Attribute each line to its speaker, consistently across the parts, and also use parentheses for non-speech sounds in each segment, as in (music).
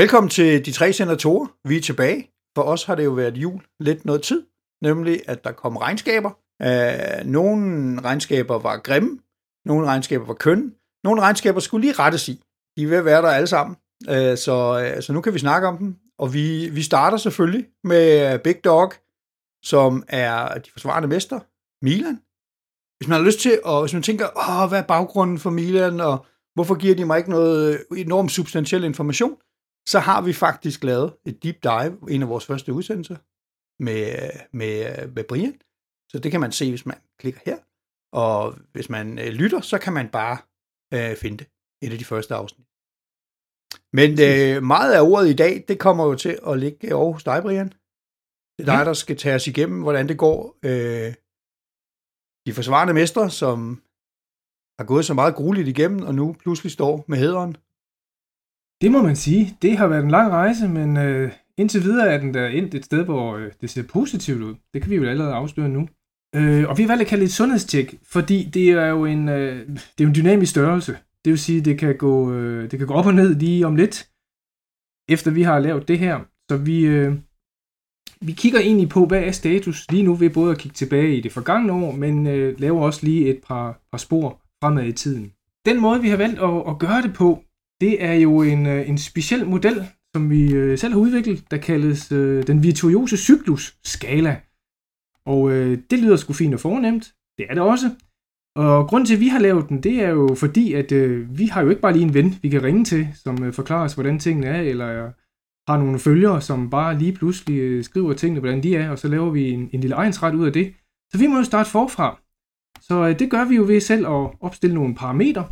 Speaker 1: Velkommen til de tre senatorer. Vi er tilbage. For os har det jo været jul lidt noget tid, nemlig at der kom regnskaber. Uh, nogle regnskaber var grimme, nogle regnskaber var kønne, nogle regnskaber skulle lige rettes i. De er ved at være der alle sammen, uh, så, øh, så nu kan vi snakke om dem. Og vi, vi starter selvfølgelig med Big Dog, som er de forsvarende mester, Milan. Hvis man har lyst til, og hvis man tænker, Åh, hvad er baggrunden for Milan, og hvorfor giver de mig ikke noget enormt substantiel information, så har vi faktisk lavet et deep dive, en af vores første udsendelser, med, med, med Brian. Så det kan man se, hvis man klikker her. Og hvis man øh, lytter, så kan man bare øh, finde det. Et af de første afsnit. Men øh, meget af ordet i dag, det kommer jo til at ligge over hos dig, Brian. Det er dig, der skal tage os igennem, hvordan det går. Øh, de forsvarende mestre, som har gået så meget grueligt igennem, og nu pludselig står med hederen.
Speaker 2: Det må man sige. Det har været en lang rejse, men øh, indtil videre er den der endt et sted, hvor øh, det ser positivt ud. Det kan vi jo allerede afsløre nu. Øh, og vi har valgt at kalde det et sundhedstjek, fordi det er jo en, øh, det er en dynamisk størrelse. Det vil sige, det kan gå, øh, det kan gå op og ned lige om lidt, efter vi har lavet det her. Så vi, øh, vi kigger egentlig på, hvad er status lige nu ved både at kigge tilbage i det forgangne år, men øh, laver også lige et par, par spor fremad i tiden. Den måde, vi har valgt at, at gøre det på, det er jo en, øh, en speciel model, som vi øh, selv har udviklet, der kaldes øh, den virtuose cyklus-skala. Og øh, det lyder sgu fint og fornemt. Det er det også. Og grunden til, at vi har lavet den, det er jo fordi, at øh, vi har jo ikke bare lige en ven, vi kan ringe til, som øh, forklarer os, hvordan tingene er, eller har nogle følgere, som bare lige pludselig øh, skriver tingene, hvordan de er, og så laver vi en, en lille egensret ud af det. Så vi må jo starte forfra. Så øh, det gør vi jo ved selv at opstille nogle parametre,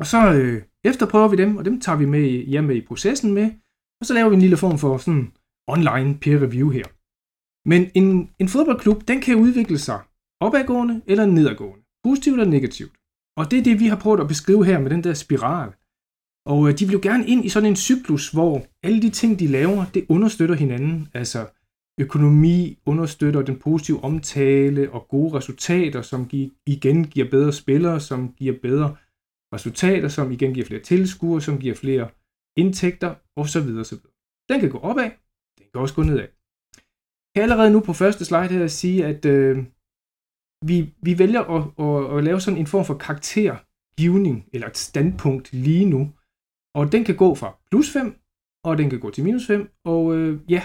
Speaker 2: og så øh, efterprøver vi dem, og dem tager vi med hjemme i processen med, og så laver vi en lille form for sådan online peer review her. Men en, en fodboldklub, den kan udvikle sig opadgående eller nedadgående, positivt eller negativt. Og det er det, vi har prøvet at beskrive her med den der spiral. Og øh, de vil jo gerne ind i sådan en cyklus, hvor alle de ting, de laver, det understøtter hinanden. Altså økonomi understøtter den positive omtale og gode resultater, som igen giver bedre spillere, som giver bedre resultater, som igen giver flere tilskuere, som giver flere indtægter osv. osv. Den kan gå opad, den kan også gå nedad. Jeg kan allerede nu på første slide her sige, at øh, vi, vi vælger at, at, at lave sådan en form for karaktergivning, eller et standpunkt lige nu. Og den kan gå fra plus 5, og den kan gå til minus 5. Og øh, ja,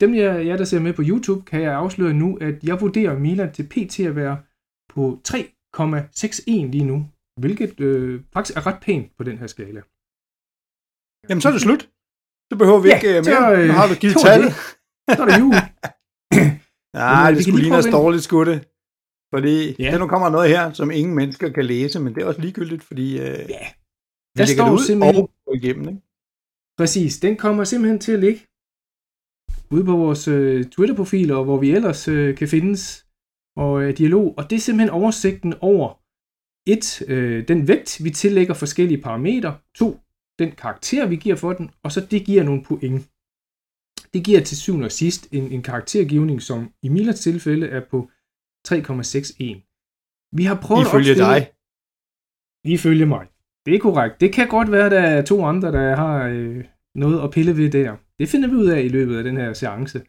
Speaker 2: dem jeg, jeg, der ser med på YouTube, kan jeg afsløre nu, at jeg vurderer Milan til PT at være på 3,61 lige nu hvilket øh, faktisk er ret pænt på den her skala.
Speaker 1: Jamen, så er det slut. Så behøver vi ja, ikke øh, mere. Så, øh, har du givet (laughs)
Speaker 2: tal. Så er det jul. (laughs)
Speaker 1: Nej, det skulle lige have dårligt skudte. Fordi ja. der nu kommer noget her, som ingen mennesker kan læse, men det er også ligegyldigt, fordi øh, ja. vi der lægger det ud simpelthen... og igennem. Ikke?
Speaker 2: Præcis, den kommer simpelthen til at ligge ude på vores øh, Twitter-profiler, hvor vi ellers øh, kan findes, og øh, dialog, og det er simpelthen oversigten over et, øh, den vægt, vi tillægger forskellige parametre. To, den karakter, vi giver for den. Og så det giver nogle point. Det giver til syvende og sidst en, en karaktergivning, som i Milans tilfælde er på 3,61.
Speaker 1: Vi har prøvet Ifølge at opstille... dig?
Speaker 2: Ifølge mig. Det er korrekt. Det kan godt være, der er to andre, der har øh, noget at pille ved der. Det finder vi ud af i løbet af den her seance.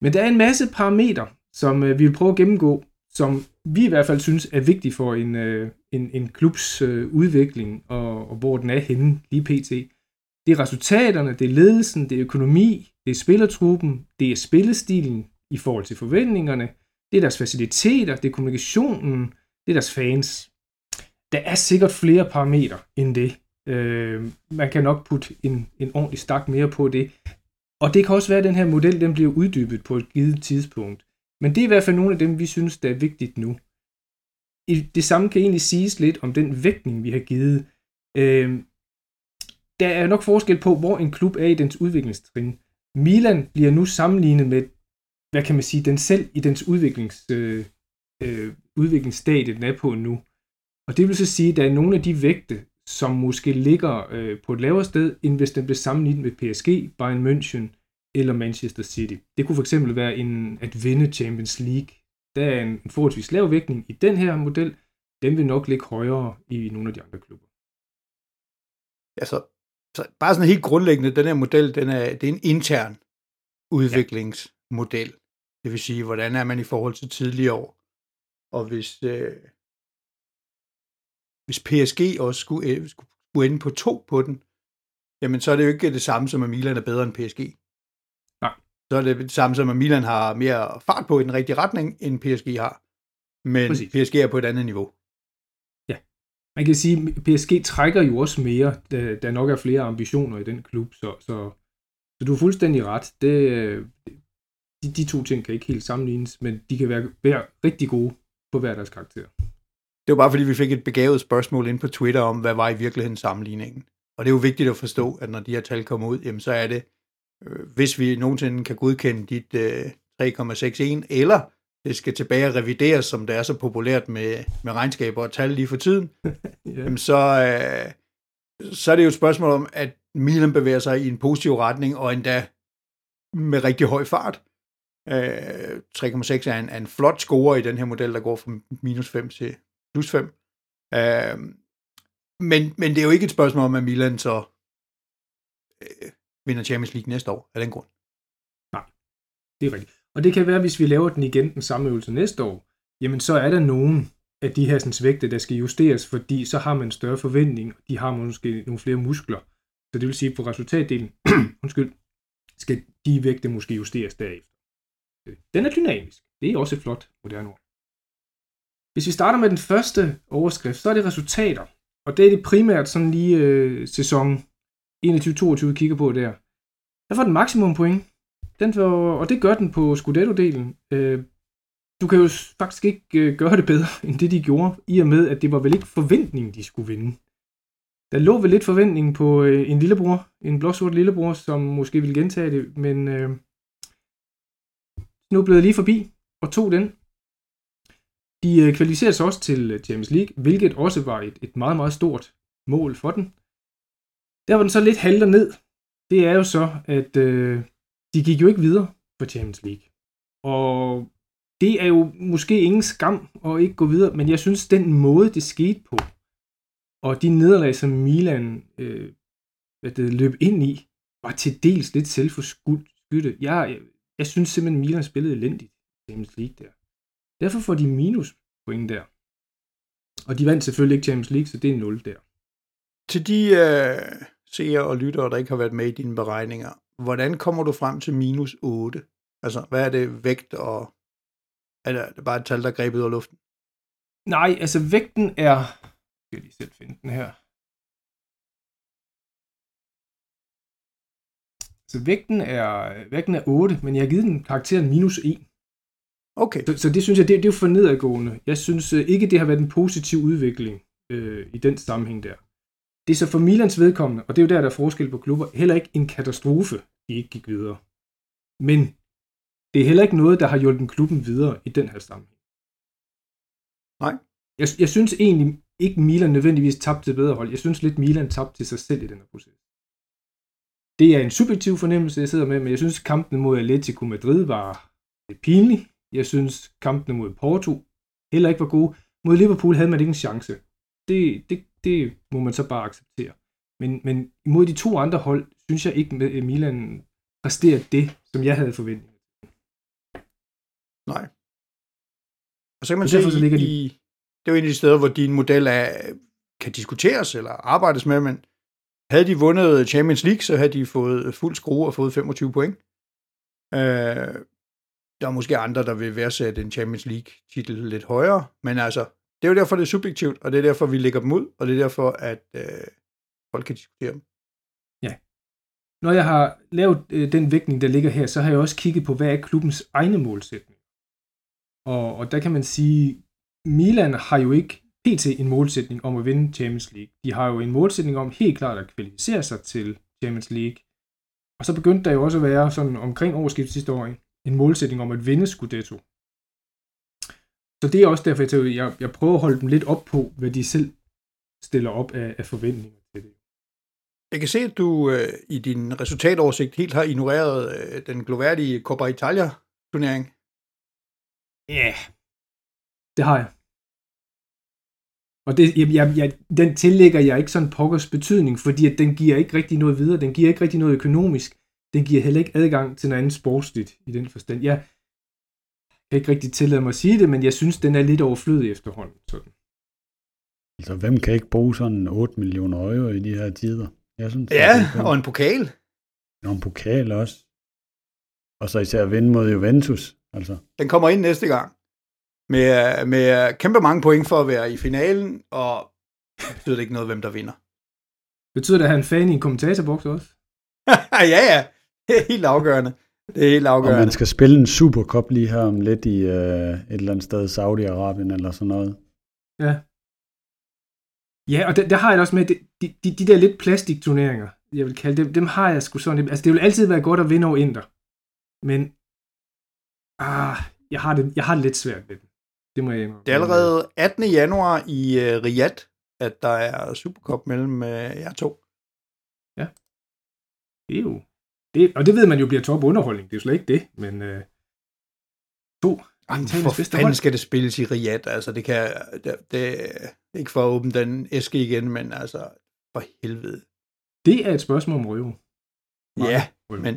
Speaker 2: Men der er en masse parametre, som øh, vi vil prøve at gennemgå, som vi i hvert fald synes er vigtig for en, øh, en, en klubs øh, udvikling, og, og hvor den er henne lige pt. Det er resultaterne, det er ledelsen, det er økonomi, det er spillertruppen, det er spillestilen i forhold til forventningerne, det er deres faciliteter, det er kommunikationen, det er deres fans. Der er sikkert flere parametre end det. Øh, man kan nok putte en, en ordentlig stak mere på det. Og det kan også være, at den her model den bliver uddybet på et givet tidspunkt. Men det er i hvert fald nogle af dem, vi synes, der er vigtigt nu. Det samme kan egentlig siges lidt om den vægtning, vi har givet. Øh, der er nok forskel på, hvor en klub er i dens udviklingstrin. Milan bliver nu sammenlignet med, hvad kan man sige, den selv i dens udviklings, øh, øh, udviklingsstadie, den er på nu. Og det vil så sige, at der er nogle af de vægte, som måske ligger øh, på et lavere sted, end hvis den bliver sammenlignet med PSG, Bayern München eller Manchester City. Det kunne fx være en, at vinde Champions League. Der er en, en forholdsvis lav vægtning i den her model. Den vil nok ligge højere i nogle af de andre klubber.
Speaker 1: Altså, så bare sådan helt grundlæggende, den her model, den er, det er en intern udviklingsmodel. Det vil sige, hvordan er man i forhold til tidligere år. Og hvis, øh, hvis PSG også skulle, øh, skulle ende på to på den, jamen så er det jo ikke det samme som, at Milan er bedre end PSG. Så er det det samme som, at Milan har mere fart på i den rigtige retning, end PSG har. Men
Speaker 2: Præcis.
Speaker 1: PSG er på et andet niveau.
Speaker 2: Man kan sige, at PSG trækker jo også mere, da der nok er flere ambitioner i den klub, så, så, så du er fuldstændig ret. Det, de, de to ting kan ikke helt sammenlignes, men de kan være, være rigtig gode på hver deres karakter.
Speaker 1: Det var bare fordi, vi fik et begavet spørgsmål ind på Twitter om, hvad var i virkeligheden sammenligningen. Og det er jo vigtigt at forstå, at når de her tal kommer ud, jamen så er det, hvis vi nogensinde kan godkende dit øh, 3,61, eller det skal tilbage og revideres, som det er så populært med, med regnskaber og tal lige for tiden, (laughs)
Speaker 2: Ja.
Speaker 1: jamen så, øh, så er det jo et spørgsmål om, at Milan bevæger sig i en positiv retning, og endda med rigtig høj fart. Øh, 3,6 er en, er en flot score i den her model, der går fra minus 5 til plus 5. Øh, men, men det er jo ikke et spørgsmål om, at Milan så øh, vinder Champions League næste år, af den grund.
Speaker 2: Nej, Det er rigtigt. Og det kan være, hvis vi laver den igen, den samme øvelse næste år, jamen så er der nogen af de her sådan, vægte, der skal justeres, fordi så har man en større forventning, og de har måske nogle flere muskler. Så det vil sige, på resultatdelen, (clears throat) undskyld, skal de vægte måske justeres derefter. Den er dynamisk. Det er også et flot moderne ord. Hvis vi starter med den første overskrift, så er det resultater. Og det er det primært sådan lige øh, sæson 21-22 kigger på der. Der får den maksimum point. Den får, og det gør den på Scudetto-delen. Øh, du kan jo faktisk ikke øh, gøre det bedre, (laughs) end det de gjorde, i og med, at det var vel ikke forventningen, de skulle vinde. Der lå vel lidt forventning på øh, en lillebror, en blåsort lillebror, som måske ville gentage det, men øh, snublede lige forbi og tog den. De øh, kvalificerede sig også til øh, Champions League, hvilket også var et, et meget, meget stort mål for den. Der hvor den så lidt halter ned. Det er jo så, at øh, de gik jo ikke videre på Champions League. Og det er jo måske ingen skam at ikke gå videre, men jeg synes, den måde, det skete på, og de nederlag, som Milan øh, hvad det, løb ind i, var til dels lidt selvforskydte. Jeg, jeg, jeg synes simpelthen, Milan spillede elendigt i Champions League der. Derfor får de minus point der. Og de vandt selvfølgelig ikke Champions League, så det er 0 der.
Speaker 1: Til de øh, seere og lyttere, der ikke har været med i dine beregninger, hvordan kommer du frem til minus 8? Altså, hvad er det vægt, og er det, bare et tal, der er grebet ud af luften?
Speaker 2: Nej, altså vægten er... Jeg skal lige selv finde den her. Så vægten er, vægten er 8, men jeg har givet den karakteren minus 1.
Speaker 1: Okay,
Speaker 2: Så, så det synes jeg, det, det er jo for nedadgående. Jeg synes øh, ikke, det har været en positiv udvikling øh, i den sammenhæng der. Det er så for Milans vedkommende, og det er jo der, der er forskel på klubber, heller ikke en katastrofe, de ikke gik videre. Men det er heller ikke noget, der har hjulpet klubben videre i den her sammenhæng.
Speaker 1: Nej.
Speaker 2: Jeg, jeg synes egentlig ikke, Milan nødvendigvis tabte til bedre hold. Jeg synes lidt, Milan tabte til sig selv i den her proces. Det er en subjektiv fornemmelse, jeg sidder med, men jeg synes, kampen mod Atletico Madrid var lidt pinlig. Jeg synes, kampene mod Porto heller ikke var gode. Mod Liverpool havde man ikke en chance. Det, det, det må man så bare acceptere. Men, men mod de to andre hold, synes jeg ikke, at Milan præsterer det, som jeg havde forventet.
Speaker 1: nej. Og så kan man
Speaker 2: Så
Speaker 1: se,
Speaker 2: så ligger de-
Speaker 1: i, det er jo en af de steder, hvor din model er, kan diskuteres eller arbejdes med, men havde de vundet Champions League, så havde de fået fuld skrue og fået 25 point. Øh, der er måske andre, der vil værdsætte en Champions League-titel lidt højere, men altså, det er jo derfor, det er subjektivt, og det er derfor, vi lægger dem ud, og det er derfor, at øh, folk kan diskutere dem. Ja.
Speaker 2: Når jeg har lavet øh, den vægtning, der ligger her, så har jeg også kigget på, hvad er klubbens egne målsætning. Og, og der kan man sige, Milan har jo ikke pt. en målsætning om at vinde Champions League. De har jo en målsætning om helt klart at kvalificere sig til Champions League. Og så begyndte der jo også at være sådan omkring årsskiftet sidste år, en målsætning om at vinde Scudetto. Så det er også derfor, jeg, tænker, jeg, jeg prøver at holde dem lidt op på, hvad de selv stiller op af, af forventninger til det.
Speaker 1: Jeg kan se, at du øh, i din resultatoversigt helt har ignoreret øh, den gloværdige Coppa Italia-turnering.
Speaker 2: Ja, yeah. det har jeg. Og det, jeg, jeg, jeg, den tillægger jeg ikke sådan pokkers betydning, fordi at den giver ikke rigtig noget videre. Den giver ikke rigtig noget økonomisk. Den giver heller ikke adgang til noget andet sportsligt i den forstand. Jeg kan ikke rigtig tillade mig at sige det, men jeg synes, den er lidt overflødig efterhånden. Sådan.
Speaker 3: Altså, hvem kan ikke bruge sådan 8 millioner euro i de her tider? Jeg synes,
Speaker 1: Ja,
Speaker 3: det er
Speaker 1: og en pokal.
Speaker 3: og en pokal også. Og så især vinde mod Juventus. Altså,
Speaker 1: Den kommer ind næste gang. Med, med kæmpe mange point for at være i finalen, og det betyder ikke noget, hvem der vinder.
Speaker 2: Betyder det, at han er en fan i en kommentatorboks også? (laughs)
Speaker 1: ja, ja. Det er helt afgørende. Det er helt
Speaker 3: og
Speaker 1: afgørende.
Speaker 3: man skal spille en Supercup lige her om lidt i øh, et eller andet sted, Saudi-Arabien eller sådan noget.
Speaker 2: Ja. Ja, og der, der har jeg det også med, de, de, de, de der lidt plastikturneringer, jeg vil kalde dem, dem har jeg sgu sådan, altså det vil altid være godt at vinde over Inter. Men, ah, jeg har det, jeg har det lidt svært ved det. Det må jeg indrømme.
Speaker 1: Det er allerede 18. januar i uh, Riyadh, at der er Supercup mellem uh, jer to.
Speaker 2: Det er jo, det, og det ved man jo bliver top underholdning, det er jo slet ikke det, men øh, to
Speaker 1: Jamen, for
Speaker 2: bedste
Speaker 1: fanden
Speaker 2: hold.
Speaker 1: skal det spilles i Riyadh? Altså, det kan... Det, det ikke for at åbne den æske igen, men altså, for helvede.
Speaker 2: Det er et spørgsmål om røve.
Speaker 1: Ja, men,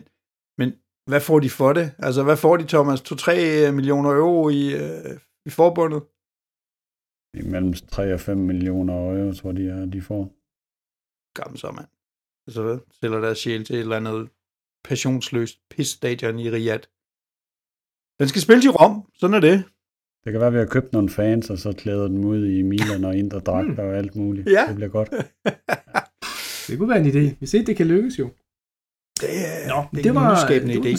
Speaker 1: men hvad får de for det? Altså, hvad får de, Thomas? 2-3 millioner euro i, øh, i forbundet?
Speaker 3: Imellem 3 og 5 millioner euro, tror de, er, de får.
Speaker 1: Gammel så, mand. Altså? Sælger deres sjæl til et eller andet passionsløst pisstadion i Riyadh. Den skal spilles i Rom, sådan er det.
Speaker 3: Det kan være, at vi har købt nogle fans, og så klæder dem ud i Milan og indre dragter og alt muligt.
Speaker 1: Ja.
Speaker 3: Det bliver godt. (laughs)
Speaker 2: Det kunne være en idé. Vi ser, det kan lykkes jo.
Speaker 1: Det, er,
Speaker 2: Nå,
Speaker 1: det,
Speaker 2: det,
Speaker 1: er
Speaker 2: var,
Speaker 1: en nyskabende
Speaker 2: det, var
Speaker 1: idé.
Speaker 2: den,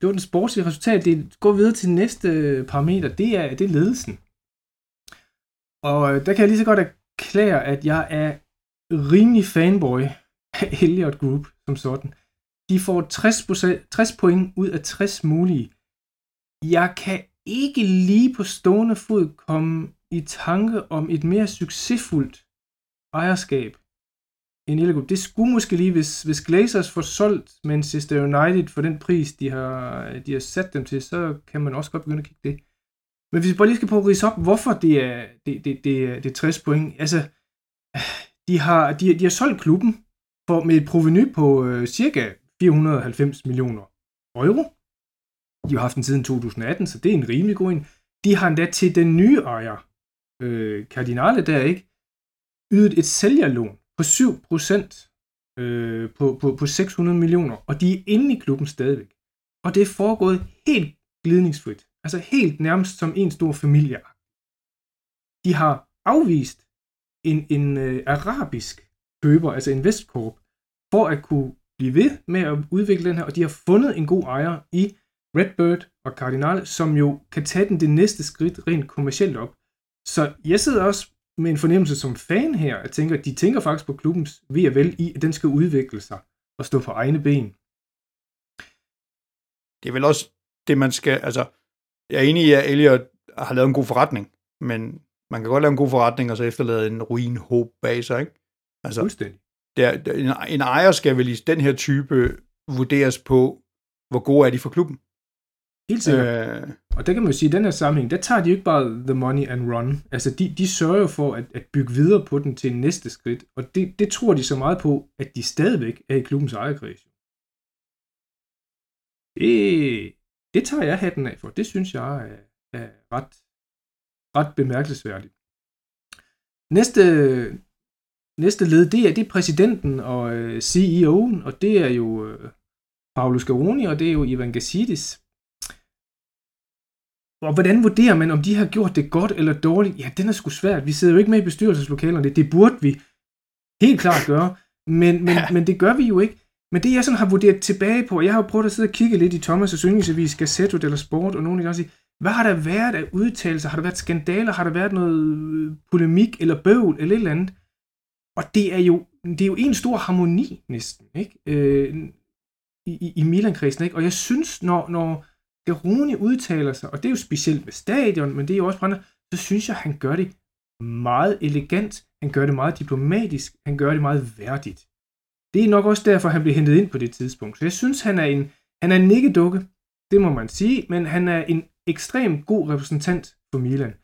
Speaker 2: det var den sportslige resultat. Det går videre til næste parameter. Det er, det er ledelsen. Og øh, der kan jeg lige så godt erklære, at jeg er rimelig fanboy af Elliot Group som sådan. De får 60, 60 point ud af 60 mulige. Jeg kan ikke lige på stående fod komme i tanke om et mere succesfuldt ejerskab end lille. Det skulle måske lige, hvis, hvis Glazers får solgt Manchester United for den pris, de har, de har sat dem til, så kan man også godt begynde at kigge det. Men hvis vi bare lige skal prøve at rise op, hvorfor det er, det, det, det, det er 60 point. Altså, de har, de, de har solgt klubben for, med et proveny på øh, cirka 490 millioner euro. De har haft den siden 2018, så det er en rimelig god en. De har endda til den nye ejer, øh, Cardinale der ikke, ydet et sælgerlån på 7% øh, på, på, på 600 millioner, og de er inde i klubben stadigvæk. Og det er foregået helt glidningsfrit, altså helt nærmest som en stor familie. De har afvist en, en øh, arabisk køber, altså Investcorp, for at kunne blive ved med at udvikle den her, og de har fundet en god ejer i Redbird og Cardinal, som jo kan tage den det næste skridt rent kommercielt op. Så jeg sidder også med en fornemmelse som fan her, at tænker, de tænker faktisk på klubbens ved og vel i, at den skal udvikle sig og stå på egne ben.
Speaker 1: Det er vel også det, man skal... Altså, jeg er enig i, at Elliot har lavet en god forretning, men man kan godt lave en god forretning, og så efterlade en ruin håb bag sig, ikke? Altså,
Speaker 2: Fuldstændig.
Speaker 1: Der, der, en, en ejer skal vel i den her type vurderes på, hvor gode er de for klubben.
Speaker 2: Helt sikkert.
Speaker 1: Øh,
Speaker 2: Og der kan man jo sige, at i den her sammenhæng, der tager de jo ikke bare the money and run. Altså, de, de sørger for at, at bygge videre på den til næste skridt. Og det, det tror de så meget på, at de stadigvæk er i klubbens ejerkreds. Det, det tager jeg hatten af for. Det synes jeg er, er ret, ret bemærkelsesværdigt. Næste, næste led, det er, det er præsidenten og øh, CEO'en, og det er jo øh, Paolo Scaroni, og det er jo Ivan Gassidis. Og hvordan vurderer man, om de har gjort det godt eller dårligt? Ja, den er sgu svært. Vi sidder jo ikke med i bestyrelseslokalerne. Det burde vi helt klart gøre. Men, men, men det gør vi jo ikke. Men det, jeg sådan har vurderet tilbage på, og jeg har jo prøvet at sidde og kigge lidt i Thomas' yndlingsavis, Gazzetto eller Sport, og nogen af de sige, hvad har der været af udtalelser? Har der været skandaler? Har der været noget øh, polemik eller bøvl eller et eller andet? Og det er jo, det er jo en stor harmoni næsten, ikke? Øh, i, i, i Milan-kredsen, ikke? Og jeg synes, når, når Garoni udtaler sig, og det er jo specielt med stadion, men det er jo også på andre, så synes jeg, han gør det meget elegant, han gør det meget diplomatisk, han gør det meget værdigt. Det er nok også derfor, han blev hentet ind på det tidspunkt. Så jeg synes, han er en, han er en nikkedukke, det må man sige, men han er en ekstremt god repræsentant for Milan.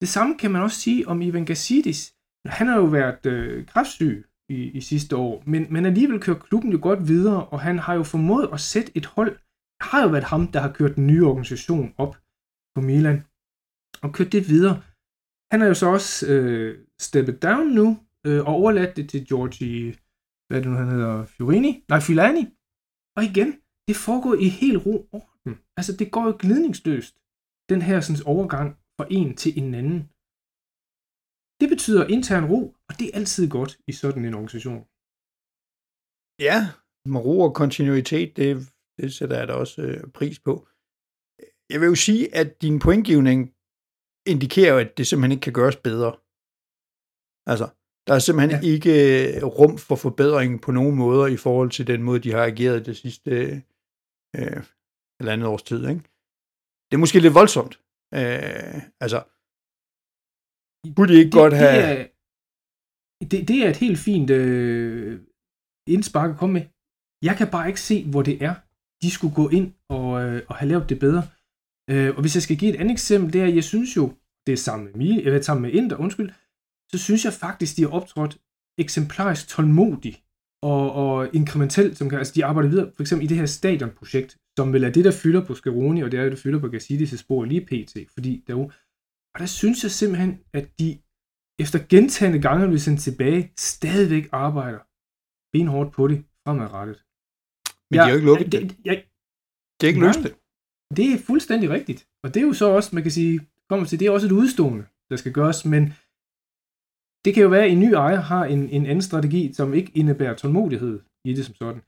Speaker 2: Det samme kan man også sige om Ivan Gassidis. Han har jo været øh, kræftsyg i, i sidste år, men, men alligevel kører klubben jo godt videre, og han har jo formået at sætte et hold. Det har jo været ham, der har kørt den nye organisation op på Milan, og kørt det videre. Han har jo så også øh, steppet down nu, øh, og overladt det til Giorgi, hvad det nu han hedder, Fiorini? Nej, Filani. Og igen, det foregår i helt ro orden. Altså, det går jo glidningsløst, den her sådan, overgang fra en til en anden. Det betyder intern ro, og det er altid godt i sådan en organisation.
Speaker 1: Ja, med ro og kontinuitet, det, det sætter jeg da også øh, pris på. Jeg vil jo sige, at din pointgivning indikerer at det simpelthen ikke kan gøres bedre. Altså, der er simpelthen ja. ikke øh, rum for forbedring på nogen måder i forhold til den måde, de har ageret det sidste øh, andet års tid. Ikke? Det er måske lidt voldsomt. Øh, altså, kunne de ikke det, godt have...
Speaker 2: Det er, det, det er et helt fint øh, indspark at komme med. Jeg kan bare ikke se, hvor det er, de skulle gå ind og, øh, og have lavet det bedre. Øh, og hvis jeg skal give et andet eksempel, det er, jeg synes jo, det er sammen med, mig, eller sammen med Inter, undskyld, så synes jeg faktisk, de har optrådt eksemplarisk tålmodigt og, og inkrementelt, som kan, altså de arbejder videre, for eksempel i det her stadionprojekt, som vel er det, der fylder på Scaroni, og det er det, der fylder på Gassidis' spor lige pt, fordi der jo, og der synes jeg simpelthen, at de efter gentagende gange vil sendt tilbage, stadigvæk arbejder benhårdt på det fremadrettet.
Speaker 1: Men de har jo ikke lukket det. det. Jeg, det er ikke løst det.
Speaker 2: Det er fuldstændig rigtigt. Og det er jo så også, man kan sige, kommer til, det er også et udstående, der skal gøres, men det kan jo være, at en ny ejer har en, en anden strategi, som ikke indebærer tålmodighed i det som sådan.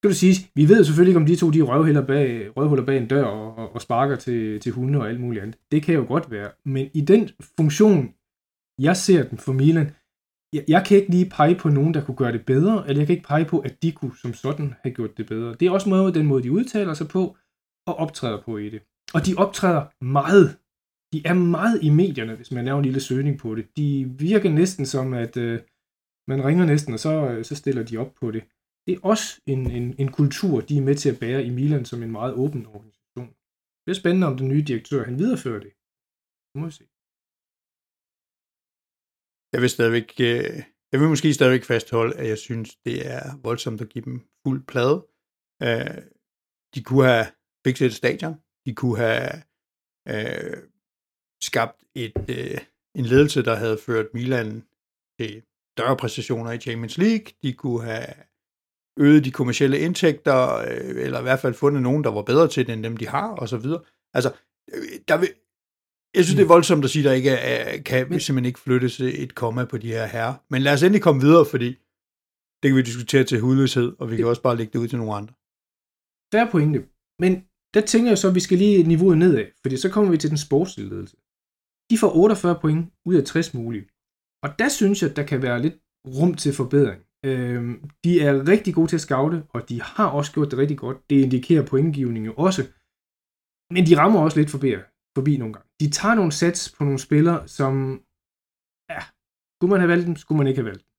Speaker 2: Skal du sige, vi ved selvfølgelig ikke, om de to de røvhuller bag, røvhuller bag en dør og, og, og sparker til, til hunde og alt muligt andet. Det kan jo godt være. Men i den funktion, jeg ser den for Milan, jeg, jeg kan ikke lige pege på nogen, der kunne gøre det bedre, eller jeg kan ikke pege på, at de kunne som sådan have gjort det bedre. Det er også måde, den måde, de udtaler sig på og optræder på i det. Og de optræder meget de er meget i medierne, hvis man laver en lille søgning på det. De virker næsten som, at øh, man ringer næsten, og så, øh, så stiller de op på det. Det er også en, en, en kultur, de er med til at bære i Milan som en meget åben organisation. Det er spændende, om den nye direktør han viderefører det. Nu må vi se.
Speaker 1: Jeg vil stadigvæk, øh, jeg vil måske stadigvæk fastholde, at jeg synes, det er voldsomt at give dem fuld plade. Øh, de kunne have fikset et stadion. De kunne have øh, skabt et, øh, en ledelse, der havde ført Milan til større præstationer i Champions League. De kunne have øget de kommercielle indtægter, øh, eller i hvert fald fundet nogen, der var bedre til det, end dem de har, og så videre. Altså, øh, der vil, jeg synes, det er mm. voldsomt at sige, at der ikke er, kan Men, simpelthen ikke flyttes et komma på de her herrer. Men lad os endelig komme videre, fordi det kan vi diskutere til hudløshed, og vi kan også bare lægge det ud til nogle andre.
Speaker 2: Der er pointe. Men der tænker jeg så, at vi skal lige niveauet nedad, fordi så kommer vi til den sportslige ledelse. De får 48 point ud af 60 mulige. Og der synes jeg, at der kan være lidt rum til forbedring. Øh, de er rigtig gode til at scoute, og de har også gjort det rigtig godt. Det indikerer pointgivningen jo også. Men de rammer også lidt forbi, forbi nogle gange. De tager nogle sats på nogle spillere, som, ja, skulle man have valgt dem, skulle man ikke have valgt dem.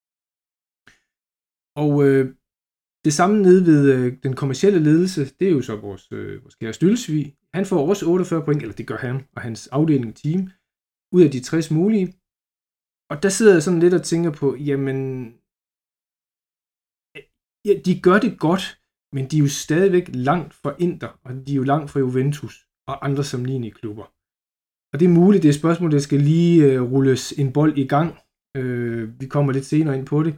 Speaker 2: Og øh, det samme nede ved øh, den kommercielle ledelse, det er jo så vores, øh, vores kære Stylsvig. Han får også 48 point, eller det gør han og hans afdeling team ud af de 60 mulige. Og der sidder jeg sådan lidt og tænker på, jamen, ja, de gør det godt, men de er jo stadigvæk langt fra Inter, og de er jo langt fra Juventus og andre sammenlignende klubber. Og det er muligt, det er et spørgsmål, der skal lige øh, rulles en bold i gang. Øh, vi kommer lidt senere ind på det.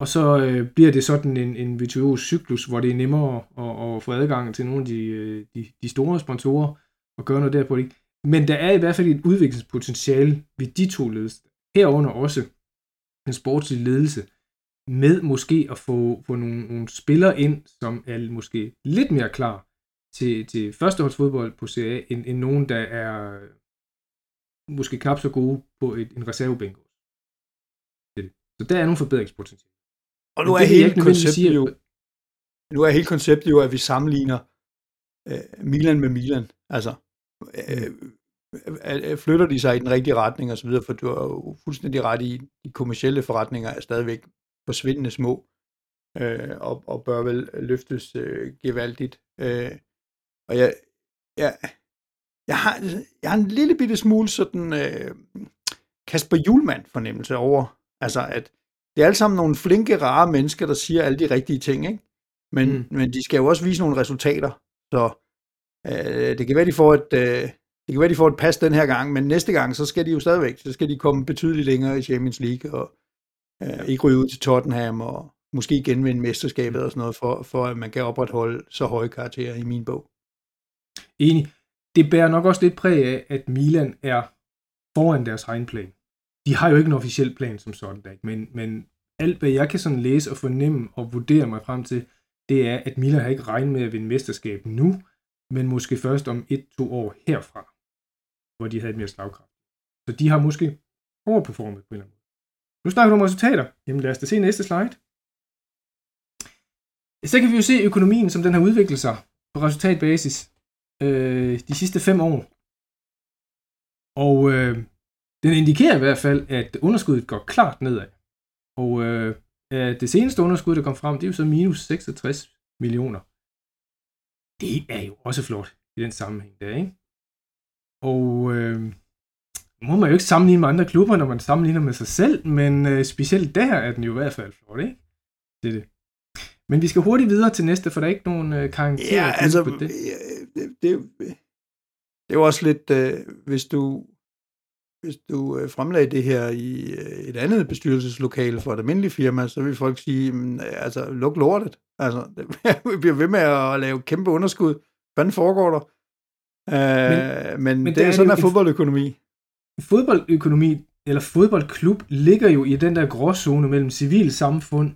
Speaker 2: Og så øh, bliver det sådan en, en virtuos cyklus, hvor det er nemmere at, at få adgang til nogle af de, øh, de, de store sponsorer og gøre noget der på det. Men der er i hvert fald et udviklingspotentiale ved de to ledelser. Herunder også en sportslig ledelse med måske at få, få nogle, nogle spillere ind, som er måske lidt mere klar til, til førsteholdsfodbold på Serie A, end, end nogen, der er måske knap så gode på et, en reservebænk. Så der er nogle forbedringspotentiale.
Speaker 1: Og nu er, hele konceptet jo, nu er hele konceptet jo, at vi sammenligner øh, Milan med Milan. Altså, øh, øh, flytter de sig i den rigtige retning og så videre, for du har jo fuldstændig ret i, de kommercielle forretninger er stadigvæk forsvindende små, øh, og, og bør vel løftes øh, gevaldigt. Øh, og jeg, ja, jeg har, jeg har en lille bitte smule sådan øh, Kasper Julemand fornemmelse over, altså at det er alle sammen nogle flinke, rare mennesker, der siger alle de rigtige ting, ikke? Men, mm. men de skal jo også vise nogle resultater, så øh, det kan være, de får et, øh, det kan være, de får et pas den her gang, men næste gang, så skal de jo stadigvæk, så skal de komme betydeligt længere i Champions League, og øh, ikke ryge ud til Tottenham, og måske genvinde mesterskabet og sådan noget, for, for at man kan opretholde så høje karakterer i min bog.
Speaker 2: Enig. Det bærer nok også lidt præg af, at Milan er foran deres egen plan. De har jo ikke en officiel plan som sådan, men, men alt hvad jeg kan sådan læse og fornemme og vurdere mig frem til, det er, at Milan har ikke regnet med at vinde mesterskab nu, men måske først om et-to år herfra, hvor de havde et mere slagkraft. Så de har måske overperformet på en eller anden måde. Nu snakker du om resultater. Jamen lad os da se næste slide. Så kan vi jo se økonomien, som den har udviklet sig på resultatbasis øh, de sidste fem år. Og øh, den indikerer i hvert fald, at underskuddet går klart nedad. Og øh, det seneste underskud, der kom frem, det er jo så minus 66 millioner. Det er jo også flot i den sammenhæng der, ikke? Og øh, må man jo ikke sammenligne med andre klubber, når man sammenligner med sig selv, men øh, specielt der er den jo i hvert fald flot, ikke? Det er det. Men vi skal hurtigt videre til næste, for der er ikke nogen øh, karakter.
Speaker 1: Ja, altså, på det. det, det, det er jo også lidt, øh, hvis du hvis du øh, fremlagde det her i øh, et andet bestyrelseslokale for et almindeligt firma, så vil folk sige, mm, altså, luk lortet. Altså, (laughs) vi bliver ved med at lave kæmpe underskud. Hvad foregår der? Øh, men, men, men det er sådan, at fodboldøkonomi.
Speaker 2: Fodboldøkonomi, eller fodboldklub, ligger jo i den der gråzone mellem civilsamfund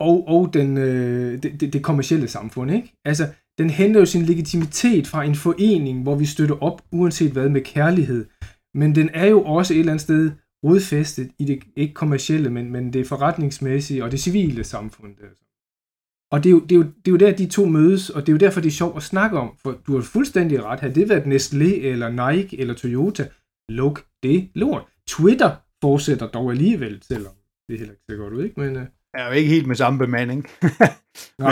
Speaker 2: og, og den, øh, det, det, det kommercielle samfund. Ikke? Altså, den henter jo sin legitimitet fra en forening, hvor vi støtter op, uanset hvad, med kærlighed. Men den er jo også et eller andet sted rodfæstet i det ikke kommercielle, men, men det forretningsmæssige og det civile samfund. Altså. Og det er, jo, det, er jo, det er jo der, de to mødes, og det er jo derfor, det er sjovt at snakke om, for du har fuldstændig ret. Havde det været Nestlé, eller Nike, eller Toyota, luk det lort. Twitter fortsætter dog alligevel, selvom det heller ikke ser godt ud, ikke? Men, uh...
Speaker 1: er jo ikke helt med samme bemanding. (laughs) (laughs) Nej.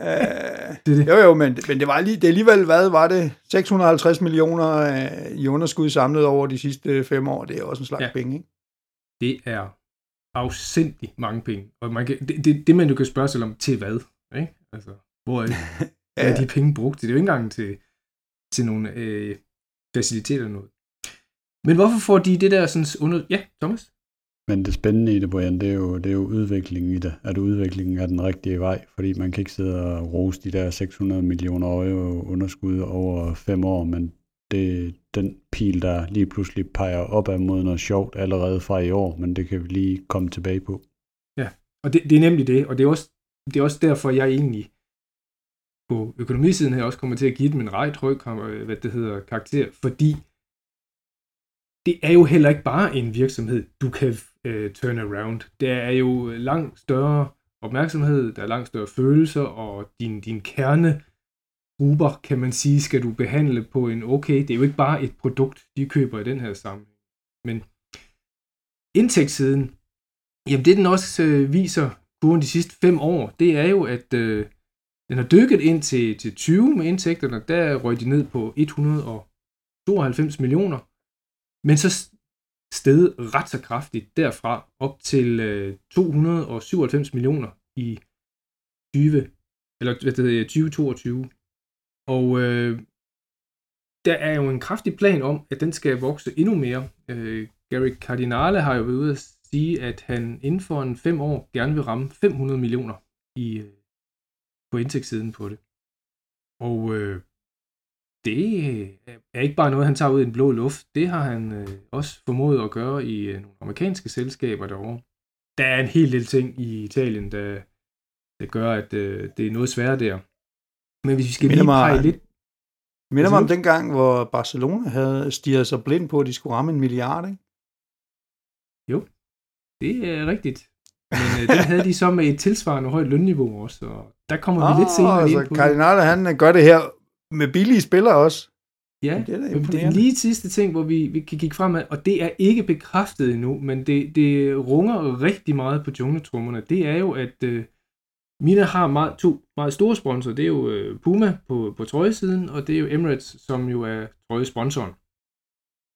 Speaker 1: øh, det det. Jo, jo, men, men det var lige, det alligevel, hvad var det? 650 millioner øh, i underskud samlet over de sidste fem år. Det er også en slags ja. penge, ikke?
Speaker 2: Det er afsindigt mange penge. Og man kan, det, det, det, man jo kan spørge sig om, til hvad? Ikke? Altså, hvor er, (laughs) ja. er de penge brugt? Det er jo ikke engang til, til nogle øh, faciliteter eller noget. Men hvorfor får de det der sådan under... Ja, Thomas?
Speaker 3: Men det spændende i det, Brian, det er jo, det er jo udviklingen i det. At udviklingen er den rigtige vej, fordi man kan ikke sidde og rose de der 600 millioner euro underskud over fem år, men det den pil, der lige pludselig peger opad mod noget sjovt allerede fra i år, men det kan vi lige komme tilbage på.
Speaker 2: Ja, og det, det er nemlig det, og det er også, det er også derfor, jeg egentlig på økonomisiden her også kommer til at give dem en ret høj øh, hvad det hedder, karakter, fordi det er jo heller ikke bare en virksomhed, du kan uh, turn around. Der er jo langt større opmærksomhed, der er langt større følelser, og din, din kerne grupper, kan man sige, skal du behandle på en okay. Det er jo ikke bare et produkt, de køber i den her sammenhæng. Men indtægtssiden, jamen det den også øh, viser kurven de sidste fem år, det er jo, at øh, den har dykket ind til, til 20 med indtægterne, der røg de ned på 192 millioner, men så steget ret så kraftigt derfra op til øh, 297 millioner i 20, eller hvad det hedder, 2022. Og øh, der er jo en kraftig plan om, at den skal vokse endnu mere. Øh, Gary Cardinale har jo været ude at sige, at han inden for en fem år gerne vil ramme 500 millioner i, øh, på indtægtssiden på det. Og øh, det er ikke bare noget, han tager ud i den blå luft. Det har han øh, også formået at gøre i øh, nogle amerikanske selskaber derovre. Der er en hel del ting i Italien, der, der gør, at øh, det er noget sværere der. Men hvis vi skal lige pege lidt...
Speaker 1: Minder mig om den gang, hvor Barcelona havde stiget sig blind på, at de skulle ramme en milliard, ikke?
Speaker 2: Jo, det er rigtigt. Men øh, den havde de så med et tilsvarende højt lønniveau også, og der kommer vi oh, lidt senere
Speaker 1: altså, ind på. Cardinale, han gør det her med billige spillere også.
Speaker 2: Ja, det er, men det er lige sidste ting, hvor vi, vi kan kigge fremad, og det er ikke bekræftet endnu, men det, det runger rigtig meget på jungletrummerne. Det er jo, at øh, Milan har meget, to meget store sponsorer. Det er jo øh, Puma på, på trøjesiden, og det er jo Emirates, som jo er trøjesponsoren.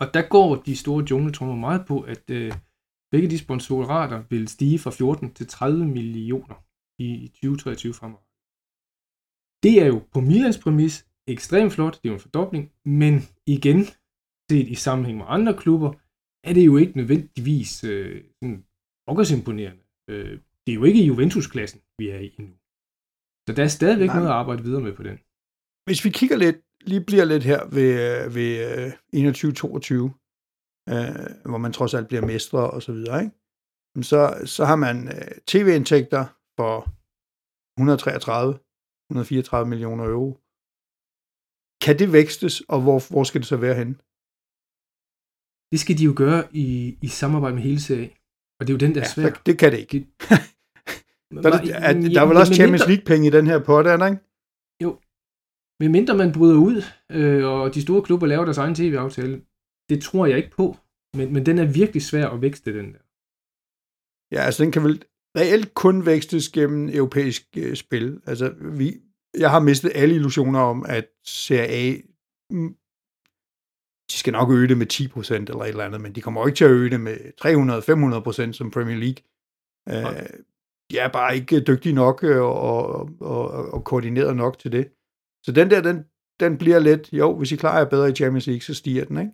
Speaker 2: Og der går de store jungletrummer meget på, at øh, begge de sponsorater vil stige fra 14 til 30 millioner i 2023 fremover. Det er jo på Milans præmis ekstremt flot, det er jo en fordobling, men igen, set i sammenhæng med andre klubber, er det jo ikke nødvendigvis øh, sådan imponerende. Øh, det er jo ikke Juventus-klassen, vi er i nu. Så der er stadigvæk Nej. noget at arbejde videre med på den.
Speaker 1: Hvis vi kigger lidt, lige bliver lidt her ved, ved 21-22, øh, hvor man trods alt bliver mestre og så videre, ikke? Så, så har man øh, tv-indtægter for 133, 134 millioner euro. Kan det vækstes, og hvor, hvor skal det så være henne?
Speaker 2: Det skal de jo gøre i, i samarbejde med hele serien. Og det er jo den, der er ja, svær.
Speaker 1: Det, det kan det ikke. der, (laughs) er, er, der er vel også Champions League-penge i den her pot, er der ikke?
Speaker 2: Jo. Men mindre man bryder ud, øh, og de store klubber laver deres egen tv-aftale, det tror jeg ikke på. Men, men den er virkelig svær at vækste, den der.
Speaker 1: Ja, altså den kan vel reelt kun vækstes gennem europæisk øh, spil. Altså, vi, jeg har mistet alle illusioner om, at Serie A, mm, de skal nok øge det med 10% eller et eller andet, men de kommer ikke til at øge det med 300-500% som Premier League. Øh, de er bare ikke dygtige nok øh, og, og, og, og koordineret nok til det. Så den der, den, den bliver lidt, jo, hvis I klarer jer bedre i Champions League, så stiger den, ikke?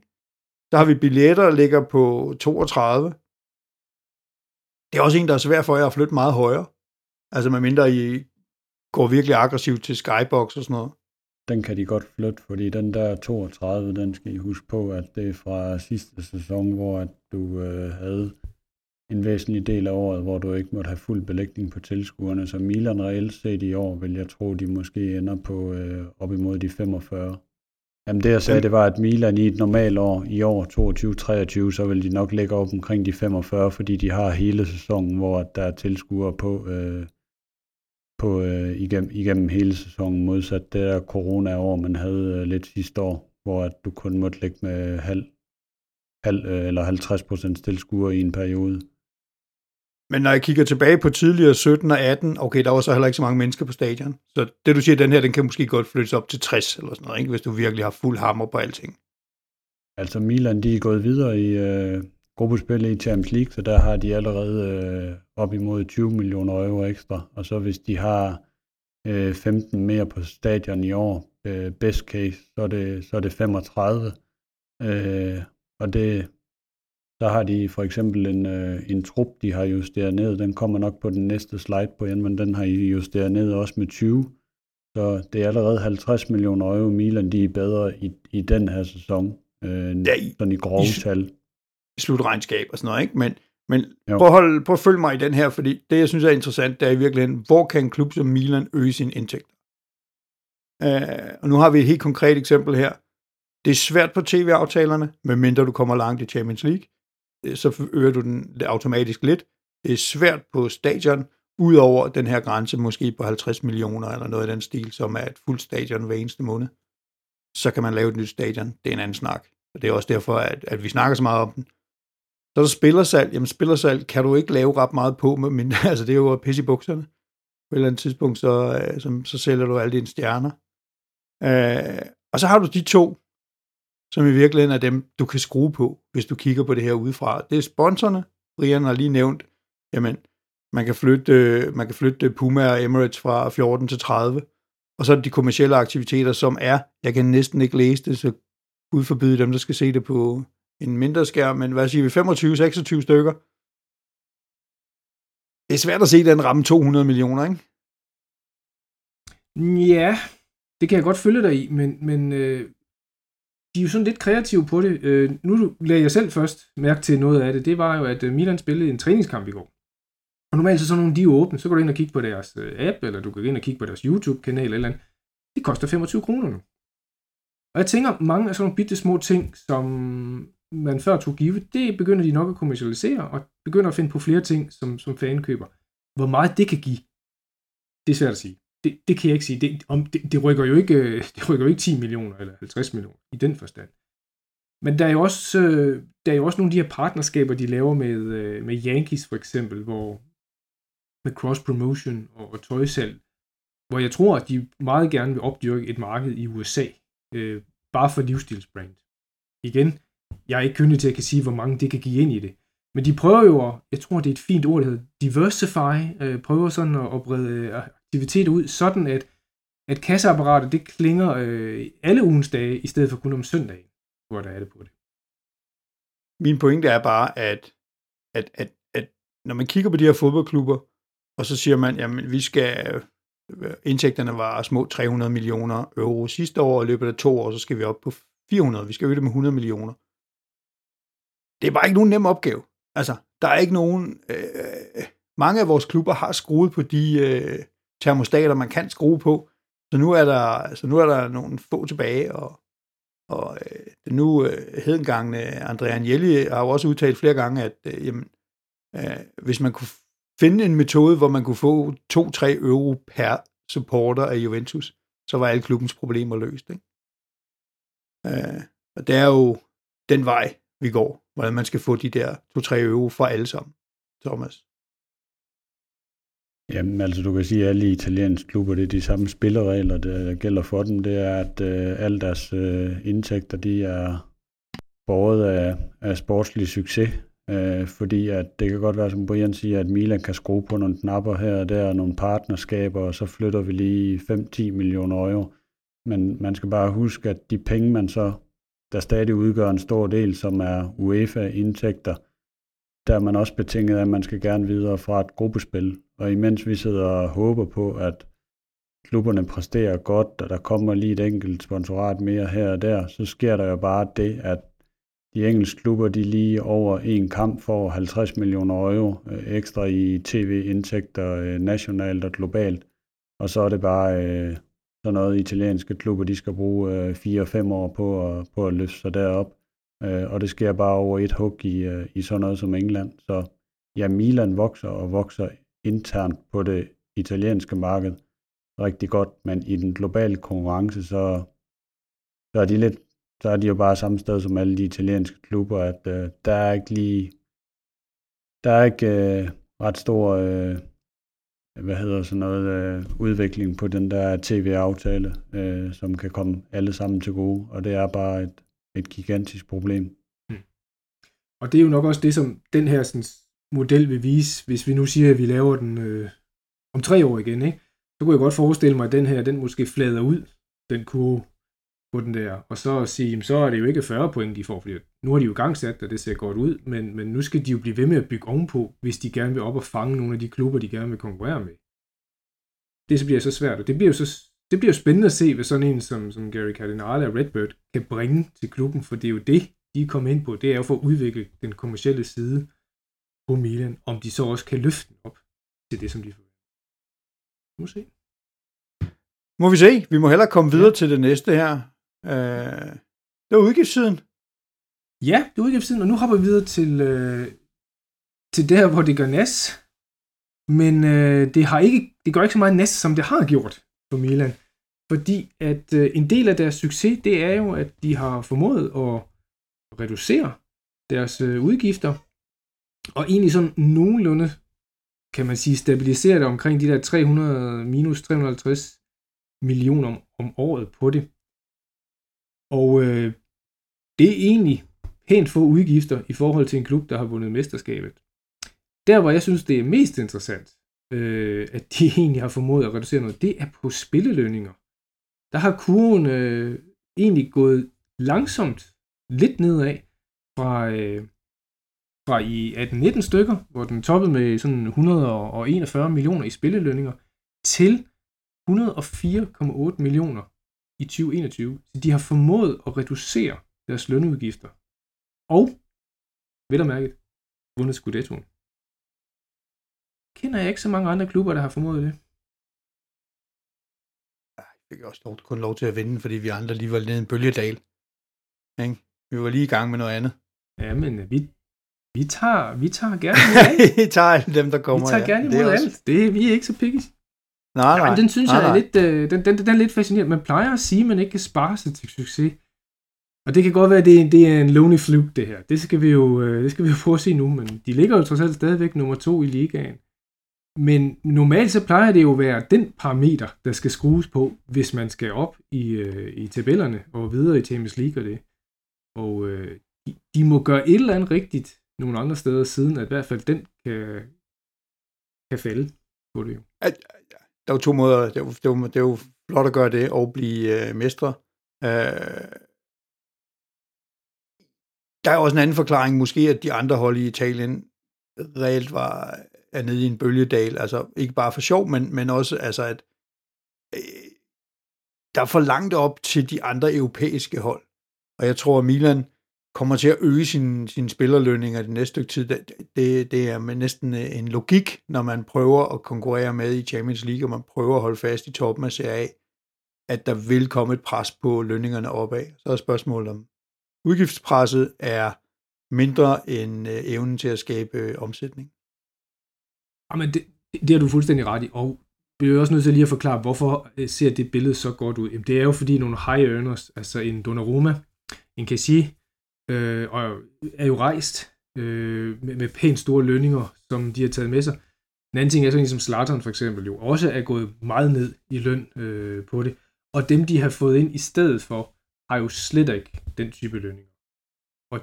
Speaker 1: Der har vi billetter, der ligger på 32. Det er også en, der er svært for jer at flytte meget højere. Altså medmindre I går virkelig aggressivt til Skybox og sådan noget.
Speaker 3: Den kan de godt flytte, fordi den der 32, den skal I huske på, at det er fra sidste sæson, hvor at du øh, havde en væsentlig del af året, hvor du ikke måtte have fuld belægning på tilskuerne. Så Milan reelt set i år, vil jeg tro, de måske ender på øh, op imod de 45. Jamen det jeg sagde, det var, at Milan i et normalt år, i år 22-23, så vil de nok ligge op omkring de 45, fordi de har hele sæsonen, hvor der er tilskuere på, øh, på øh, igennem, igennem hele sæsonen, modsat det der corona-år, man havde øh, lidt sidste år, hvor at du kun måtte ligge med halv, halv øh, eller 50 procent tilskuere i en periode.
Speaker 1: Men når jeg kigger tilbage på tidligere 17 og 18, okay, der var så heller ikke så mange mennesker på stadion. Så det du siger, den her, den kan måske godt flyttes op til 60 eller sådan noget, ikke? hvis du virkelig har fuld hammer på alting.
Speaker 3: Altså Milan, de er gået videre i øh, gruppespillet i Champions League, så der har de allerede øh, op imod 20 millioner euro ekstra. Og så hvis de har øh, 15 mere på stadion i år, øh, best case, så er det, så er det 35. Øh, og det, så har de for eksempel en, øh, en trup, de har justeret ned. Den kommer nok på den næste slide på igen, men den har I justeret ned også med 20. Så det er allerede 50 millioner euro. Milan de er bedre i, i den her sæson, øh, ja, i, sådan i grove i, tal.
Speaker 1: I slutregnskab og sådan noget, ikke? Men, men prøv at, holde, prøv at følge mig i den her, fordi det, jeg synes er interessant, det er i virkeligheden, hvor kan en klub som Milan øge sin indtægt? Uh, og nu har vi et helt konkret eksempel her. Det er svært på tv-aftalerne, medmindre du kommer langt i Champions League. Øh, så øger du den automatisk lidt. Det er svært på stadion, udover den her grænse, måske på 50 millioner eller noget af den stil, som er et fuldt stadion hver eneste måned. Så kan man lave et nyt stadion. Det er en anden snak. Og det er også derfor, at, at vi snakker så meget om den. Så er der spillersalg. Jamen spillersalg kan du ikke lave ret meget på, men (laughs) altså, det er jo pisse i bukserne. På et eller andet tidspunkt, så, øh, så, så sælger du alle dine stjerner. Øh, og så har du de to, som i virkeligheden er dem, du kan skrue på, hvis du kigger på det her udefra. Det er sponsorerne. Brian har lige nævnt, jamen, man kan flytte, øh, man kan flytte øh, Puma og Emirates fra 14 til 30. Og så er det de kommercielle aktiviteter, som er, jeg kan næsten ikke læse det, så Gud forbyde dem, der skal se det på en mindre skærm, men hvad siger vi, 25-26 stykker. Det er svært at se den ramme 200 millioner, ikke?
Speaker 2: Ja, det kan jeg godt følge dig i, men, men øh, de er jo sådan lidt kreative på det. Øh, nu lagde jeg selv først mærke til noget af det. Det var jo, at øh, Milan spillede en træningskamp i går. Og normalt så sådan nogle, de er åbne. Så går du ind og kigge på deres øh, app, eller du kan ind og kigge på deres YouTube-kanal eller andet. Det koster 25 kroner nu. Og jeg tænker, mange af sådan nogle bitte små ting, som man før tog givet, det begynder de nok at kommercialisere, og begynder at finde på flere ting, som, som fan køber. Hvor meget det kan give, det er svært at sige det, det kan jeg ikke sige. Det, om, det, det, rykker jo ikke, (laughs) det rykker jo ikke 10 millioner eller 50 millioner i den forstand. Men der er jo også, øh, der er jo også nogle af de her partnerskaber, de laver med, øh, med Yankees for eksempel, hvor med cross-promotion og, og tøjsalg, hvor jeg tror, at de meget gerne vil opdyrke et marked i USA, øh, bare for livsstilsbrand. Igen, jeg er ikke kyndig til at kan sige, hvor mange det kan give ind i det. Men de prøver jo, jeg tror, det er et fint ord, der hedder diversify, øh, prøver sådan at, at brede øh, aktivitet ud, sådan at, at kasseapparatet, det klinger øh, alle ugens dage, i stedet for kun om søndagen, hvor der er det på det.
Speaker 1: Min pointe er bare, at, at, at, at når man kigger på de her fodboldklubber, og så siger man, jamen vi skal, øh, indtægterne var små 300 millioner euro sidste år, og i løbet af to år, så skal vi op på 400, vi skal øge det med 100 millioner. Det er bare ikke nogen nem opgave. Altså, der er ikke nogen... Øh, mange af vores klubber har skruet på de øh, termostater, man kan skrue på, så nu er der, så nu er der nogle få tilbage, og, og øh, den nu øh, hedengangne Andrea Agnelli har jo også udtalt flere gange, at øh, jamen, øh, hvis man kunne finde en metode, hvor man kunne få 2-3 euro per supporter af Juventus, så var alle klubbens problemer løst. Ikke? Øh, og det er jo den vej, vi går, hvordan man skal få de der 2-3 euro for alle sammen, Thomas.
Speaker 3: Jamen, altså du kan sige, at alle italienske klubber, det er de samme spilleregler, der gælder for dem. Det er, at øh, alle deres øh, indtægter, de er båret af, af sportslig succes. Øh, fordi at det kan godt være, som Brian siger, at Milan kan skrue på nogle knapper her og der, nogle partnerskaber, og så flytter vi lige 5-10 millioner euro. Men man skal bare huske, at de penge, man så, der stadig udgør en stor del, som er UEFA-indtægter, der er man også betinget af, at man skal gerne videre fra et gruppespil. Og imens vi sidder og håber på, at klubberne præsterer godt, og der kommer lige et enkelt sponsorat mere her og der, så sker der jo bare det, at de engelske klubber, de lige over en kamp får 50 millioner euro øh, ekstra i tv-indtægter øh, nationalt og globalt. Og så er det bare øh, sådan noget, italienske klubber, de skal bruge øh, 4-5 år på at, på at løfte sig derop. Øh, og det sker bare over et hug i, øh, i sådan noget som England. Så ja, Milan vokser og vokser internt på det italienske marked rigtig godt, men i den globale konkurrence, så, så er de lidt så er de jo bare samme sted som alle de italienske klubber, at øh, der er ikke lige, der er ikke øh, ret stor, øh, hvad hedder sådan noget, øh, udvikling på den der tv-aftale, øh, som kan komme alle sammen til gode, og det er bare et, et gigantisk problem. Hmm.
Speaker 2: Og det er jo nok også det, som den her sådan, model vil vise, hvis vi nu siger, at vi laver den øh, om tre år igen, ikke? så kunne jeg godt forestille mig, at den her, den måske flader ud, den kurve, på den der, og så sige, så er det jo ikke 40 point, de får, fordi nu har de jo gangsat, og det ser godt ud, men, men nu skal de jo blive ved med at bygge ovenpå, hvis de gerne vil op og fange nogle af de klubber, de gerne vil konkurrere med. Det så bliver så svært, og det bliver jo så det bliver jo spændende at se, hvad sådan en som, som Gary Cardinale og Redbird kan bringe til klubben, for det er jo det, de er kommet ind på. Det er jo for at udvikle den kommercielle side på Milan, om de så også kan løfte den op til det, som de forventer. Må se.
Speaker 1: Må vi se. Vi må hellere komme videre ja. til det næste her. Øh, det var udgiftssiden.
Speaker 2: Ja, det var udgiftssiden, og nu hopper vi videre til, øh, til der, hvor det gør næs. Men øh, det, har ikke, det gør ikke så meget næs, som det har gjort for Milan. Fordi at øh, en del af deres succes, det er jo, at de har formået at reducere deres øh, udgifter, og egentlig sådan nogenlunde, kan man sige, stabilisere det omkring de der 300 minus 350 millioner om, om året på det. Og øh, det er egentlig pænt få udgifter i forhold til en klub, der har vundet mesterskabet. Der, hvor jeg synes, det er mest interessant, øh, at de (laughs) egentlig har formået at reducere noget, det er på spillelønninger. Der har kurven øh, egentlig gået langsomt lidt nedad fra, øh, fra i 18-19 stykker, hvor den toppede med sådan 141 millioner i spillelønninger, til 104,8 millioner i 2021. Så de har formået at reducere deres lønudgifter. Og, vel og mærket, vundet Scudettoen. Kender jeg ikke så mange andre klubber, der har formået det.
Speaker 1: Jeg fik også lov, kun lov til at vinde, fordi vi andre lige var nede i en bølgedal. Ikke? Vi var lige i gang med noget andet.
Speaker 2: Ja, men øh, vi, vi, tager, vi tager (laughs) gerne imod alt.
Speaker 1: vi tager alle dem, der kommer.
Speaker 2: Vi tager ja. gerne imod det alt. Det, vi er ikke så picky.
Speaker 1: Nej, nej.
Speaker 2: Ja, den synes
Speaker 1: nej,
Speaker 2: jeg er
Speaker 1: nej.
Speaker 2: lidt, øh, den, den, den er lidt fascinerende. Man plejer at sige, at man ikke kan spare sig til succes. Og det kan godt være, at det, det er en lonely fluke, det her. Det skal vi jo, øh, det skal vi jo prøve at se nu, men de ligger jo trods alt stadigvæk nummer to i ligaen. men normalt så plejer det jo at være den parameter, der skal skrues på, hvis man skal op i, øh, i tabellerne og videre i Champions League og det. Og øh, de, de må gøre et eller andet rigtigt nogle andre steder siden, at i hvert fald den kan, kan falde på det jo.
Speaker 1: Der er jo to måder. Det er jo, det er jo, det er jo flot at gøre det og blive øh, mestre. Øh, der er også en anden forklaring, måske at de andre hold i Italien reelt var er nede i en bølgedal, altså ikke bare for sjov, men, men også altså at øh, der er for langt op til de andre europæiske hold. Og jeg tror, at Milan kommer til at øge sin, sin spillerlønninger det næste stykke tid. Det, det, det er med næsten øh, en logik, når man prøver at konkurrere med i Champions League, og man prøver at holde fast i toppen af Serie A, at der vil komme et pres på lønningerne opad. Så er spørgsmålet om udgiftspresset er mindre end øh, evnen til at skabe øh, omsætning.
Speaker 2: Jamen, det, det har du fuldstændig ret i, og vi er også nødt til lige at forklare, hvorfor ser det billede så godt ud. Jamen, det er jo fordi nogle high earners, altså en Donnarumma, en Cassie, øh, og er jo rejst øh, med, med pænt store lønninger, som de har taget med sig. En anden ting er sådan en som Slateren for eksempel jo også er gået meget ned i løn øh, på det. Og dem, de har fået ind i stedet for, har jo slet ikke den type lønninger. Og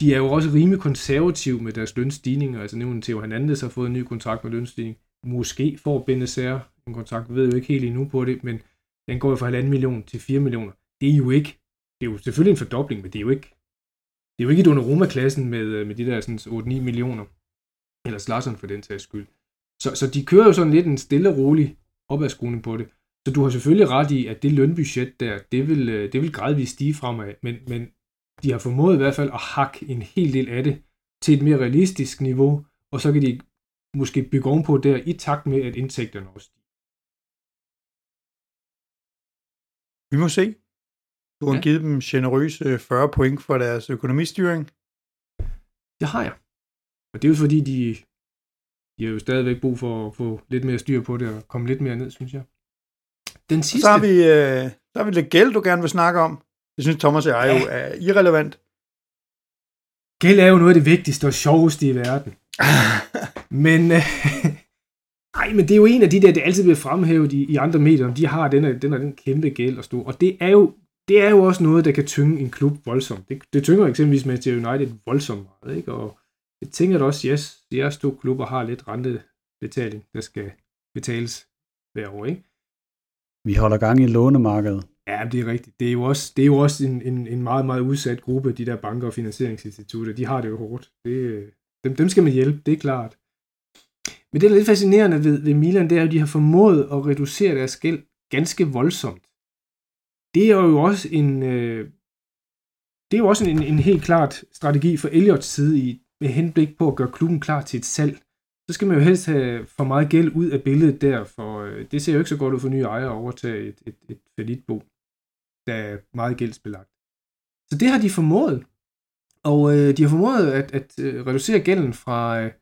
Speaker 2: de er jo også rimelig konservative med deres lønstigninger. Altså nævnen Theo Hernandez har fået en ny kontrakt med lønstigning. Måske får Benacer en kontrakt, vi ved jo ikke helt endnu på det, men den går jo fra 1,5 million til 4 millioner. Det er jo ikke, det er jo selvfølgelig en fordobling, men det er jo ikke, det er jo ikke Donnarumma-klassen med, øh, med de der sådan 8-9 millioner, eller Slasson for den sags skyld. Så, så de kører jo sådan lidt en stille og rolig opadskruning på det. Så du har selvfølgelig ret i, at det lønbudget der, det vil, øh, det vil gradvist stige fremad, men, men de har formået i hvert fald at hakke en hel del af det til et mere realistisk niveau, og så kan de måske bygge ovenpå der i takt med, at indtægterne også stiger.
Speaker 1: Vi må se. Du har ja. givet dem generøse 40 point for deres økonomistyring.
Speaker 2: Det har jeg. Og det er jo fordi, de, de har jo stadigvæk brug for at få lidt mere styr på det og komme lidt mere ned, synes jeg. Den sidste...
Speaker 1: så har vi, øh, så har vi lidt gæld, du gerne vil snakke om. Det synes Thomas og jeg ja. jo er irrelevant.
Speaker 2: Gæld er jo noget af det vigtigste og sjoveste i verden. (laughs) men, øh, (laughs) ej, men det er jo en af de der, det altid bliver fremhævet i, i andre medier, de har den, den, den kæmpe gæld og stor. Og det er jo det er jo også noget, der kan tynge en klub voldsomt. Det, det tynger eksempelvis Manchester United voldsomt meget, ikke? Og jeg tænker da også, yes, jeres to klubber har lidt rentebetaling, der skal betales hver år, ikke?
Speaker 3: Vi holder gang i lånemarkedet.
Speaker 2: Ja, det er rigtigt. Det er jo også, det er jo også en, en, en meget, meget udsat gruppe, de der banker og finansieringsinstitutter. De har det jo hårdt. Det, dem, dem skal man hjælpe, det er klart. Men det, der er lidt fascinerende ved, ved Milan, det er, at de har formået at reducere deres gæld ganske voldsomt det er jo også en, øh, det er jo også en, en helt klart strategi for Elliots side i, med henblik på at gøre klubben klar til et salg. Så skal man jo helst have for meget gæld ud af billedet der, for øh, det ser jo ikke så godt ud for nye ejere at overtage et, et, et falitbo, der er meget gældsbelagt. Så det har de formået. Og øh, de har formået at, at øh, reducere gælden fra, øh,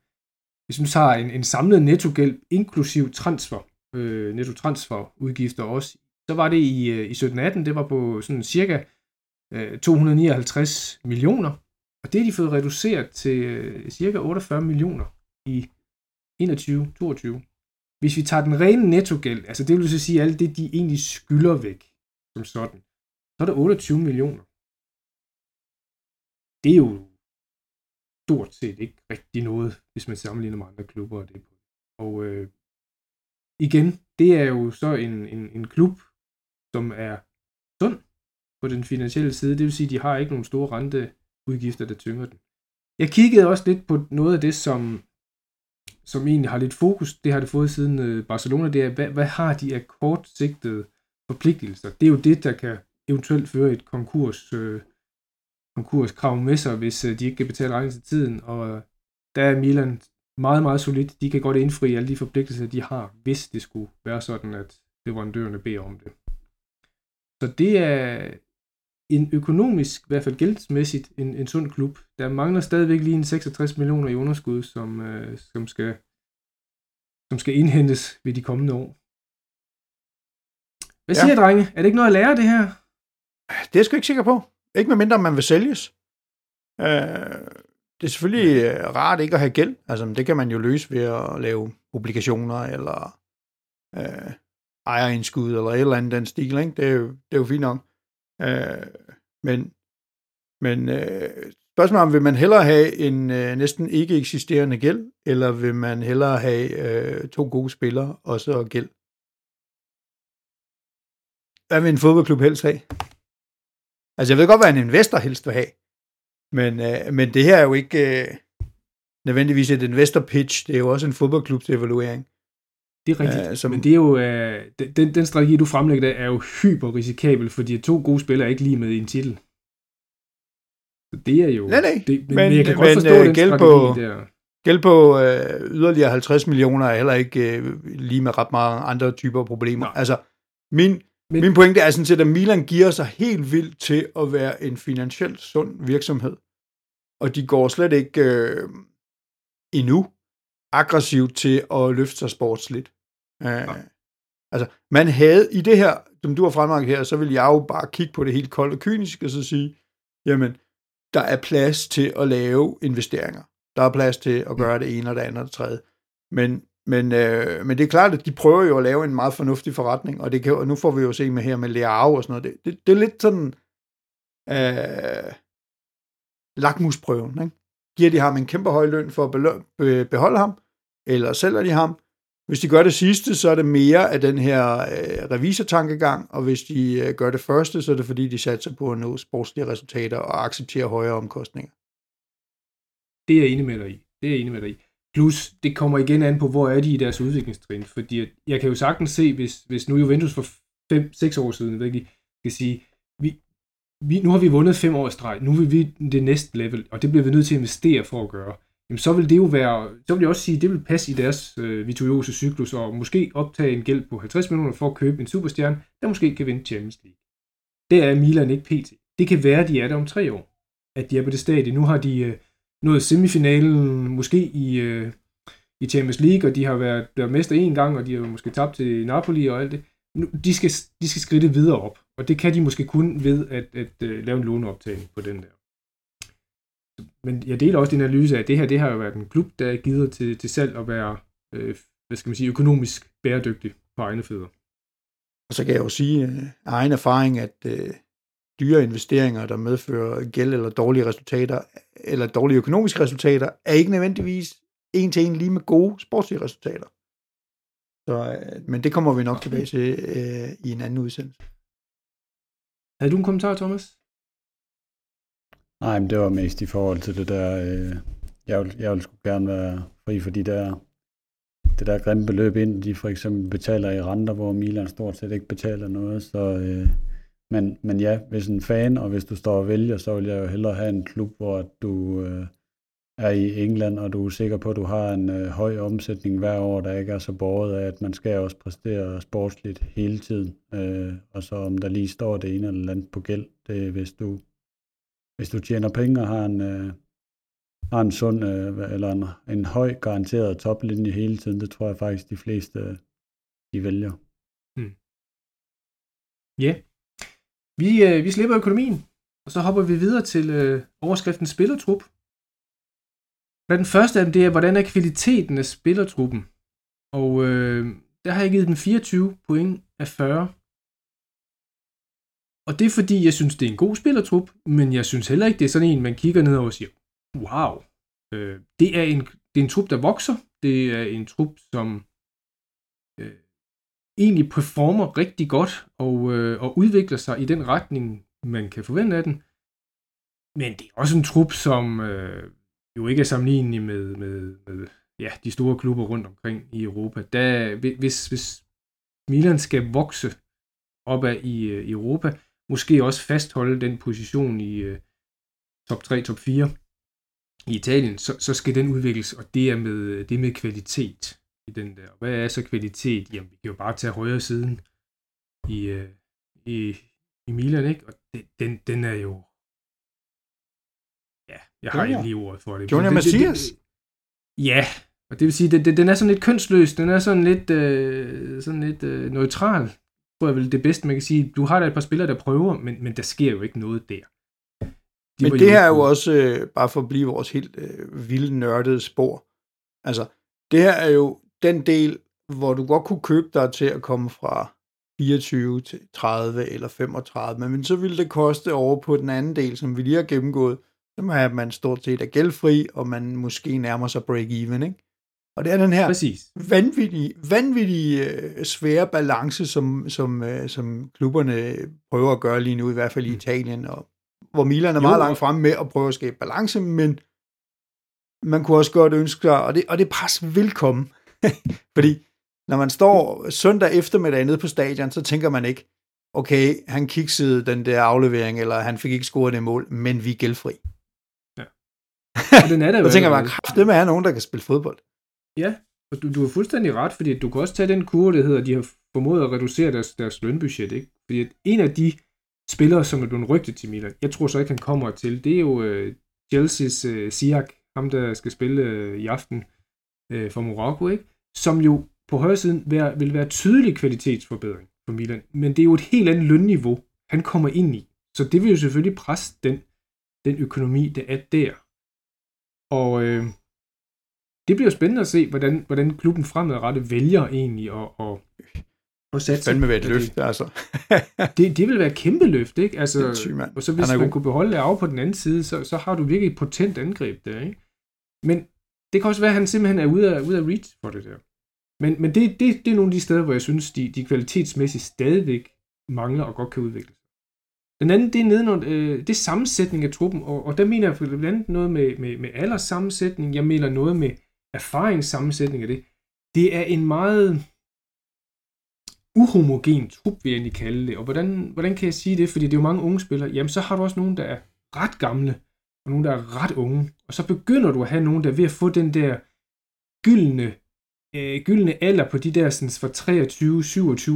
Speaker 2: hvis man tager en, en samlet nettogæld, inklusiv transfer, øh, nettotransferudgifter også så var det i, øh, i 17-18, det var på sådan cirka øh, 259 millioner, og det har de fået reduceret til øh, cirka 48 millioner i 21-22. Hvis vi tager den rene nettogæld, altså det vil så sige alt det, de egentlig skylder væk, som sådan, så er der 28 millioner. Det er jo stort set ikke rigtig noget, hvis man sammenligner med andre klubber. Og, det. og øh, igen, det er jo så en, en, en klub, som er sund på den finansielle side. Det vil sige, at de har ikke nogen store renteudgifter, der tynger den. Jeg kiggede også lidt på noget af det, som, som egentlig har lidt fokus. Det har det fået siden øh, Barcelona. Det er, hvad, hvad har de af kortsigtede forpligtelser? Det er jo det, der kan eventuelt føre et konkurs, øh, konkurskrav med sig, hvis øh, de ikke kan betale regningen til tiden. Og der er Milan meget, meget solidt. De kan godt indfri alle de forpligtelser, de har, hvis det skulle være sådan, at leverandørerne beder om det. Så det er en økonomisk, i hvert fald gældsmæssigt, en, en sund klub. Der mangler stadigvæk lige en 66 millioner i underskud, som, øh, som, skal, som skal indhentes ved de kommende år. Hvad siger ja. drenge? Er det ikke noget at lære det her?
Speaker 1: Det er jeg sgu ikke sikker på. Ikke med mindre, man vil sælges. Øh, det er selvfølgelig øh, rart ikke at have gæld. Altså, det kan man jo løse ved at lave obligationer, eller øh, ejerindskud, eller et eller andet den stil, ikke? Det, er jo, det er jo fint nok. Øh, men men øh, spørgsmålet om, vil man hellere have en øh, næsten ikke eksisterende gæld, eller vil man hellere have øh, to gode spillere, og så gæld? Hvad vil en fodboldklub helst have? Altså, jeg ved godt, hvad en investor helst vil have. Men, øh, men det her er jo ikke øh, nødvendigvis et investor pitch. Det er jo også en fodboldklubs evaluering.
Speaker 2: Det er rigtigt, uh, som... men det er jo, uh, den, den strategi, du fremlægger, der, er jo hyper risikabel, fordi to gode spillere er ikke lige med i en titel. Så det er jo...
Speaker 1: Nej, nej.
Speaker 2: Det, men, men, jeg kan godt men, forstå uh, den strategi
Speaker 1: på,
Speaker 2: der.
Speaker 1: Gæld på uh, yderligere 50 millioner er heller ikke uh, lige med ret mange andre typer problemer. Nej. Altså, min, men, min pointe er sådan set, at Milan giver sig helt vildt til at være en finansielt sund virksomhed. Og de går slet ikke uh, endnu aggressivt til at løfte sig sportsligt. Uh, altså, man havde i det her, som du har fremlagt her, så vil jeg jo bare kigge på det helt koldt og kynisk, og så sige, jamen, der er plads til at lave investeringer. Der er plads til at gøre det ene og det andet og det tredje. Men, men, øh, men det er klart, at de prøver jo at lave en meget fornuftig forretning, og, det kan, og nu får vi jo se med her med Leao og sådan noget. Det, det, det er lidt sådan øh, lakmusprøven. Ikke? Giver de ham en kæmpe høj løn for at beholde ham, eller sælger de ham? Hvis de gør det sidste, så er det mere af den her øh, revisortankegang, og hvis de øh, gør det første, så er det fordi, de satser på at nå sportslige resultater og acceptere højere omkostninger.
Speaker 2: Det er jeg enig med dig i. Det er jeg enig med dig i. Plus, det kommer igen an på, hvor er de i deres udviklingstrin. Fordi jeg kan jo sagtens se, hvis, hvis nu Juventus for 5-6 år siden, ved ikke, kan sige, vi, vi, nu har vi vundet fem års streg, nu vil vi det næste level, og det bliver vi nødt til at investere for at gøre jamen så vil det jo være, så vil jeg også sige, at det vil passe i deres øh, virtuose cyklus, og måske optage en gæld på 50 millioner for at købe en superstjerne, der måske kan vinde Champions League. Det er Milan ikke pt. Det kan være, at de er der om tre år. At de er på det stadie. Nu har de øh, nået semifinalen, måske i, øh, i Champions League, og de har været der mester en gang, og de har måske tabt til Napoli og alt det. Nu, de, skal, de skal skridte videre op, og det kan de måske kun ved at, at, at uh, lave en låneoptagning på den der men jeg deler også din analyse af, at det her det har jo været en klub, der er givet til, til salg at være øh, hvad skal man sige, økonomisk bæredygtig på egne fødder.
Speaker 1: Og så kan jeg jo sige øh, af egen erfaring, at øh, dyre investeringer, der medfører gæld eller dårlige resultater, eller dårlige økonomiske resultater, er ikke nødvendigvis en til en lige med gode sportslige resultater. Så, øh, men det kommer vi nok tilbage til øh, i en anden udsendelse.
Speaker 2: Havde du en kommentar, Thomas?
Speaker 3: Nej, men det var mest i forhold til det der, øh, jeg, vil, jeg vil sgu gerne være fri for de der, det der grimme beløb ind, de for eksempel betaler i renter, hvor Milan stort set ikke betaler noget, så, øh, men, men ja, hvis en fan, og hvis du står og vælger, så vil jeg jo hellere have en klub, hvor du øh, er i England, og du er sikker på, at du har en øh, høj omsætning hver år, der ikke er så borget af, at man skal også præstere sportsligt hele tiden. Øh, og så om der lige står det ene eller andet på gæld, det hvis du hvis du tjener penge og har en, øh, har en sund øh, eller en, en høj garanteret toplinje hele tiden, det tror jeg faktisk de fleste øh, de vælger.
Speaker 2: Hmm. Ja. Yeah. Vi, øh, vi slipper økonomien, og så hopper vi videre til øh, overskriften spillertrup. Hvad den første af dem, det er, hvordan er kvaliteten af spillertruppen? Og øh, der har jeg givet den 24 point af 40. Og det er fordi, jeg synes, det er en god spillertrup, men jeg synes heller ikke, det er sådan en, man kigger ned og siger, wow, øh, det, er en, det er en trup, der vokser. Det er en trup, som øh, egentlig performer rigtig godt og, øh, og udvikler sig i den retning, man kan forvente af den. Men det er også en trup, som øh, jo ikke er sammenlignelig med, med, med ja, de store klubber rundt omkring i Europa. Da, hvis, hvis Milan skal vokse opad i, øh, i Europa, måske også fastholde den position i øh, top 3, top 4 i Italien, så, så skal den udvikles, og det er med, det er med kvalitet i den der. Hvad er så kvalitet? Jamen, vi kan jo bare tage højre siden i, øh, i, i Milan, ikke? Og det, den, den er jo... Ja, jeg har ikke lige ordet for det.
Speaker 1: Junior Messias?
Speaker 2: Ja, og det vil sige, den, den er sådan lidt kønsløs, den er sådan lidt, øh, sådan lidt øh, neutral tror jeg vel det bedste, man kan sige. Du har da et par spillere, der prøver, men, men der sker jo ikke noget der.
Speaker 1: De men det her er jo også, øh, bare for at blive vores helt øh, vilde nørdede spor, altså, det her er jo den del, hvor du godt kunne købe dig til at komme fra 24 til 30 eller 35, men så ville det koste over på den anden del, som vi lige har gennemgået, så må at man stort set er gældfri, og man måske nærmer sig break-even, ikke? Og det er den her
Speaker 2: Præcis.
Speaker 1: vanvittige, vanvittige øh, svære balance, som, som, øh, som klubberne prøver at gøre lige nu, i hvert fald i Italien, og hvor Milan er
Speaker 2: Jo,
Speaker 1: meget
Speaker 2: og-
Speaker 1: langt fremme med at prøve at skabe balance, men man kunne også godt ønske sig, og det, og det pres vil komme, (laughs) fordi når man står søndag eftermiddag nede på stadion, så tænker man ikke, okay, han kiksede den der aflevering, eller han fik ikke scoret det mål, men vi er gældfri.
Speaker 2: Og den er der jo (laughs)
Speaker 1: Så tænker man,
Speaker 2: allerede.
Speaker 1: kraft, det med at have nogen, der kan spille fodbold.
Speaker 2: Ja, og du, du har fuldstændig ret, fordi du kan også tage den kurve, der hedder, at de har formået at reducere deres, deres lønbudget, ikke? Fordi at en af de spillere, som er blevet rygtet til Milan, jeg tror så ikke, han kommer til, det er jo øh, Chelsea's øh, Siak, ham der skal spille øh, i aften øh, for Morocco, ikke? Som jo på højre siden vil, vil være tydelig kvalitetsforbedring for Milan, men det er jo et helt andet lønniveau, han kommer ind i. Så det vil jo selvfølgelig presse den, den økonomi, der er der. Og øh, det bliver jo spændende at se, hvordan, hvordan klubben fremadrettet vælger egentlig at, at, at
Speaker 1: Det
Speaker 2: satse.
Speaker 1: fandme være et
Speaker 2: Det-
Speaker 1: løft, altså. (laughs)
Speaker 2: Det, det vil være et kæmpe løft, ikke? Altså,
Speaker 1: Sindssygt, mand.
Speaker 2: og så hvis man
Speaker 1: god.
Speaker 2: kunne beholde af på den anden side, så, så har du virkelig et potent angreb der, ikke? Men det kan også være, at han simpelthen er ude af, ude af reach for det der. Men, men det, det, det er nogle af de steder, hvor jeg synes, de, de kvalitetsmæssigt stadigvæk mangler og godt kan udvikle sig. Den anden, det er nedenunder, øh, det er sammensætning af truppen, og, og der mener jeg blandt andet noget med, med, med alderssammensætning, jeg mener noget med erfaringssammensætning af det. Det er en meget uhomogen trup, vil jeg egentlig kalde det. Og hvordan, hvordan kan jeg sige det? Fordi det er jo mange unge spillere. Jamen, så har du også nogen, der er ret gamle, og nogen, der er ret unge. Og så begynder du at have nogen, der er ved at få den der gyldne, øh, gyldne alder på de der sådan, fra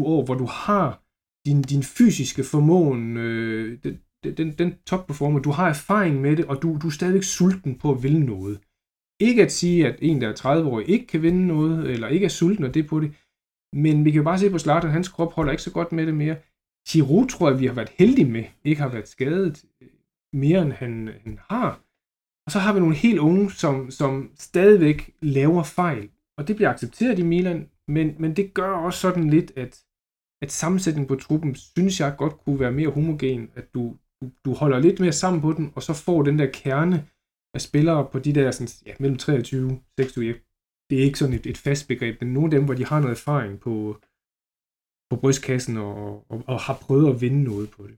Speaker 2: 23-27 år, hvor du har din, din fysiske formåen, øh, den, den, den topperformer, du har erfaring med det, og du, du er stadigvæk sulten på at ville noget. Ikke at sige, at en, der er 30 år, ikke kan vinde noget, eller ikke er sulten og det er på det, men vi kan jo bare se på Slater, hans krop holder ikke så godt med det mere. Giroud tror jeg, vi har været heldige med, ikke har været skadet øh, mere, end han, han har. Og så har vi nogle helt unge, som, som stadigvæk laver fejl. Og det bliver accepteret i Milan, men, men det gør også sådan lidt, at, at sammensætningen på truppen, synes jeg godt kunne være mere homogen, at du, du holder lidt mere sammen på den, og så får den der kerne af spillere på de der sådan, ja, mellem 23 og 26. Det er ikke sådan et, et fast begreb, men nogle af dem, hvor de har noget erfaring på, på brystkassen og, og, og har prøvet at vinde noget på det.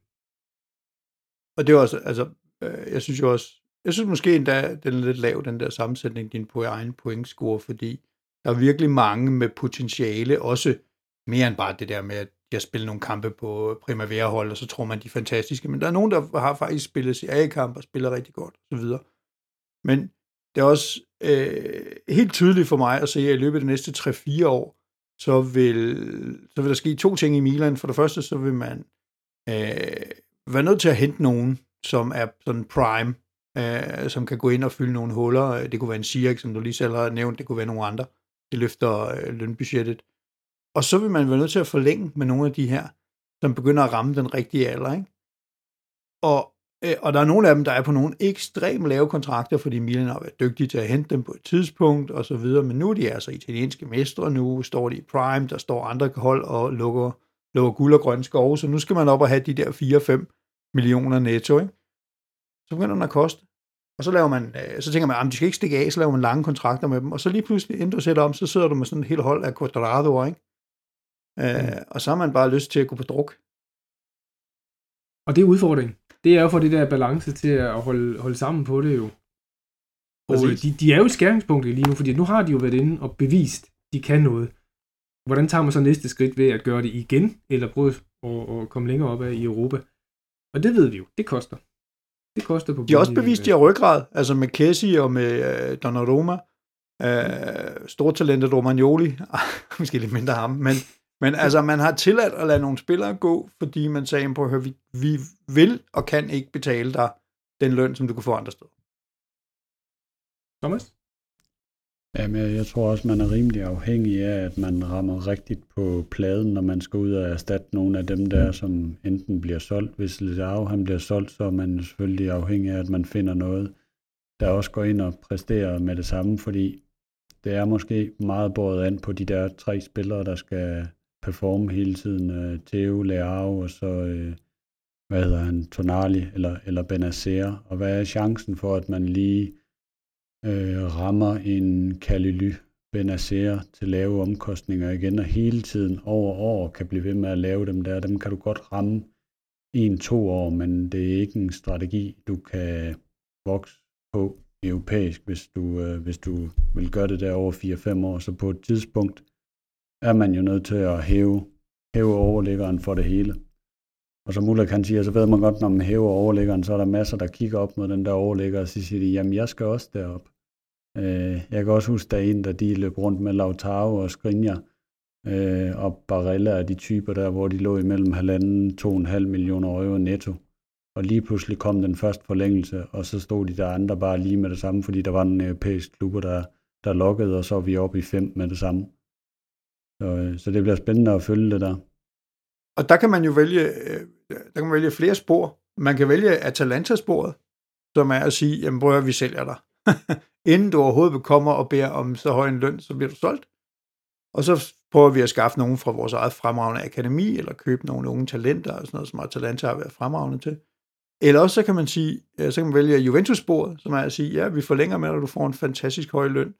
Speaker 1: Og det er også, altså, øh, jeg synes jo også, jeg synes måske endda, den er lidt lav, den der sammensætning, din på egen pointscore, fordi der er virkelig mange med potentiale, også mere end bare det der med, at jeg spiller nogle kampe på Primavera-hold, og så tror man, de er fantastiske. Men der er nogen, der har faktisk spillet CA-kamp og spiller rigtig godt, og så videre. Men det er også øh, helt tydeligt for mig at se, at i løbet af de næste 3-4 år, så vil, så vil der ske to ting i Milan. For det første, så vil man øh, være nødt til at hente nogen, som er sådan prime, øh, som kan gå ind og fylde nogle huller. Det kunne være en Sirik, som du lige selv har nævnt, det kunne være nogle andre. Det løfter øh, lønbudgettet. Og så vil man være nødt til at forlænge med nogle af de her, som begynder at ramme den rigtige alder. Ikke? Og, øh, og der er nogle af dem, der er på nogle ekstremt lave kontrakter, fordi Milan har været dygtige til at hente dem på et tidspunkt og så videre, men nu er de altså italienske mestre, nu står de i prime, der står andre hold og lukker, lukker guld og grøn skove, så nu skal man op og have de der 4-5 millioner netto, ikke? Så begynder den at koste. Og så laver man, øh, så tænker man, at de skal ikke stikke af, så laver man lange kontrakter med dem, og så lige pludselig, inden du sætter om, så sidder du med sådan et helt hold af quadradoer, ikke? Øh, og så har man bare lyst til at gå på druk.
Speaker 2: Og det er udfordringen. Det er jo for det der balance til at holde, holde sammen på det jo. Og øh,
Speaker 1: Præcis.
Speaker 2: de, de er jo et skæringspunkt lige nu, fordi nu har de jo været inde og bevist, de kan noget. Hvordan tager man så næste skridt ved at gøre det igen, eller prøve at, at komme længere op af i Europa? Og det ved vi jo, det koster. Det koster på
Speaker 1: De har også bevist, at de har ryggrad, altså med Kessi og med øh, Donnarumma. Øh, stortalentet Romagnoli, (laughs) måske lidt mindre ham, men, men altså man har tilladt at lade nogle spillere gå, fordi man sagde, på at høre, vi, vi vil og kan ikke betale dig den løn, som du kan få andre steder.
Speaker 2: Thomas?
Speaker 3: Jamen, jeg tror også, man er rimelig afhængig af, at man rammer rigtigt på pladen, når man skal ud og erstatte nogle af dem der, som enten bliver solgt. Hvis Leao han bliver solgt, så er man selvfølgelig afhængig af, at man finder noget, der også går ind og præsterer med det samme, fordi det er måske meget båret an på de der tre spillere, der skal performe hele tiden. Øh, Theo, Leao og så, øh, hvad hedder han, Tonali eller, eller Benacer. Og hvad er chancen for, at man lige øh, rammer en Kalily Benacer til lave omkostninger igen, og hele tiden over år kan blive ved med at lave dem der. Dem kan du godt ramme en-to år, men det er ikke en strategi, du kan vokse på europæisk, hvis du, øh, hvis du vil gøre det der over 4-5 år. Så på et tidspunkt er man jo nødt til at hæve, hæve overliggeren for det hele. Og som Ulla kan sige, så ved man godt, når man hæver overliggeren, så er der masser, der kigger op mod den der overligger, og så siger de, jamen jeg skal også derop. Øh, jeg kan også huske, der er en, der de løb rundt med Lautaro og Skriniar, øh, og Barella er de typer der, hvor de lå imellem halvanden, to og en halv millioner euro netto. Og lige pludselig kom den første forlængelse, og så stod de der andre bare lige med det samme, fordi der var en europæisk klub, der, der lukkede, og så var vi oppe i fem med det samme. Så, øh, så det bliver spændende at følge det der.
Speaker 1: Og der kan man jo vælge, øh, der kan man vælge flere spor. Man kan vælge Atalanta-sporet, som er at sige, jamen prøv at vi sælger dig. (laughs) Inden du overhovedet kommer og beder om så høj en løn, så bliver du solgt. Og så prøver vi at skaffe nogen fra vores eget fremragende akademi, eller købe nogle unge talenter, og sådan noget, som Atalanta har været fremragende til. Eller også så kan man sige, øh, så kan man vælge Juventus-sporet, som er at sige, ja, vi forlænger med, at du får en fantastisk høj løn,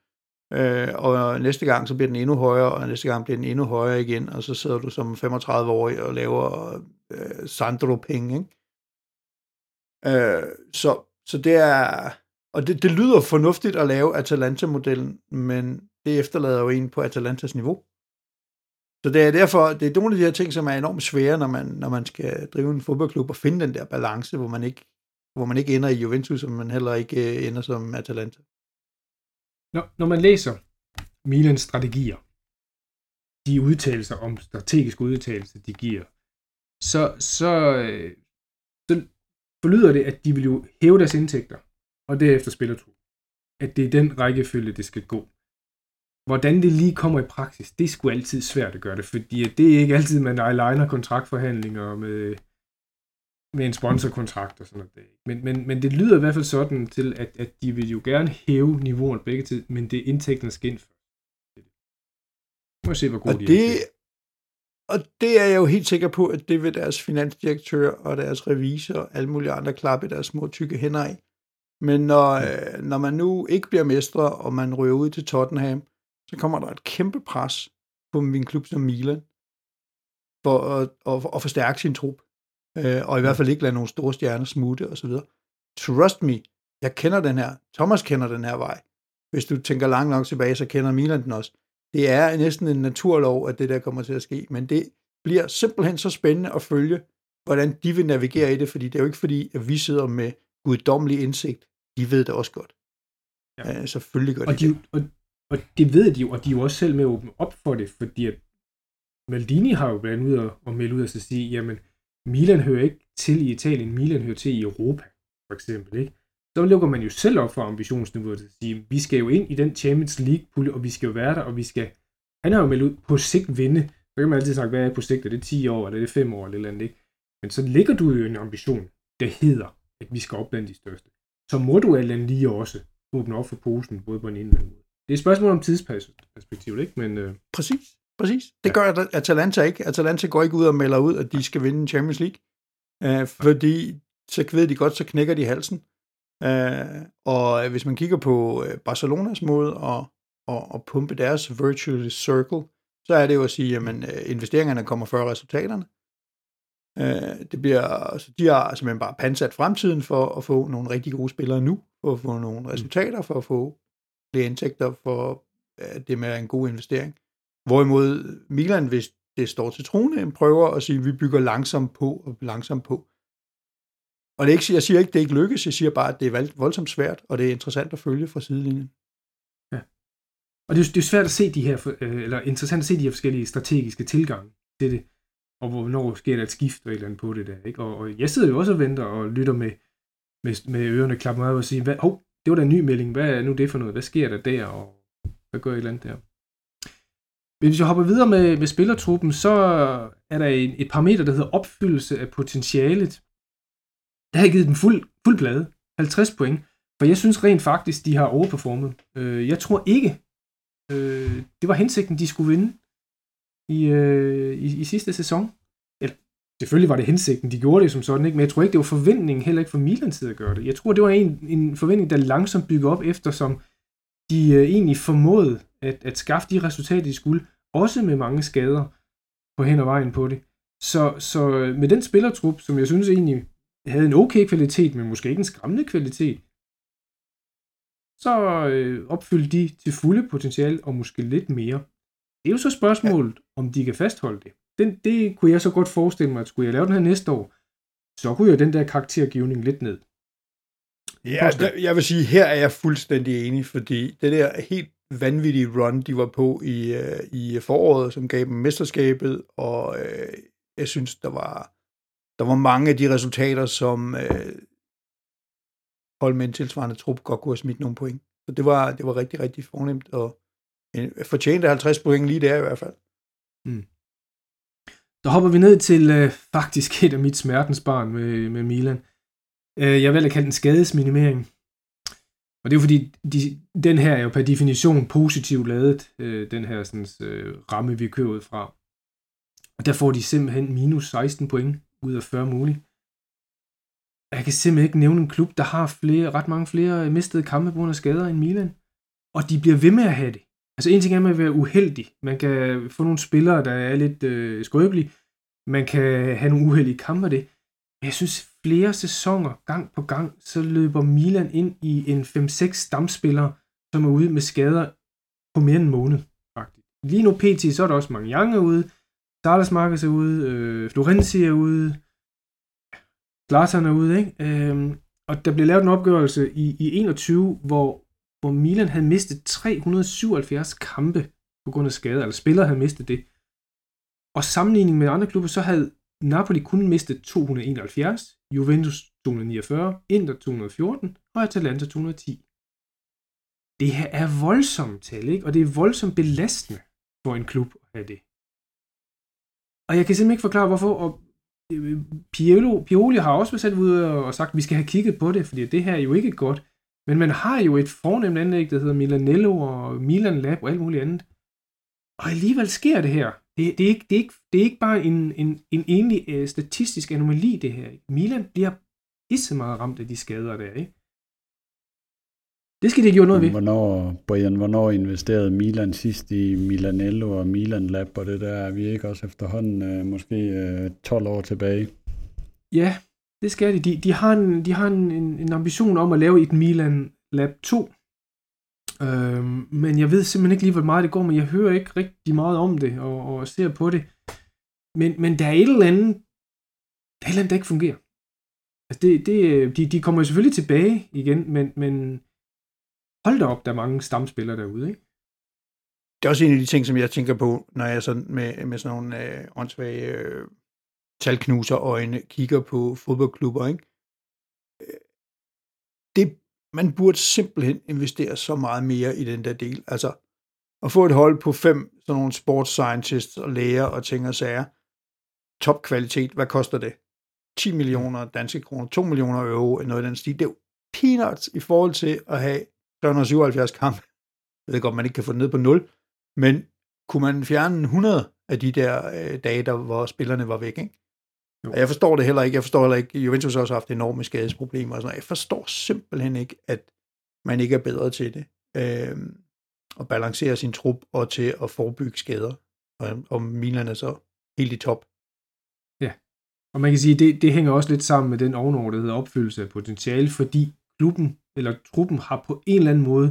Speaker 1: øh, og næste gang så bliver den endnu højere, og næste gang bliver den endnu højere igen, og så sidder du som 35-årig og laver øh, Sandro-penge, ikke? Øh, så, så det er, og det, det lyder fornuftigt at lave Atalanta-modellen, men det efterlader jo en på Atalantas niveau. Så det er derfor, det er nogle af de her ting, som er enormt svære, når man, når man skal drive en fodboldklub og finde den der balance, hvor man ikke, hvor man ikke ender i Juventus, og man heller ikke øh, ender som Atalanta.
Speaker 2: Når, når man læser Milans strategier, de udtalelser om strategiske udtalelser, de giver, så, så, øh, så forlyder det, at de vil jo hæve deres indtægter, og derefter spiller to. At det er den rækkefølge, det skal gå. Hvordan det lige kommer i praksis, det er sgu altid svært at gøre det, fordi det er ikke altid, man aligner kontraktforhandlinger med, med en sponsorkontrakt og sådan noget. Men, men, men det lyder i hvert fald sådan til, at, at de vil jo gerne hæve niveauet begge tid, men det er indtægterne skal ind Må se, hvor gode
Speaker 1: de
Speaker 2: det,
Speaker 1: er. Og det er jeg jo helt sikker på, at det vil deres finansdirektør og deres revisor og alle mulige andre klappe deres små tykke hænder af. Men når, øh, når man nu ikke bliver mestre, og man ryger ud til Tottenham, så kommer der et kæmpe pres på min klub som Milan, for at, at, at forstærke sin trup øh, og i hvert fald ikke lade nogle store stjerner smutte osv. Trust me, jeg kender den her. Thomas kender den her vej. Hvis du tænker langt nok tilbage, så kender Milan den også. Det er næsten en naturlov, at det der kommer til at ske, men det bliver simpelthen så spændende at følge, hvordan de vil navigere i det, fordi det er jo ikke fordi, at vi sidder med guddommelig indsigt. De ved det også godt. Ja. Øh, selvfølgelig gør de,
Speaker 2: og de
Speaker 1: det.
Speaker 2: Og, og det ved de jo, og de er jo også selv med at åbne op for det, fordi at Maldini har jo blandt ud og melde ud og så sige, jamen, Milan hører ikke til i Italien, Milan hører til i Europa, for eksempel. Ikke? Så lukker man jo selv op for ambitionsniveauet til at sige, vi skal jo ind i den Champions League-pulje, og vi skal jo være der, og vi skal... Han har jo meldt ud på sigt vinde. Så kan man altid sagt, hvad er på sigt? Er det 10 år, eller er det 5 år, eller eller andet, ikke? Men så ligger du jo en ambition, der hedder, at vi skal op blandt de største. Så må du alt lige også åbne op for posen, både på en ene og anden måde. Det er et spørgsmål om tidsperspektiv, ikke? Men, øh...
Speaker 1: Præcis. Præcis. Det gør Atalanta ikke. Atalanta går ikke ud og melder ud, at de skal vinde Champions League. Øh, fordi så ved de godt, så knækker de halsen. Øh, og hvis man kigger på øh, Barcelonas måde at, at, at pumpe deres virtual circle, så er det jo at sige, at øh, investeringerne kommer før resultaterne. Øh, det bliver, altså, de har simpelthen bare pansat fremtiden for at få nogle rigtig gode spillere nu, for at få nogle resultater, for at få flere indtægter, for det med en god investering. Hvorimod Milan, hvis det står til trone, prøver at sige, at vi bygger langsomt på og langsomt på. Og det er ikke, jeg siger ikke, at det ikke lykkes, jeg siger bare, at det er voldsomt svært, og det er interessant at følge fra sidelinjen.
Speaker 2: Ja. Og det er, det er svært at se de her, øh, eller interessant at se de her forskellige strategiske tilgange til det, og hvornår sker der et skift og et eller andet på det der. Ikke? Og, og jeg sidder jo også og venter og lytter med, med, med ørerne klappet og siger, hvad, hov, det var da en ny melding, hvad er nu det for noget, hvad sker der der, og hvad gør et eller andet der? Hvis jeg hopper videre med, med spillertruppen, så er der et, et parameter, der hedder opfyldelse af potentialet. Der har jeg givet dem fuld, fuld plade, 50 point, for jeg synes rent faktisk, de har overperformet. Øh, jeg tror ikke, Øh, det var hensigten, de skulle vinde i, øh, i, i sidste sæson. Eller, selvfølgelig var det hensigten, de gjorde det som sådan, ikke? men jeg tror ikke, det var forventningen heller ikke for Milan til at gøre det. Jeg tror, det var en, en forventning, der langsomt byggede op, efter, som de øh, egentlig formåede at, at skaffe de resultater, de skulle, også med mange skader på hen og vejen på det. Så, så med den spillertrup, som jeg synes egentlig havde en okay kvalitet, men måske ikke en skræmmende kvalitet, så øh, opfyldte de til fulde potentiale og måske lidt mere. Det er jo så spørgsmålet, ja. om de kan fastholde det. Den, det kunne jeg så godt forestille mig, at skulle jeg lave den her næste år, så kunne jeg den der karaktergivning lidt ned.
Speaker 1: Ja, der, jeg vil sige, her er jeg fuldstændig enig, fordi det der helt vanvittige run, de var på i, uh, i foråret, som gav dem mesterskabet, og uh, jeg synes, der var, der var mange af de resultater, som uh, hold med en tilsvarende trup godt kunne have smidt nogle point. Så det var, det var rigtig, rigtig fornemt, og fortjente 50 point lige der i hvert fald. Mm.
Speaker 2: Så hopper vi ned til uh, faktisk et af mit smertensbarn med, med Milan. Øh, jeg vil at kalde den skadesminimering. Og det er jo fordi, de, den her er jo per definition positivt lavet, øh, den her sådan, øh, ramme, vi kører ud fra. Og der får de simpelthen minus 16 point ud af 40 muligt. Jeg kan simpelthen ikke nævne en klub, der har flere, ret mange flere øh, mistede kampe på grund af skader end Milan. Og de bliver ved med at have det. Altså en ting er med at være uheldig. Man kan få nogle spillere, der er lidt øh, skrøbelige. Man kan have nogle uheldige kampe det. Men jeg synes, flere sæsoner, gang på gang, så løber Milan ind i en 5-6 stamspillere, som er ude med skader på mere end en måned. Faktisk. Lige nu pt. så er der også mange Young er ude, Salas Marcus er ude, øh, Florenzi er ude, Zlatan er ude, ikke? Øhm, og der blev lavet en opgørelse i, i 21, hvor hvor Milan havde mistet 377 kampe på grund af skader, eller spillere havde mistet det. Og sammenligning med andre klubber, så havde Napoli kun mistet 271, Juventus 249, Inter 214 og Atalanta 210. Det her er voldsomt tal, ikke? og det er voldsomt belastende for en klub at have det. Og jeg kan simpelthen ikke forklare, hvorfor. Og øh, Piolo, Pioli har også været sat ud og sagt, at vi skal have kigget på det, fordi det her er jo ikke godt. Men man har jo et fornemt anlæg, der hedder Milanello og Milan Lab og alt muligt andet. Og alligevel sker det her. Det, det, er, ikke, det, er, ikke, det er ikke bare en, en, en enlig uh, statistisk anomali, det her. Milan bliver pisse meget ramt af de skader der, ikke? Det skal de gjort noget ved.
Speaker 3: Hvornår, Brian, hvornår investerede Milan sidst i Milanello og Milan Lab og det der? Er vi ikke også efterhånden uh, måske øh, 12 år tilbage?
Speaker 2: Ja, det skal de. De, de har, en, de har en, en ambition om at lave et Milan Lab 2. Øhm, men jeg ved simpelthen ikke lige, hvor meget det går, men jeg hører ikke rigtig meget om det og, og ser på det. Men, men der er et eller andet, der er et eller andet, der ikke fungerer. Altså det, det, øh, de, de kommer jo selvfølgelig tilbage igen, men, men hold da op, der er mange stamspillere derude, ikke?
Speaker 1: Det er også en af de ting, som jeg tænker på, når jeg sådan med, med sådan nogle øh, åndssvage øh, talknuserøjne kigger på fodboldklubber, ikke? Øh, det, man burde simpelthen investere så meget mere i den der del. Altså, at få et hold på fem sådan nogle sports scientists og læger og ting og sager, topkvalitet, hvad koster det? 10 millioner danske kroner, 2 millioner euro, noget i den stil. Det er jo peanuts i forhold til at have 377 kampe. Jeg ved godt, man ikke kan få det ned på 0, men kunne man fjerne 100 af de der øh, dage, der, hvor spillerne var væk, ikke? Jo. Og jeg forstår det heller ikke. Jeg forstår heller ikke, Juventus har også haft enorme skadesproblemer og sådan Jeg forstår simpelthen ikke, at man ikke er bedre til det. Øh, at balancere sin trup og til at forebygge skader. Og, og Milan er så helt i top.
Speaker 2: Ja, og man kan sige, det, det hænger også lidt sammen med den ovenover, der hedder opfyldelse af potentiale, fordi klubben eller truppen har på en eller anden måde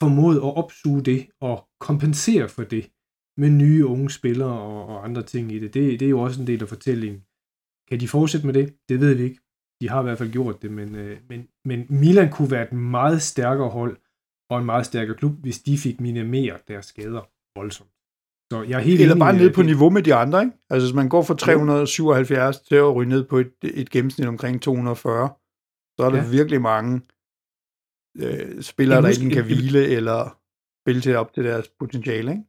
Speaker 2: formået at opsuge det og kompensere for det med nye unge spillere og, og andre ting i det. det. Det er jo også en del af fortællingen. Kan de fortsætte med det? Det ved vi ikke. De har i hvert fald gjort det, men, øh, men, men Milan kunne være et meget stærkere hold og en meget stærkere klub, hvis de fik minimeret deres skader voldsomt.
Speaker 1: Så jeg er helt Eller bare ned på det. niveau med de andre, ikke? Altså hvis man går fra 377 til at ryge ned på et, et gennemsnit omkring 240, så er der ja. virkelig mange øh, spillere, der ikke kan hvile eller spille til op til deres potentiale, ikke?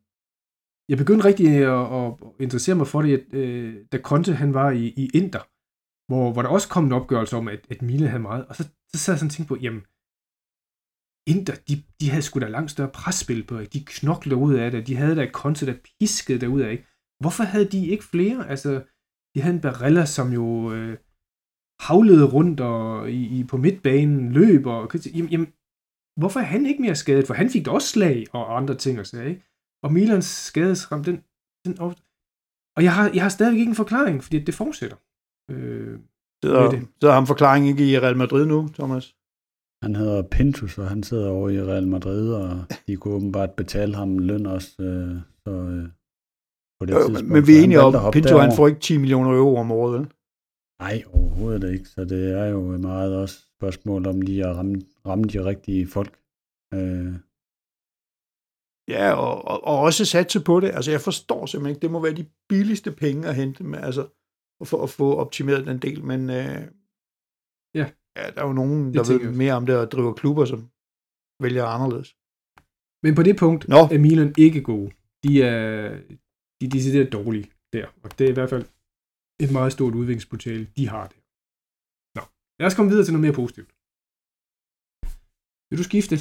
Speaker 2: Jeg begyndte rigtig at, at interessere mig for det, at, øh, da Conte han var i, i Inter, hvor, hvor der også kom en opgørelse om, at, at Milan havde meget. Og så, så sad jeg sådan og tænkte på, jamen, Inter, de, de havde sgu da langt større presspil på, ikke? de knoklede ud af det, de havde da et der piskede derud af. Ikke? Hvorfor havde de ikke flere? Altså, de havde en Barella, som jo øh, havlede rundt og i, i, på midtbanen, løb og... Jamen, jamen, hvorfor er han ikke mere skadet? For han fik da også slag og andre ting og sager, ikke? Og Milans skadesram, den, den og jeg har, jeg har stadig ikke en forklaring, fordi det fortsætter. Øh,
Speaker 1: sidder, det. sidder ham forklaring ikke i Real Madrid nu, Thomas?
Speaker 3: Han hedder Pintus, og han sidder over i Real Madrid, og de kunne åbenbart betale ham løn også. Øh, så, øh,
Speaker 1: på det jo, tidspunkt. Men vi er enige om, at Pinto han får ikke 10 millioner euro om året, vel?
Speaker 3: Nej, overhovedet ikke. Så det er jo meget også spørgsmål om lige at ramme, ramme de rigtige folk. Øh.
Speaker 1: Ja, og, og, og også satse på det. Altså, jeg forstår simpelthen ikke, det må være de billigste penge at hente med, altså, for at få optimeret den del, men øh,
Speaker 2: ja.
Speaker 1: ja, der er jo nogen, der ved mere om det og driver klubber, som vælger anderledes.
Speaker 2: Men på det punkt Nå. er Milan ikke gode. De er, de er decideret dårlige der, og det er i hvert fald et meget stort udviklingspotentiale, de har det. Nå, lad os komme videre til noget mere positivt. Vil du skifte?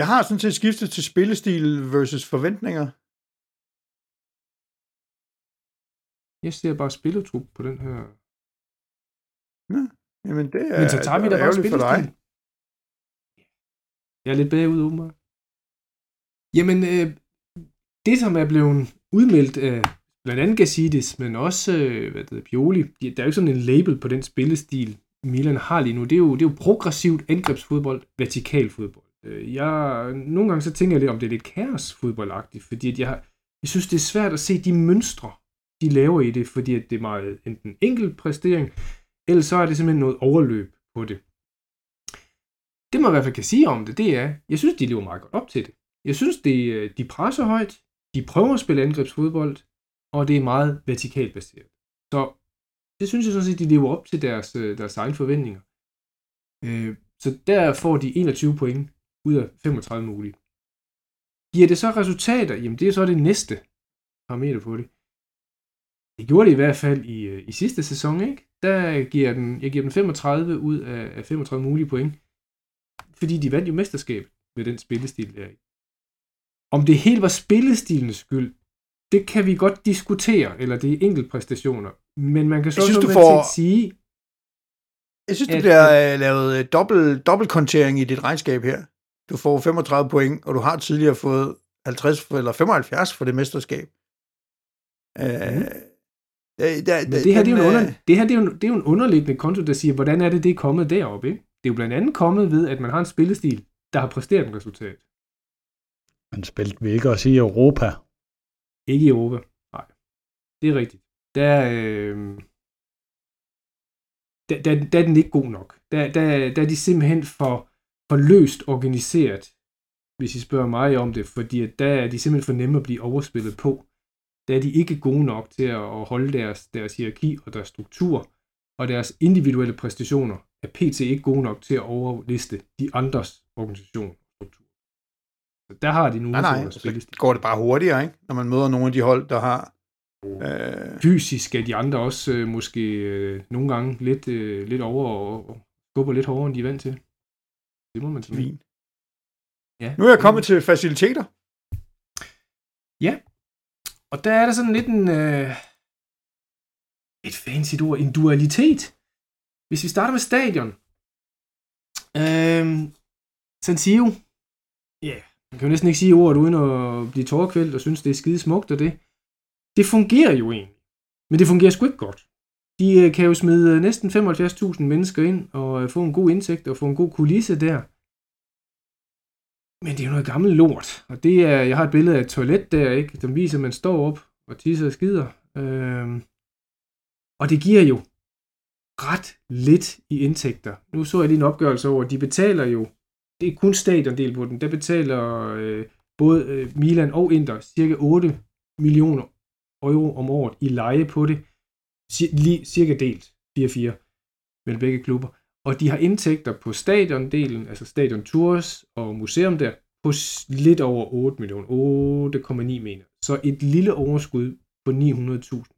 Speaker 1: Jeg har sådan set skiftet til spillestil versus forventninger.
Speaker 2: Jeg ser bare spilletrup på den her.
Speaker 1: Ja, jamen det er,
Speaker 2: Men så tager vi da bare spillestil. Jeg er lidt bagud, åbenbart. Jamen, øh, det som er blevet udmeldt af blandt andet Gassidis, men også øh, hvad det Pioli, der er jo ikke sådan en label på den spillestil, Milan har lige nu. Det er jo, det er jo progressivt angrebsfodbold, vertikal fodbold. Øh, jeg, nogle gange så tænker jeg lidt om, det er lidt kaosfodboldagtigt, fordi at jeg, jeg synes, det er svært at se de mønstre, de laver i det, fordi at det er meget enten enkelt præstering, eller så er det simpelthen noget overløb på det. Det man i hvert fald kan sige om det, det er, jeg synes, de lever meget godt op til det. Jeg synes, det, øh, de presser højt, de prøver at spille angrebsfodbold, og det er meget vertikalt baseret. Så det synes jeg sådan set, de lever op til deres, øh, deres egne forventninger. Øh, så der får de 21 point ud af 35 mulige. Giver det så resultater? Jamen det er så det næste parameter på det. Det gjorde det i hvert fald i, i sidste sæson, ikke? Der giver den, jeg giver den 35 ud af 35 mulige point. Fordi de vandt jo mesterskab med den spillestil der. Om det helt var spillestilens skyld, det kan vi godt diskutere, eller det er enkeltpræstationer. Men man kan så synes, også får... sige...
Speaker 1: Jeg synes, at, du bliver at, øh, lavet øh, dobbelt, dobbeltkontering i dit regnskab her. Du får 35 point, og du har tidligere fået 50 eller 75 for det mesterskab. Mm. Uh,
Speaker 2: der, Men det her, det, er jo en under, det her det er, jo, det er jo en underliggende konto, der siger, hvordan er det, det er kommet deroppe. Ikke? Det er jo blandt andet kommet ved, at man har en spillestil, der har præsteret et resultat.
Speaker 3: Men spillede vi ikke også i Europa?
Speaker 2: Ikke i Europa, nej. Det er rigtigt. Der, øh, der, der, der er den ikke god nok. Der, der, der er de simpelthen for, for løst organiseret, hvis I spørger mig om det, fordi der er de simpelthen for nemme at blive overspillet på. Der er de ikke gode nok til at holde deres, deres hierarki og deres struktur, og deres individuelle præstationer er pt. ikke gode nok til at overliste de andres organisation. Så der har de nogle
Speaker 1: nej, nej, så går det bare hurtigere, ikke? når man møder nogle af de hold, der har... Øh...
Speaker 2: Fysisk er de andre også øh, måske øh, nogle gange lidt, øh, lidt over og, og skubber lidt hårdere, end de er vant til. Det må man sige. Fint.
Speaker 1: Ja. Nu er jeg kommet til faciliteter.
Speaker 2: Ja, og der er der sådan lidt en... Øh, et fancy ord, en dualitet. Hvis vi starter med stadion. Øh, San Siro. Ja, yeah man kan jo næsten ikke sige ordet uden at blive tårkvælt og synes, det er skide smukt og det. Det fungerer jo egentlig. Men det fungerer sgu ikke godt. De øh, kan jo smide øh, næsten 75.000 mennesker ind og øh, få en god indtægt og få en god kulisse der. Men det er jo noget gammelt lort. Og det er, jeg har et billede af et toilet der, ikke? som viser, at man står op og tisser og skider. Øhm, og det giver jo ret lidt i indtægter. Nu så jeg lige en opgørelse over, at de betaler jo det er kun stadiondel på den. Der betaler øh, både øh, Milan og Inter cirka 8 millioner euro om året i leje på det lige cirka delt 4-4 mellem begge klubber. Og de har indtægter på stadiondelen, altså stadion tours og museum der, på lidt over 8 millioner. 8,9 mener. Så et lille overskud på 900.000.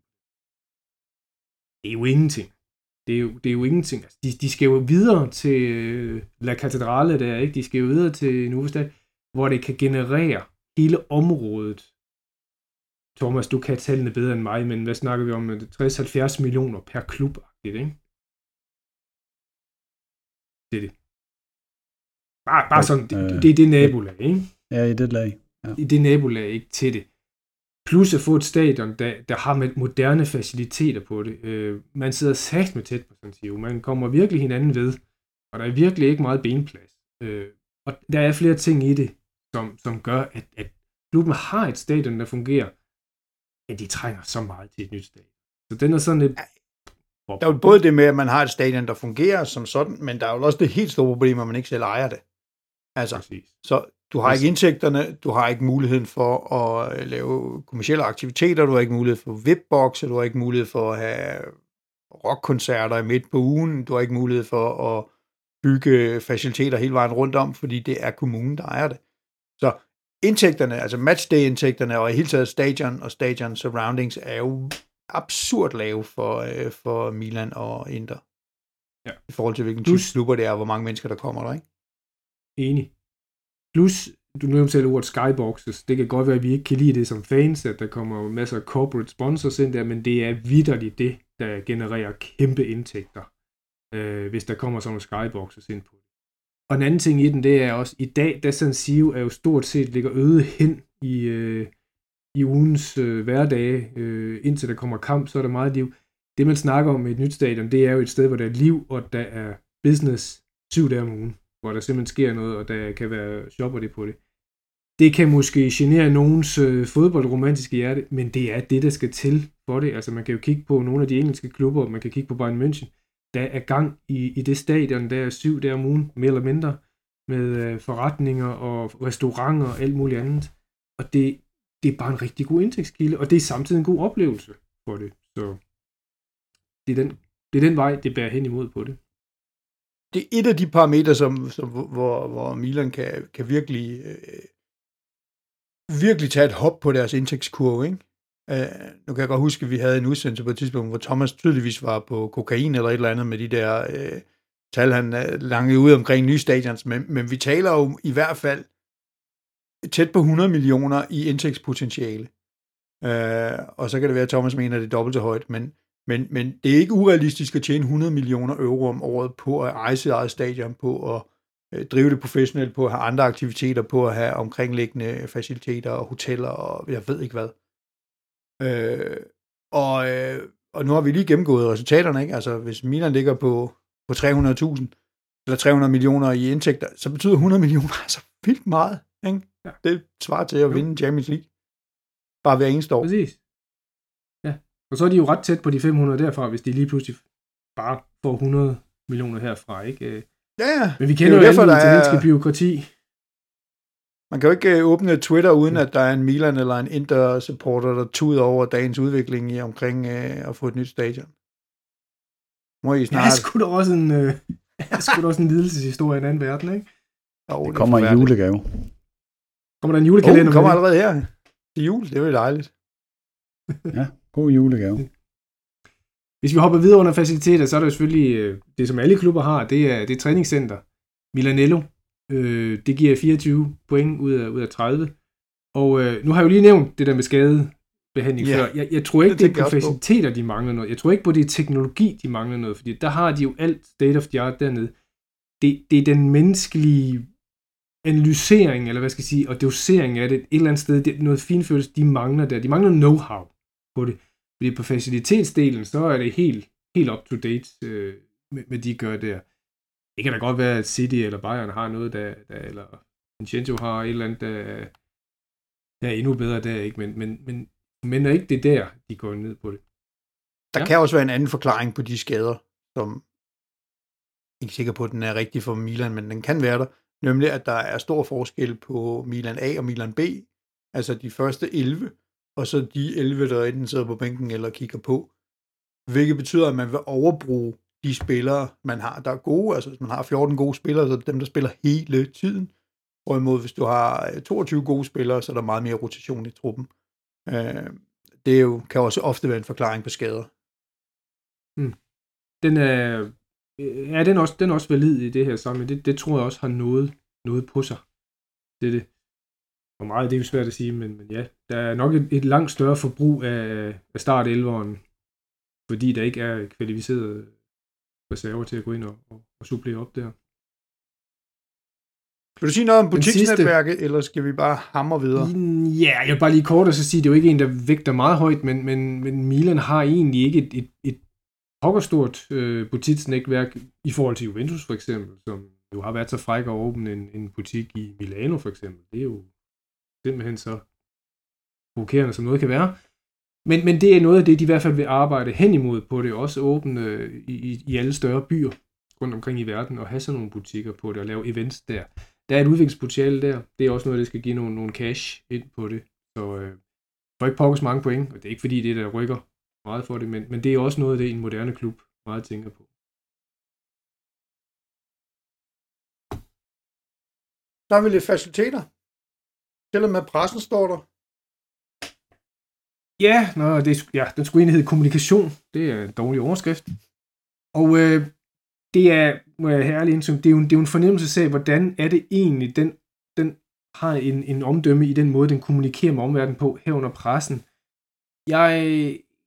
Speaker 2: Det er jo ingenting. det er jo, det er jo ingenting. Altså, de, de skal jo videre til øh, La Catedrale der, ikke? De skal jo videre til Nuvestad, hvor det kan generere hele området. Thomas, du kan tallene bedre end mig, men hvad snakker vi om? 60-70 millioner per klub, ikke? Det er det. Bare, bare sådan, det, det er det nabolag, ikke?
Speaker 3: Ja, i det lag. Ja.
Speaker 2: I det nabolag, ikke til det. Plus at få et stadion, der, der har med moderne faciliteter på det. Øh, man sidder sagt med tæt på Santiago. Man kommer virkelig hinanden ved. Og der er virkelig ikke meget benplads. Øh, og der er flere ting i det, som, som gør, at, at klubben har et stadion, der fungerer. Ja, de trænger så meget til et nyt stadion. Så den er sådan lidt...
Speaker 1: Der er jo både det med, at man har et stadion, der fungerer som sådan, men der er jo også det helt store problem, at man ikke selv ejer det. Altså, Præcis. så du har ikke indtægterne, du har ikke muligheden for at øh, lave kommersielle aktiviteter, du har ikke mulighed for VIP-bokse, du har ikke mulighed for at have rockkoncerter midt på ugen, du har ikke mulighed for at bygge faciliteter hele vejen rundt om, fordi det er kommunen, der ejer det. Så indtægterne, altså matchday-indtægterne og i hele taget stadion og stadion surroundings er jo absurd lave for, øh, for Milan og Inter. Ja. I forhold til hvilken type klubber det er, og hvor mange mennesker der kommer der, ikke?
Speaker 2: Enig. Plus, du nævnte selv ordet skyboxes. Det kan godt være, at vi ikke kan lide det som fans, at der kommer masser af corporate sponsors ind der, men det er vidderligt det, der genererer kæmpe indtægter, øh, hvis der kommer sådan nogle skyboxes ind på. Og en anden ting i den, det er også, i dag, da San Siro er jo stort set ligger øde hen i, øh, i ugens øh, hverdage, øh, indtil der kommer kamp, så er der meget liv. Det man snakker om med et nyt stadion, det er jo et sted, hvor der er liv, og der er business syv dage om ugen hvor der simpelthen sker noget, og der kan være shopper det på det. Det kan måske genere nogens øh, fodboldromantiske hjerte, men det er det, der skal til for det. Altså man kan jo kigge på nogle af de engelske klubber, man kan kigge på Bayern München. Der er gang i, i det stadion, der er syv der om ugen, mere eller mindre, med øh, forretninger og restauranter og alt muligt andet. Og det, det er bare en rigtig god indtægtskilde, og det er samtidig en god oplevelse for det. Så det er den, det er den vej, det bærer hen imod på det
Speaker 1: det er et af de parametre, som, som, hvor, hvor Milan kan, kan virkelig, øh, virkelig tage et hop på deres indtægtskurve. Ikke? Uh, nu kan jeg godt huske, at vi havde en udsendelse på et tidspunkt, hvor Thomas tydeligvis var på kokain eller et eller andet med de der uh, tal, han uh, langede ud omkring nye stadions, men, men vi taler jo i hvert fald tæt på 100 millioner i indtægtspotentiale. Uh, og så kan det være, at Thomas mener, at det er dobbelt så højt, men, men, men det er ikke urealistisk at tjene 100 millioner euro om året på at eje sit eget stadion, på at øh, drive det professionelt, på at have andre aktiviteter, på at have omkringliggende faciliteter og hoteller og jeg ved ikke hvad. Øh, og, øh, og nu har vi lige gennemgået resultaterne, ikke? Altså, hvis Milan ligger på, på 300.000 eller 300 millioner i indtægter, så betyder 100 millioner (laughs) altså vildt meget. Ikke? Ja. Det svarer til at vinde Champions League. Bare hver eneste år.
Speaker 2: Præcis. Og så er de jo ret tæt på de 500 derfra, hvis de lige pludselig bare får 100 millioner herfra, ikke? Øh,
Speaker 1: ja, ja.
Speaker 2: Men vi kender jo derfor, alle italienske er... byråkrati.
Speaker 1: Man kan jo ikke øh, åbne Twitter, uden at der er en Milan eller en Inter-supporter, der tuder over dagens udvikling i omkring øh, at få et nyt stadion.
Speaker 2: Må I snart... Ja, skulle der også en, øh, (laughs) skulle også en lidelseshistorie i en anden verden, ikke?
Speaker 3: Jo, det, det kommer en julegave.
Speaker 2: Kommer der en julekalender?
Speaker 1: Oh, kommer allerede her. Det er jul, det er jo dejligt. (laughs)
Speaker 3: ja. God julegave. (laughs)
Speaker 2: Hvis vi hopper videre under faciliteter, så er der jo selvfølgelig øh, det, som alle klubber har, det er, det er træningscenter. Milanello, øh, det giver 24 point ud af, ud af 30. Og øh, nu har jeg jo lige nævnt det der med skadebehandling yeah. før. Jeg, jeg tror ikke, det, det er på faciliteter, de mangler noget. Jeg tror ikke på, det er teknologi, de mangler noget, fordi der har de jo alt state of the art dernede. Det, det er den menneskelige analysering, eller hvad skal jeg sige, og dosering af det et eller andet sted, det er noget finfølelse, de mangler der. De mangler know-how på det. Fordi på facilitetsdelen, så er det helt, helt up to date øh, med, med de gør der. Det kan da godt være, at City eller Bayern har noget, der, der eller Vincenzo har et eller andet, der, der er endnu bedre der, ikke? Men, men, men, men er ikke det der, de går ned på det.
Speaker 1: Der ja. kan også være en anden forklaring på de skader, som jeg er ikke sikker på, at den er rigtig for Milan, men den kan være der. Nemlig, at der er stor forskel på Milan A og Milan B. Altså de første 11 og så de 11, der enten sidder på bænken eller kigger på. Hvilket betyder, at man vil overbruge de spillere, man har, der er gode. Altså hvis man har 14 gode spillere, så er det dem, der spiller hele tiden. Hvorimod hvis du har øh, 22 gode spillere, så er der meget mere rotation i truppen. Øh, det er jo, kan også ofte være en forklaring på skader.
Speaker 2: Mm. den er, øh, ja, den er, også, den er også valid i det her sammen. Det, det tror jeg også har noget, noget på sig. Det er det. Hvor meget, det er jo svært at sige, men, men ja, der er nok et, et langt større forbrug af, af start 11'eren, fordi der ikke er kvalificerede reserver til at gå ind og, og, og supplere op der.
Speaker 1: Vil du sige noget om butiksnetværket, sidste... eller skal vi bare hamre videre?
Speaker 2: Ja, jeg vil bare lige kort og så sige, det er jo ikke en, der vægter meget højt, men, men, men Milan har egentlig ikke et, et, et pokkerstort øh, butiksnetværk i forhold til Juventus for eksempel, som jo har været så fræk at åbne en, en butik i Milano for eksempel. Det er jo simpelthen så provokerende, som noget kan være. Men, men det er noget af det, de i hvert fald vil arbejde hen imod på det, også åbne øh, i, i, i alle større byer rundt omkring i verden, og have sådan nogle butikker på det, og lave events der der er et udviklingspotentiale der. Det er også noget, der skal give nogle, nogle cash ind på det. Så øh, får ikke pokkes mange point, og det er ikke fordi, det der rykker meget for det, men, men det er også noget, det en moderne klub meget tænker på.
Speaker 1: Der er vi lidt faciliteter. Til og med pressen står der.
Speaker 2: Ja, nå, det, ja, den skulle egentlig hedde kommunikation. Det er en dårlig overskrift. Og øh, det er, må jeg herlig indsyne, det er jo, det er jo en fornemmelse af, hvordan er det egentlig, den, den har en, en omdømme i den måde, den kommunikerer med omverdenen på, herunder pressen. Jeg,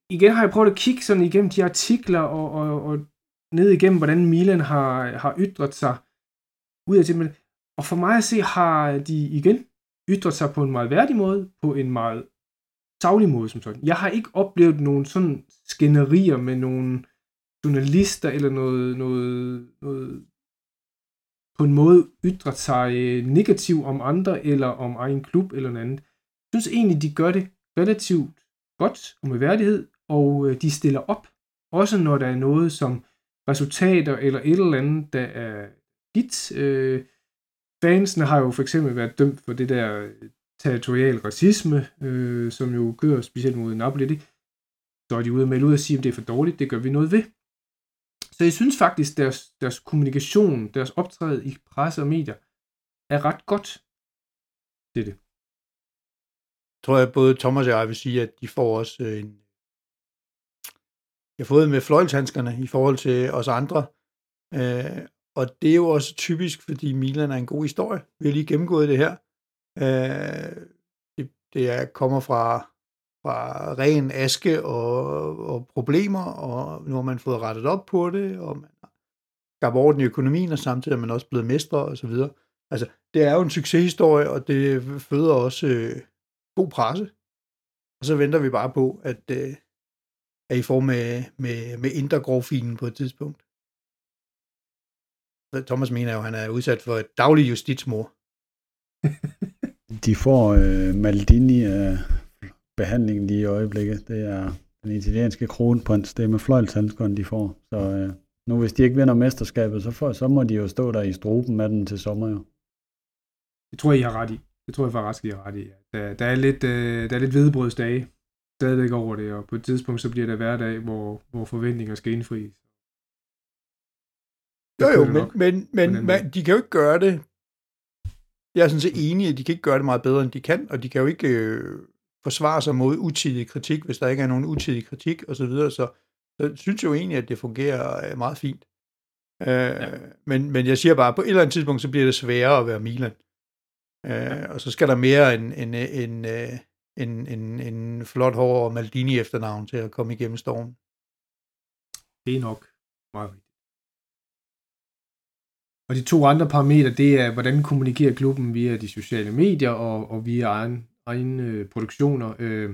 Speaker 2: igen har jeg prøvet at kigge sådan igennem de artikler, og, og, og ned igennem, hvordan Milan har, har ytret sig ud af det. Og for mig at se, har de igen ytret sig på en meget værdig måde, på en meget savlig måde som sådan. Jeg har ikke oplevet nogen sådan skænderier med nogle journalister eller noget, noget, noget på en måde ytret sig øh, negativt om andre eller om egen klub eller noget andet. Jeg synes egentlig, de gør det relativt godt og med værdighed, og øh, de stiller op, også når der er noget som resultater eller et eller andet, der er dit. Øh, fansene har jo for eksempel været dømt for det der øh, territorial racisme, øh, som jo kører specielt mod Napoli. Det. Så er de ude og melde ud og sige, at det er for dårligt, det gør vi noget ved. Så jeg synes faktisk, deres, deres kommunikation, deres optræden i presse og medier, er ret godt. Det er det.
Speaker 1: Jeg tror, at både Thomas og jeg vil sige, at de får også øh, en... Jeg har fået med fløjlshandskerne i forhold til os andre. Øh, og det er jo også typisk, fordi Milan er en god historie. Vi har lige gennemgået det her. Øh, det, det er, kommer fra fra ren aske og, og problemer, og nu har man fået rettet op på det, og man har skabt orden i økonomien, og samtidig er man også blevet mestre og så videre. Altså, det er jo en succeshistorie, og det føder også øh, god presse. Og så venter vi bare på, at, øh, at I får med, med, med intergrovfilen på et tidspunkt. Thomas mener jo, at han er udsat for et dagligt justitsmor. (laughs)
Speaker 3: De får øh, Maldini af behandlingen lige i øjeblikket. Det er den italienske kronprins, det er med fløjlshandskeren, de får. Så øh, nu hvis de ikke vinder mesterskabet, så, får, så må de jo stå der i struben med den til sommer jo.
Speaker 2: Det tror jeg, I har ret i. Det tror jeg faktisk, I har ret i. Der, der er lidt, øh, der er lidt hvedebrødsdage stadigvæk over det, og på et tidspunkt så bliver det hverdag, hvor, hvor forventninger skal indfries.
Speaker 1: Jo jo, men, men, men man, de kan jo ikke gøre det. Jeg er sådan set enig, at de kan ikke gøre det meget bedre, end de kan, og de kan jo ikke øh, forsvare sig mod utidig kritik, hvis der ikke er nogen utidig kritik osv., så, videre, så, så synes jeg jo egentlig, at det fungerer øh, meget fint. Øh, ja. men, men jeg siger bare, på et eller andet tidspunkt, så bliver det sværere at være Milan. Øh, ja. Og så skal der mere en, en, en, øh, en, en, en flot hår og Maldini efternavn til at komme igennem stormen.
Speaker 2: Det er nok meget. Og de to andre parametre, det er, hvordan kommunikerer klubben via de sociale medier og, og via egen egne øh, produktioner øh,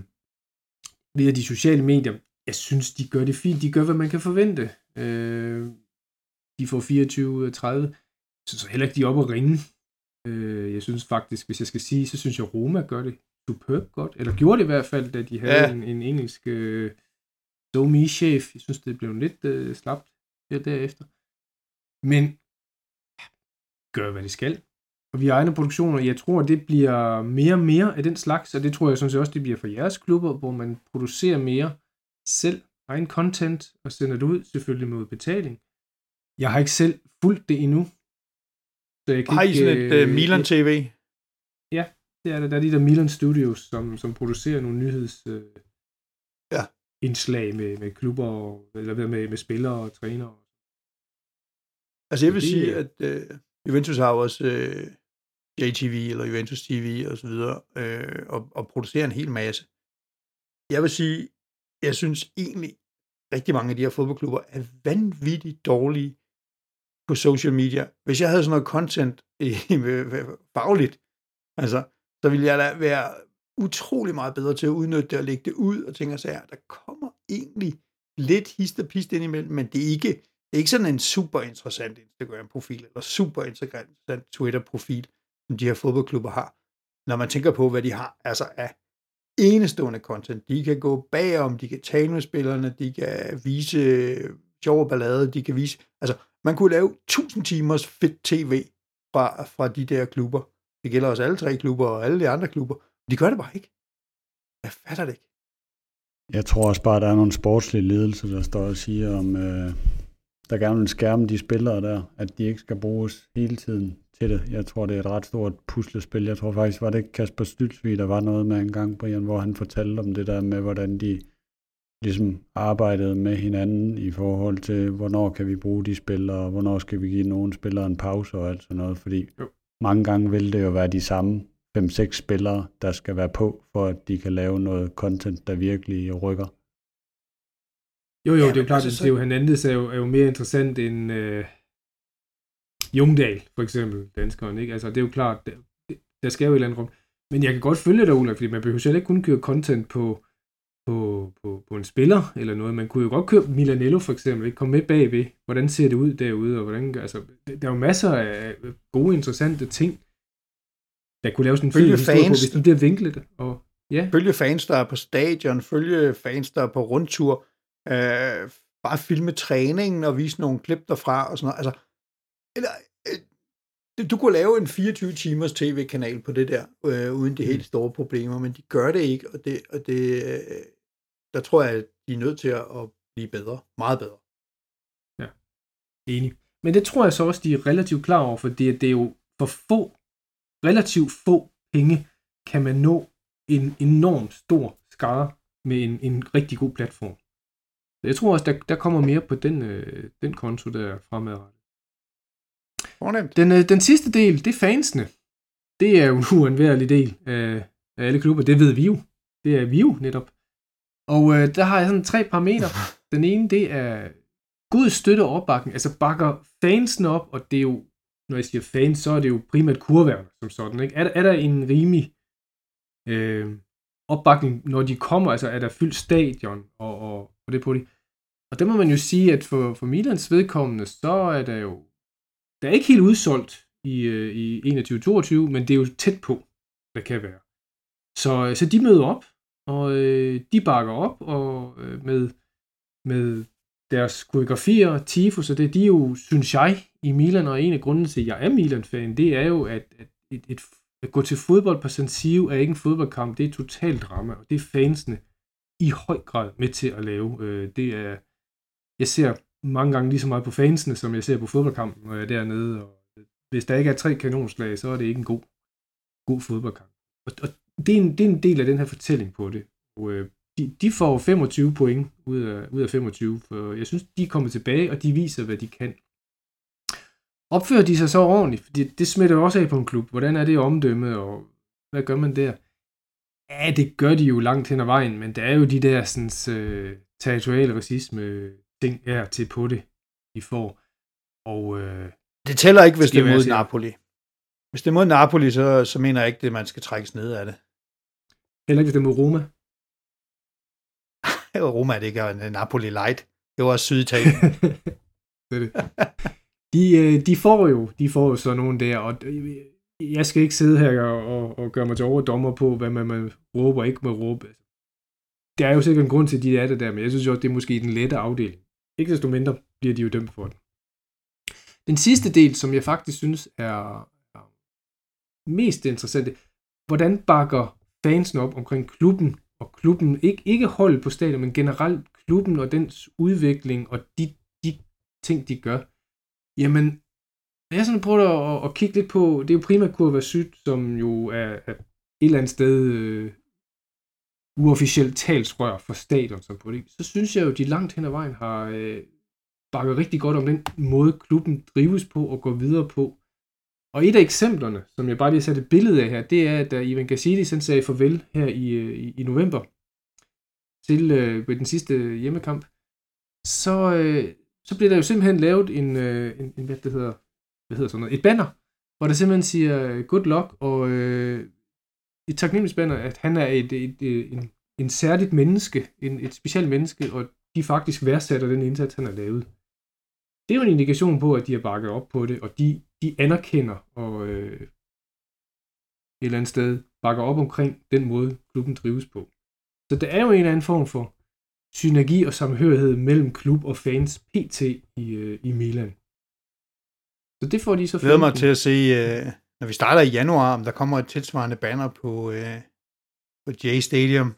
Speaker 2: via de sociale medier. Jeg synes, de gør det fint. De gør, hvad man kan forvente. Øh, de får 24 ud af 30. Jeg synes heller ikke, de er oppe at ringe. Øh, jeg synes faktisk, hvis jeg skal sige, så synes jeg, Roma gør det superb godt. Eller gjorde det i hvert fald, da de havde ja. en, en engelsk øh, SoMe-chef. Jeg synes, det blev lidt øh, slapt derefter. Men gør, hvad de skal og vi har egne produktioner. Jeg tror, det bliver mere og mere af den slags, og det tror jeg sådan set også, det bliver for jeres klubber, hvor man producerer mere selv egen content og sender det ud, selvfølgelig mod betaling. Jeg har ikke selv fulgt det endnu.
Speaker 1: Så jeg kan har I sådan et uh, Milan TV?
Speaker 2: Ja, det er det. Der er de der Milan Studios, som, som producerer nogle nyheds... Uh,
Speaker 1: ja.
Speaker 2: indslag med, med klubber, og, eller med, med spillere og trænere.
Speaker 1: Altså jeg vil det, sige, at øh, Juventus har også øh, JTV eller Juventus TV og så videre, øh, og, og producerer en hel masse. Jeg vil sige, jeg synes egentlig, rigtig mange af de her fodboldklubber er vanvittigt dårlige på social media. Hvis jeg havde sådan noget content (laughs) i, øh, øh, fagligt, altså, så ville jeg da være utrolig meget bedre til at udnytte det og lægge det ud og tænke sig, at der kommer egentlig lidt hist og pist ind imellem, men det er ikke, ikke sådan en super interessant Instagram-profil eller super interessant Twitter-profil, som de her fodboldklubber har. Når man tænker på, hvad de har altså af enestående content. De kan gå bagom, de kan tale med spillerne, de kan vise sjov ballade, de kan vise... Altså, man kunne lave 1000 timers fedt tv fra, fra de der klubber. Det gælder også alle tre klubber og alle de andre klubber. De gør det bare ikke. Jeg fatter det ikke.
Speaker 3: Jeg tror også bare, at der er nogle sportslige ledelser, der står og siger om, øh, der gerne vil skærme de spillere der, at de ikke skal bruges hele tiden til det. Jeg tror, det er et ret stort puslespil. Jeg tror faktisk, var det Kasper Stylsvig, der var noget med en gang, Brian, hvor han fortalte om det der med, hvordan de ligesom arbejdede med hinanden i forhold til, hvornår kan vi bruge de spillere, og hvornår skal vi give nogle spillere en pause og alt sådan noget, fordi jo. mange gange vil det jo være de samme 5-6 spillere, der skal være på, for at de kan lave noget content, der virkelig rykker.
Speaker 2: Jo, jo, ja, det er jo klart, altså, at Theo Hernandez er jo, er jo mere interessant end øh, Jungdal, for eksempel, danskeren, ikke? Altså, det er jo klart, der, der skal jo et eller andet rum. Men jeg kan godt følge dig, Ulrik, fordi man behøver selv ikke kun køre content på, på, på, på en spiller eller noget. Man kunne jo godt køre Milanello for eksempel, ikke? komme med bagved, hvordan ser det ud derude, og hvordan, altså, der er jo masser af gode, interessante ting, der kunne lave sådan en fed historie på, hvis du bliver vinklet. Og,
Speaker 1: ja. Følge fans, der er på stadion, følge fans, der er på rundtur, øh, bare filme træningen og vise nogle klip derfra og sådan noget. Altså, eller, øh, du kunne lave en 24 timers tv-kanal på det der, øh, uden de helt mm. store problemer, men de gør det ikke, og det, og det øh, der tror jeg, at de er nødt til at, at blive bedre, meget bedre.
Speaker 2: Ja, enig. Men det tror jeg så også, de er relativt klar over, fordi det er jo for få, relativt få penge, kan man nå en enorm stor skare med en, en rigtig god platform. Jeg tror også, der, der kommer mere på den, øh, den konto der fremadrettet.
Speaker 1: Fornemt.
Speaker 2: Den, øh, den sidste del, det er fansene. Det er jo en uundværlig del af, af alle klubber. Det ved vi jo. Det er vi jo netop. Og øh, der har jeg sådan tre parametre. (laughs) Den ene, det er god støtte og opbakning. Altså bakker fansen op, og det er jo, når jeg siger fans, så er det jo primært kurværende som sådan. Ikke? Er, der, er der en rimelig øh, opbakning, når de kommer? Altså er der fyldt stadion og, og, og det på det? Og der må man jo sige, at for, for Milans vedkommende, så er der jo der er ikke helt udsolgt i, øh, i 21-22, men det er jo tæt på, hvad kan være. Så, øh, så de møder op, og øh, de bakker op og øh, med, med deres koreografier, tifos og det de er jo, synes jeg, i Milan, og en af grunden til, at jeg er Milan-fan, det er jo, at, at et, et, at gå til fodbold på San Siro er ikke en fodboldkamp, det er totalt drama, og det er fansene i høj grad med til at lave. Øh, det er, jeg ser mange gange lige så meget på fansene, som jeg ser på fodboldkampen, når jeg er dernede. Og hvis der ikke er tre kanonslag, så er det ikke en god, god fodboldkamp. Og, og det, er en, det er en del af den her fortælling på det. Og, øh, de, de får 25 point ud af, ud af 25, for jeg synes, de kommer tilbage, og de viser, hvad de kan. Opfører de sig så ordentligt? Fordi det smitter også af på en klub. Hvordan er det omdømme, og hvad gør man der? Ja, det gør de jo langt hen ad vejen, men der er jo de der sådan, øh, territoriale racisme ting er til på det, de får. Og, øh,
Speaker 1: det tæller ikke, hvis det er mod Napoli. Hvis det er mod Napoli, så, så mener jeg ikke, at man skal trækkes ned af det.
Speaker 2: Heller ikke, hvis det er mod Roma. (laughs)
Speaker 1: Roma er det ikke en Napoli light. Det var også Syditalien. (laughs)
Speaker 2: det er det. De, øh, de får jo de får jo så nogen der, og jeg skal ikke sidde her og, og, og gøre mig til overdommer på, hvad man, man råber og ikke må råbe. Der er jo sikkert en grund til, at de er det der, men jeg synes jo, at det er måske den lette afdeling. Ikke desto mindre bliver de jo dømt for det. Den sidste del, som jeg faktisk synes er, mest interessante, hvordan bakker fansen op omkring klubben, og klubben, ikke, ikke holdet på stadion, men generelt klubben og dens udvikling og de, de ting, de gør. Jamen, jeg sådan prøver at, at kigge lidt på, det er jo primært Kurva Syd, som jo er, er et eller andet sted øh, uofficielt talsrør for stadion som politik, så synes jeg jo, at de langt hen ad vejen har øh, bakket rigtig godt om den måde, klubben drives på og går videre på. Og et af eksemplerne, som jeg bare lige satte et billede af her, det er, at da Ivan Gassidis han sagde farvel her i, øh, i, i november til øh, ved den sidste øh, hjemmekamp, så, øh, så blev der jo simpelthen lavet en, øh, en, en hvad det hedder, hvad hedder sådan noget, et banner, hvor der simpelthen siger good luck, og øh, et taknemmeligt banner, at han er et, et, et, en, en særligt menneske, en, et specielt menneske, og de faktisk værdsætter den indsats, han har lavet. Det er jo en indikation på, at de har bakket op på det, og de, de anerkender og øh, et eller andet sted bakker op omkring den måde, klubben drives på. Så der er jo en eller anden form for synergi og samhørighed mellem klub og fans pt. i, øh, i Milan. Så det får de så
Speaker 1: Jeg glæder mig til at se, øh, når vi starter i januar, om der kommer et tilsvarende banner på, øh, på J Stadium.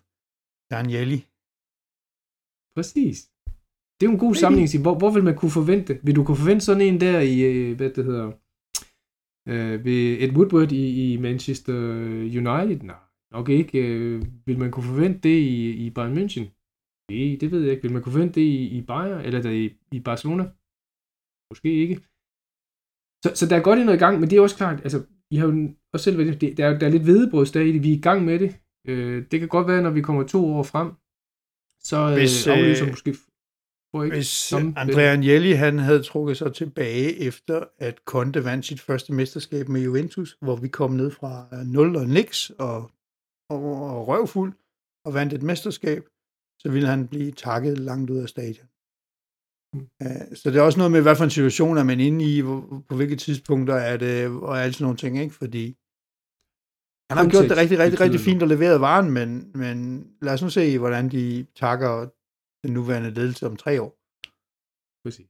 Speaker 1: Danieli.
Speaker 2: Præcis. Det er jo en god sammenligning. Hvor, hvor vil man kunne forvente? Vil du kunne forvente sådan en der i, øh, hvad det hedder, øh, ved Ed Woodward i, i Manchester United? Nej, nok ikke. Øh, vil man kunne forvente det i, i Bayern München? Det, det ved jeg ikke. Vil man kunne forvente det i, i Bayern, eller der i, i Barcelona? Måske ikke. Så, så der er godt i noget i gang, men det er også klart, altså, I har jo også selv været det, der, er, der er lidt hvedebrødsdag i det, vi er i gang med det. Øh, det kan godt være, når vi kommer to år frem, så øh, Hvis, aflyser øh, måske
Speaker 1: ikke Hvis Andrea Agnelli han havde trukket sig tilbage efter, at Conte vandt sit første mesterskab med Juventus, hvor vi kom ned fra 0 og niks og, og, og røvfuld og vandt et mesterskab, så ville han blive takket langt ud af stadion. Mm. Så det er også noget med, hvad for en situation er man inde i, på hvilke tidspunkter er det, og alt sådan nogle ting, ikke? Fordi han har gjort det rigtig, rigtig, rigtig fint og leveret varen, men, men lad os nu se, hvordan de takker den nuværende ledelse om tre år.
Speaker 2: Præcis.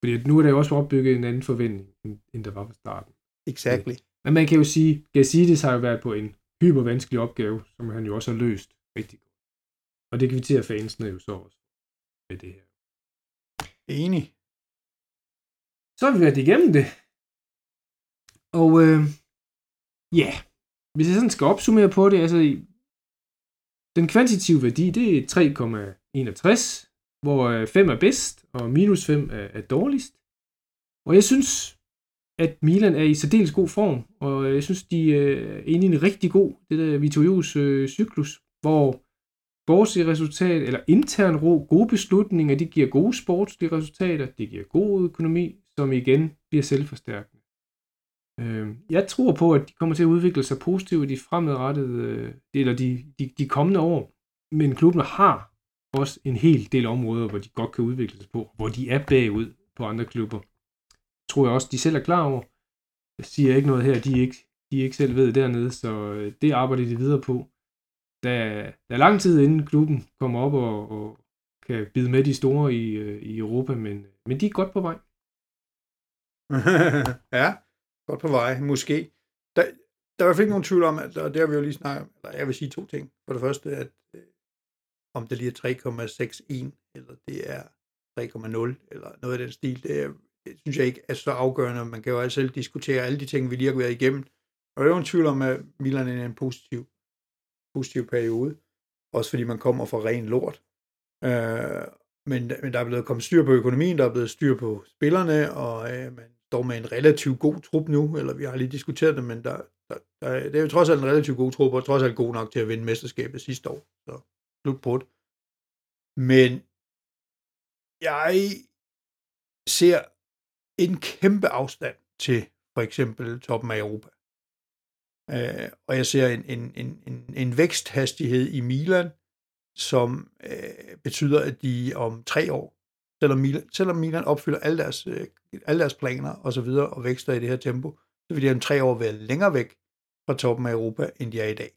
Speaker 2: Fordi nu er der jo også opbygget en anden forventning, end der var fra starten.
Speaker 1: Exactly.
Speaker 2: Men man kan jo sige, Gazidis har jo været på en hypervanskelig opgave, som han jo også har løst rigtig godt. Og det kvitterer fansene jo så også med det her.
Speaker 1: Enig.
Speaker 2: Så har vi været igennem det. Og øh, ja, hvis jeg sådan skal opsummere på det, altså den kvantitative værdi, det er 3,61, hvor øh, 5 er bedst, og minus 5 er, er dårligst. Og jeg synes, at Milan er i særdeles god form, og øh, jeg synes, de øh, er inde i en rigtig god, det der Vitorios øh, cyklus, hvor sportslige resultat, eller intern ro, gode beslutninger, de giver gode sportslige resultater, det giver god økonomi, som igen bliver selvforstærkende. Øhm, jeg tror på, at de kommer til at udvikle sig positivt i de fremadrettede, øh, eller de, de, de kommende år. Men klubben har også en hel del områder, hvor de godt kan udvikle sig på, hvor de er bagud på andre klubber. Tror jeg også, de selv er klar over. Jeg siger ikke noget her, de ikke, de ikke selv ved dernede, så øh, det arbejder de videre på. Der, der er lang tid inden klubben kommer op og, og kan bide med de store i, øh, i Europa, men, men de er godt på vej. (laughs)
Speaker 1: ja, godt på vej, måske. Der, der er i hvert fald ikke nogen tvivl om, at, og det har vi jo lige snakket om, eller jeg vil sige to ting. For det første, at øh, om det lige er 3,61, eller det er 3,0, eller noget af den stil, det, er, det synes jeg ikke er så afgørende. Man kan jo altså selv diskutere alle de ting, vi lige har været igennem. Og der er jo en tvivl om, at Milan er en positiv, positiv periode. Også fordi man kommer fra ren lort. Øh, men, men der er blevet kommet styr på økonomien, der er blevet styr på spillerne, og øh, man står med en relativt god trup nu, eller vi har lige diskuteret det, men der, der, der, det er jo trods alt en relativt god trup, og trods alt god nok til at vinde mesterskabet sidste år. Så slut på det. Men jeg ser en kæmpe afstand til for eksempel toppen af Europa. Øh, og jeg ser en, en, en, en, en væksthastighed i Milan, som øh, betyder, at de om tre år, selvom Milan, selvom Milan opfylder alle deres øh, alle deres planer og så videre, og vækster i det her tempo, så vil de om tre år være længere væk fra toppen af Europa, end de er i dag.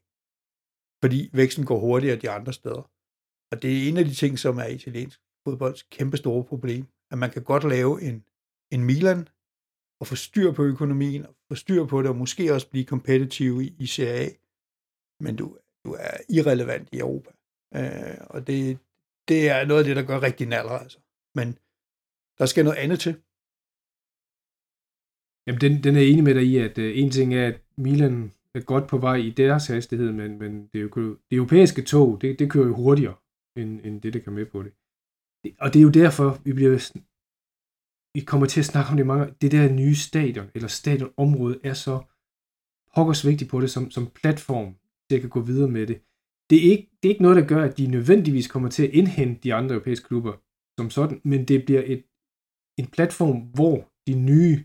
Speaker 1: Fordi væksten går hurtigere de andre steder. Og det er en af de ting, som er italiensk fodbolds kæmpe store problem, at man kan godt lave en, en Milan, og få styr på økonomien, og få styr på det, og måske også blive kompetitiv i, i Serie A, men du, du er irrelevant i Europa. Øh, og det, det er noget af det, der gør rigtig naller, altså. Men der skal noget andet til.
Speaker 2: Jamen, den, den er enig med dig i, at uh, en ting er, at Milan er godt på vej i deres hastighed, men, men det, det europæiske tog, det, det kører jo hurtigere, end, end det, der kan med på det. Og det er jo derfor, vi bliver vi kommer til at snakke om det mange Det der nye stadion, eller stadionområde, er så pokkers vigtigt på det som, som platform til at kan gå videre med det. Det er, ikke, det er ikke noget, der gør, at de nødvendigvis kommer til at indhente de andre europæiske klubber som sådan, men det bliver et, en platform, hvor de nye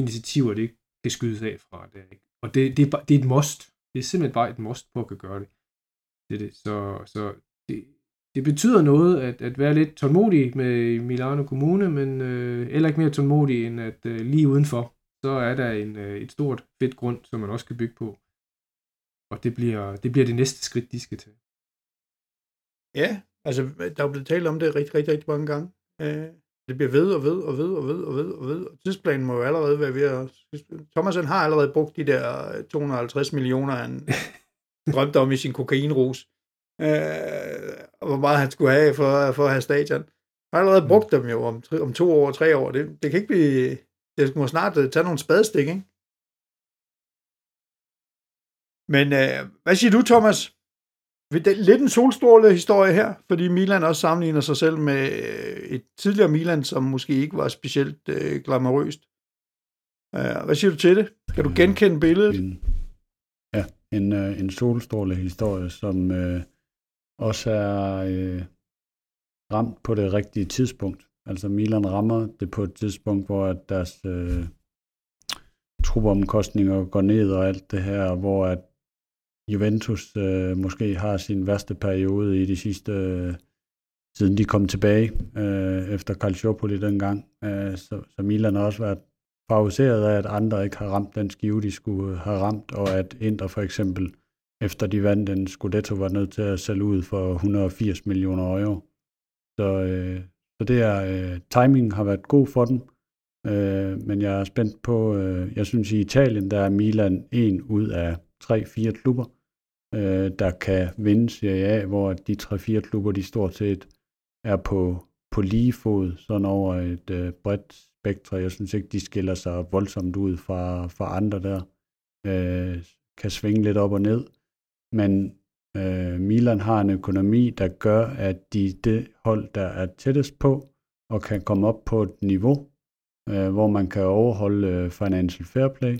Speaker 2: initiativer, det kan skydes af fra. Det, ikke? Og det, det, er, det er et must. Det er simpelthen bare et must på at kan gøre det. det, det. Så, så det, betyder noget at, at være lidt tålmodig med Milano Kommune, men øh, heller ikke mere tålmodig end at øh, lige udenfor, så er der en, øh, et stort fedt grund, som man også kan bygge på. Og det bliver, det bliver det næste skridt, de skal tage.
Speaker 1: Ja, altså der er blevet talt om det rigtig, rigtig, rigtig mange gange. Øh, det bliver ved og ved og ved og ved og ved og ved. Og tidsplanen må jo allerede være ved at... Thomas han har allerede brugt de der 250 millioner, han (laughs) drømte om i sin kokainrus. Øh, og hvor meget han skulle have for, for at have stadion. Han har allerede brugt dem jo om, om to år, tre år. Det, det kan ikke blive... Det må snart øh, tage nogle spadestik, ikke? Men øh, hvad siger du, Thomas? Det lidt en solstråle historie her, fordi Milan også sammenligner sig selv med øh, et tidligere Milan, som måske ikke var specielt øh, glamourøst. Uh, hvad siger du til det? Kan du genkende billedet?
Speaker 3: En, ja, en, uh, en solstråle historie, som uh, også er øh, ramt på det rigtige tidspunkt. Altså Milan rammer det på et tidspunkt, hvor deres øh, trupomkostninger går ned og alt det her, hvor at Juventus øh, måske har sin værste periode i de sidste, øh, siden de kom tilbage øh, efter Calciopoli dengang. Øh, så, så Milan har også været favoriseret af, at andre ikke har ramt den skive, de skulle have ramt, og at Inter for eksempel, efter de vandt den Scudetto, var nødt til at sælge ud for 180 millioner euro. Så, øh, så det er, øh, timing har været god for dem, øh, men jeg er spændt på, øh, jeg synes i Italien, der er Milan en ud af tre-fire klubber, øh, der kan vinde Serie A, hvor de tre-fire klubber, de stort set er på, på lige fod, sådan over et øh, bredt spektre. Jeg synes ikke, de skiller sig voldsomt ud fra, fra andre der. Øh, kan svinge lidt op og ned. Men øh, Milan har en økonomi, der gør, at de det hold, der er tættest på, og kan komme op på et niveau, øh, hvor man kan overholde øh, financial fair play,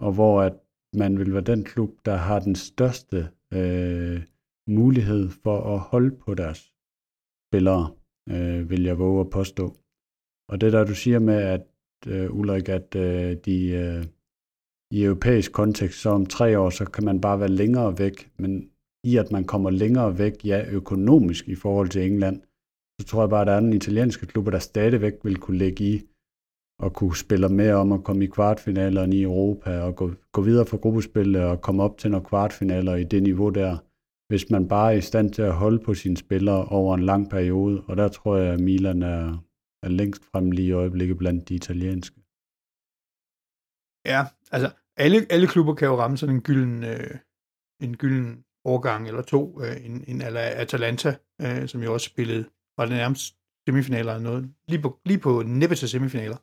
Speaker 3: og hvor at man vil være den klub, der har den største øh, mulighed for at holde på deres spillere, øh, vil jeg våge at påstå. Og det der, du siger med, at øh, Ulrik, at øh, de øh, i europæisk kontekst, så om tre år, så kan man bare være længere væk, men i at man kommer længere væk, ja, økonomisk i forhold til England, så tror jeg bare, at der er en italienske klubber, der stadigvæk vil kunne lægge i og kunne spille med om at komme i kvartfinalerne i Europa og gå, gå videre fra gruppespil og komme op til nogle kvartfinaler i det niveau der, hvis man bare er i stand til at holde på sine spillere over en lang periode. Og der tror jeg, at Milan er, er længst frem lige i øjeblikket blandt de italienske.
Speaker 1: Ja, altså alle, alle klubber kan jo ramme sådan en gylden, øh, en gylden årgang eller to, øh, en, en eller Atalanta, øh, som jo også spillede, var det nærmest semifinaler eller noget, lige på, lige på næppe til semifinaler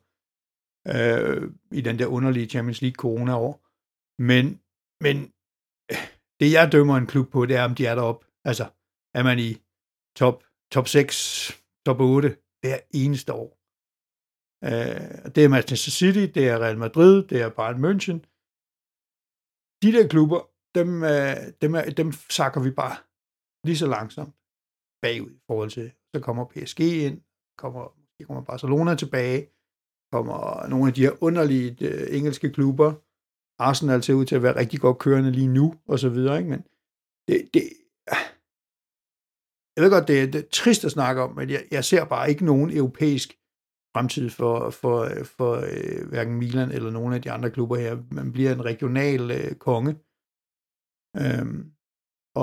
Speaker 1: øh, i den der underlige Champions League corona-år. Men, men det jeg dømmer en klub på, det er, om de er deroppe. Altså, er man i top, top 6, top 8 hver eneste år. Øh, det er Manchester City, det er Real Madrid, det er Bayern München. De der klubber, dem, øh, dem, øh, dem sakker vi bare lige så langsomt bagud i forhold til, så kommer PSG ind, kommer, kommer Barcelona tilbage, kommer nogle af de her underlige øh, engelske klubber. Arsenal ser ud til at være rigtig godt kørende lige nu, og så videre, ikke? men det, det, ah. jeg ved godt, det er, det er trist at snakke om, men jeg, jeg ser bare ikke nogen europæisk fremtid for, for, for øh, hverken Milan eller nogen af de andre klubber her. Man bliver en regional øh, konge. Øhm,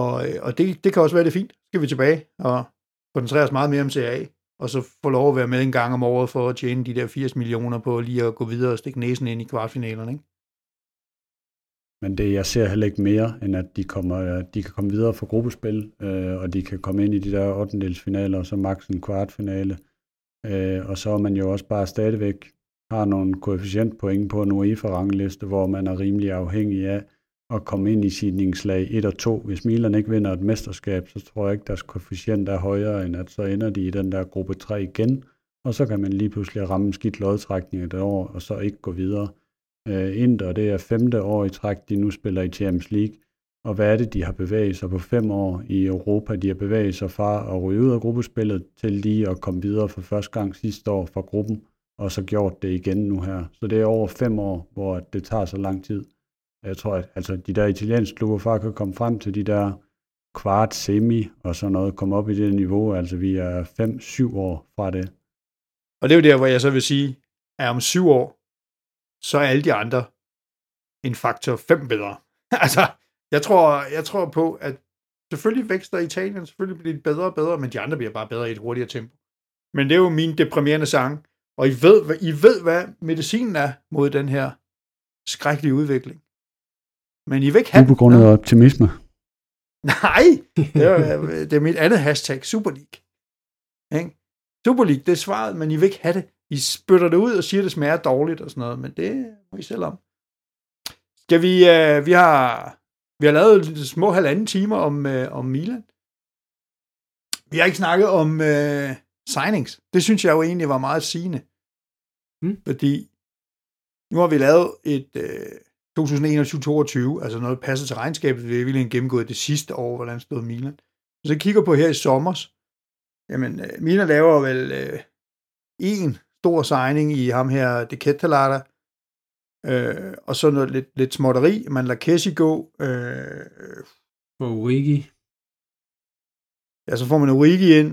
Speaker 1: og øh, og det, det kan også være det fint. Så skal vi tilbage og koncentrere os meget mere om CA og så få lov at være med en gang om året for at tjene de der 80 millioner på lige at gå videre og stikke næsen ind i kvartfinalerne, ikke?
Speaker 3: Men det, jeg ser heller ikke mere, end at de, kommer, øh, de kan komme videre fra gruppespil, øh, og de kan komme ind i de der 8. og så maks en kvartfinale. Øh, og så er man jo også bare stadigvæk har nogle koefficientpoint på en UEFA-rangliste, hvor man er rimelig afhængig af, at komme ind i sidningslag 1 og 2. Hvis Milan ikke vinder et mesterskab, så tror jeg ikke, deres koefficient er højere, end at så ender de i den der gruppe 3 igen, og så kan man lige pludselig ramme skidt lodtrækning et år, og så ikke gå videre. Øh, Inter, det er femte år i træk, de nu spiller i Champions League, og hvad er det, de har bevæget sig på fem år i Europa? De har bevæget sig fra at ryge ud af gruppespillet til lige at komme videre for første gang sidste år fra gruppen, og så gjort det igen nu her. Så det er over fem år, hvor det tager så lang tid. Jeg tror, at altså, de der italienske klubber faktisk kan komme frem til de der kvart, semi og sådan noget, komme op i det niveau. Altså vi er 5-7 år fra det.
Speaker 1: Og det er jo der, hvor jeg så vil sige, at om syv år, så er alle de andre en faktor 5 bedre. (laughs) altså, jeg tror, jeg tror på, at selvfølgelig vækster Italien, selvfølgelig bliver de bedre og bedre, men de andre bliver bare bedre i et hurtigere tempo. Men det er jo min deprimerende sang, og I ved, I ved hvad medicinen er mod den her skrækkelige udvikling. Men I vil ikke have
Speaker 3: det. på grund af optimisme.
Speaker 1: Nej, det er, det er mit andet hashtag, Super League. Ikke? Super League, det er svaret, men I vil ikke have det. I spytter det ud og siger, at det smager dårligt og sådan noget, men det må I selv om. Skal vi, uh, vi har, vi har lavet små halvanden timer om, uh, om Milan. Vi har ikke snakket om uh, signings. Det synes jeg jo egentlig var meget sigende. Mm. Fordi nu har vi lavet et uh, 2021-22, altså noget passet til regnskabet, vi har virkelig gennemgået det sidste år, hvordan stod Milan. Hvis jeg kigger på her i sommers, jamen Milan laver vel uh, en stor signing i ham her, De Ketalata, øh, og så noget lidt, lidt småtteri. Man lader Kessi gå. Øh,
Speaker 2: og Origi.
Speaker 1: Ja, så får man Origi ind.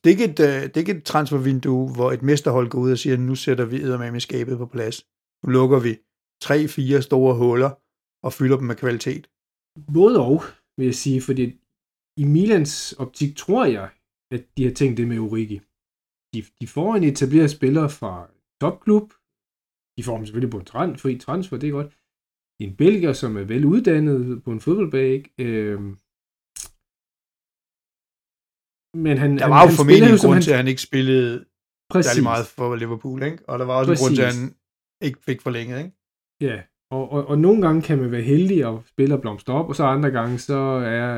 Speaker 1: Det er, ikke et, øh, det er ikke et transfervindue, hvor et mesterhold går ud og siger, nu sætter vi med skabet på plads. Nu lukker vi tre-fire store huller og fylder dem med kvalitet.
Speaker 2: Både og, vil jeg sige, fordi i Milans optik tror jeg, at de har tænkt det med Origi de, de får en etableret spiller fra topklub. De får dem selvfølgelig på en tran, fri transfer, det er godt. En belgier, som er veluddannet på en fodboldbag. Øh,
Speaker 1: men han, der var han, jo formentlig en grund han, til, at han ikke spillede præcis. særlig meget for Liverpool, ikke? og der var også præcis. en grund til, at han ikke fik forlænget. Ikke?
Speaker 2: Ja, og, og, og nogle gange kan man være heldig og spiller blomster op, og så andre gange, så er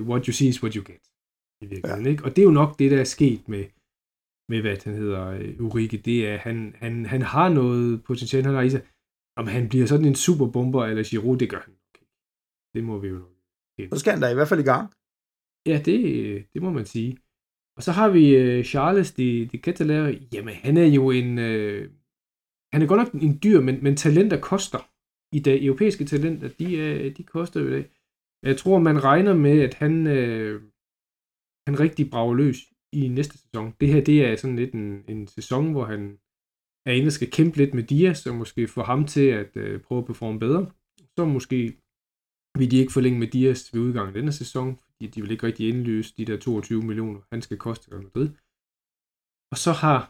Speaker 2: uh, what you see is what you get. I virkeligheden, ja. ikke? Og det er jo nok det, der er sket med, med, hvad han hedder, øh, Ulrike, det er, han, han, han har noget potentiale, han har i sig. Om han bliver sådan en superbomber eller Giroud, det gør han. Det må vi jo nok
Speaker 1: Så skal han da i hvert fald i gang.
Speaker 2: Ja, det, det må man sige. Og så har vi uh, Charles de, de Catalere. Jamen, han er jo en... Uh, han er godt nok en dyr, men, men talenter koster. I dag, europæiske talenter, de, de koster jo det. Jeg tror, man regner med, at han, uh, han rigtig brager løs i næste sæson. Det her, det er sådan lidt en, en sæson, hvor han er inde og skal kæmpe lidt med Dias, og måske få ham til at øh, prøve at performe bedre. Så måske vil de ikke forlænge med Dias ved udgangen af denne sæson, fordi de vil ikke rigtig indløse de der 22 millioner, han skal koste Real Madrid. Og så har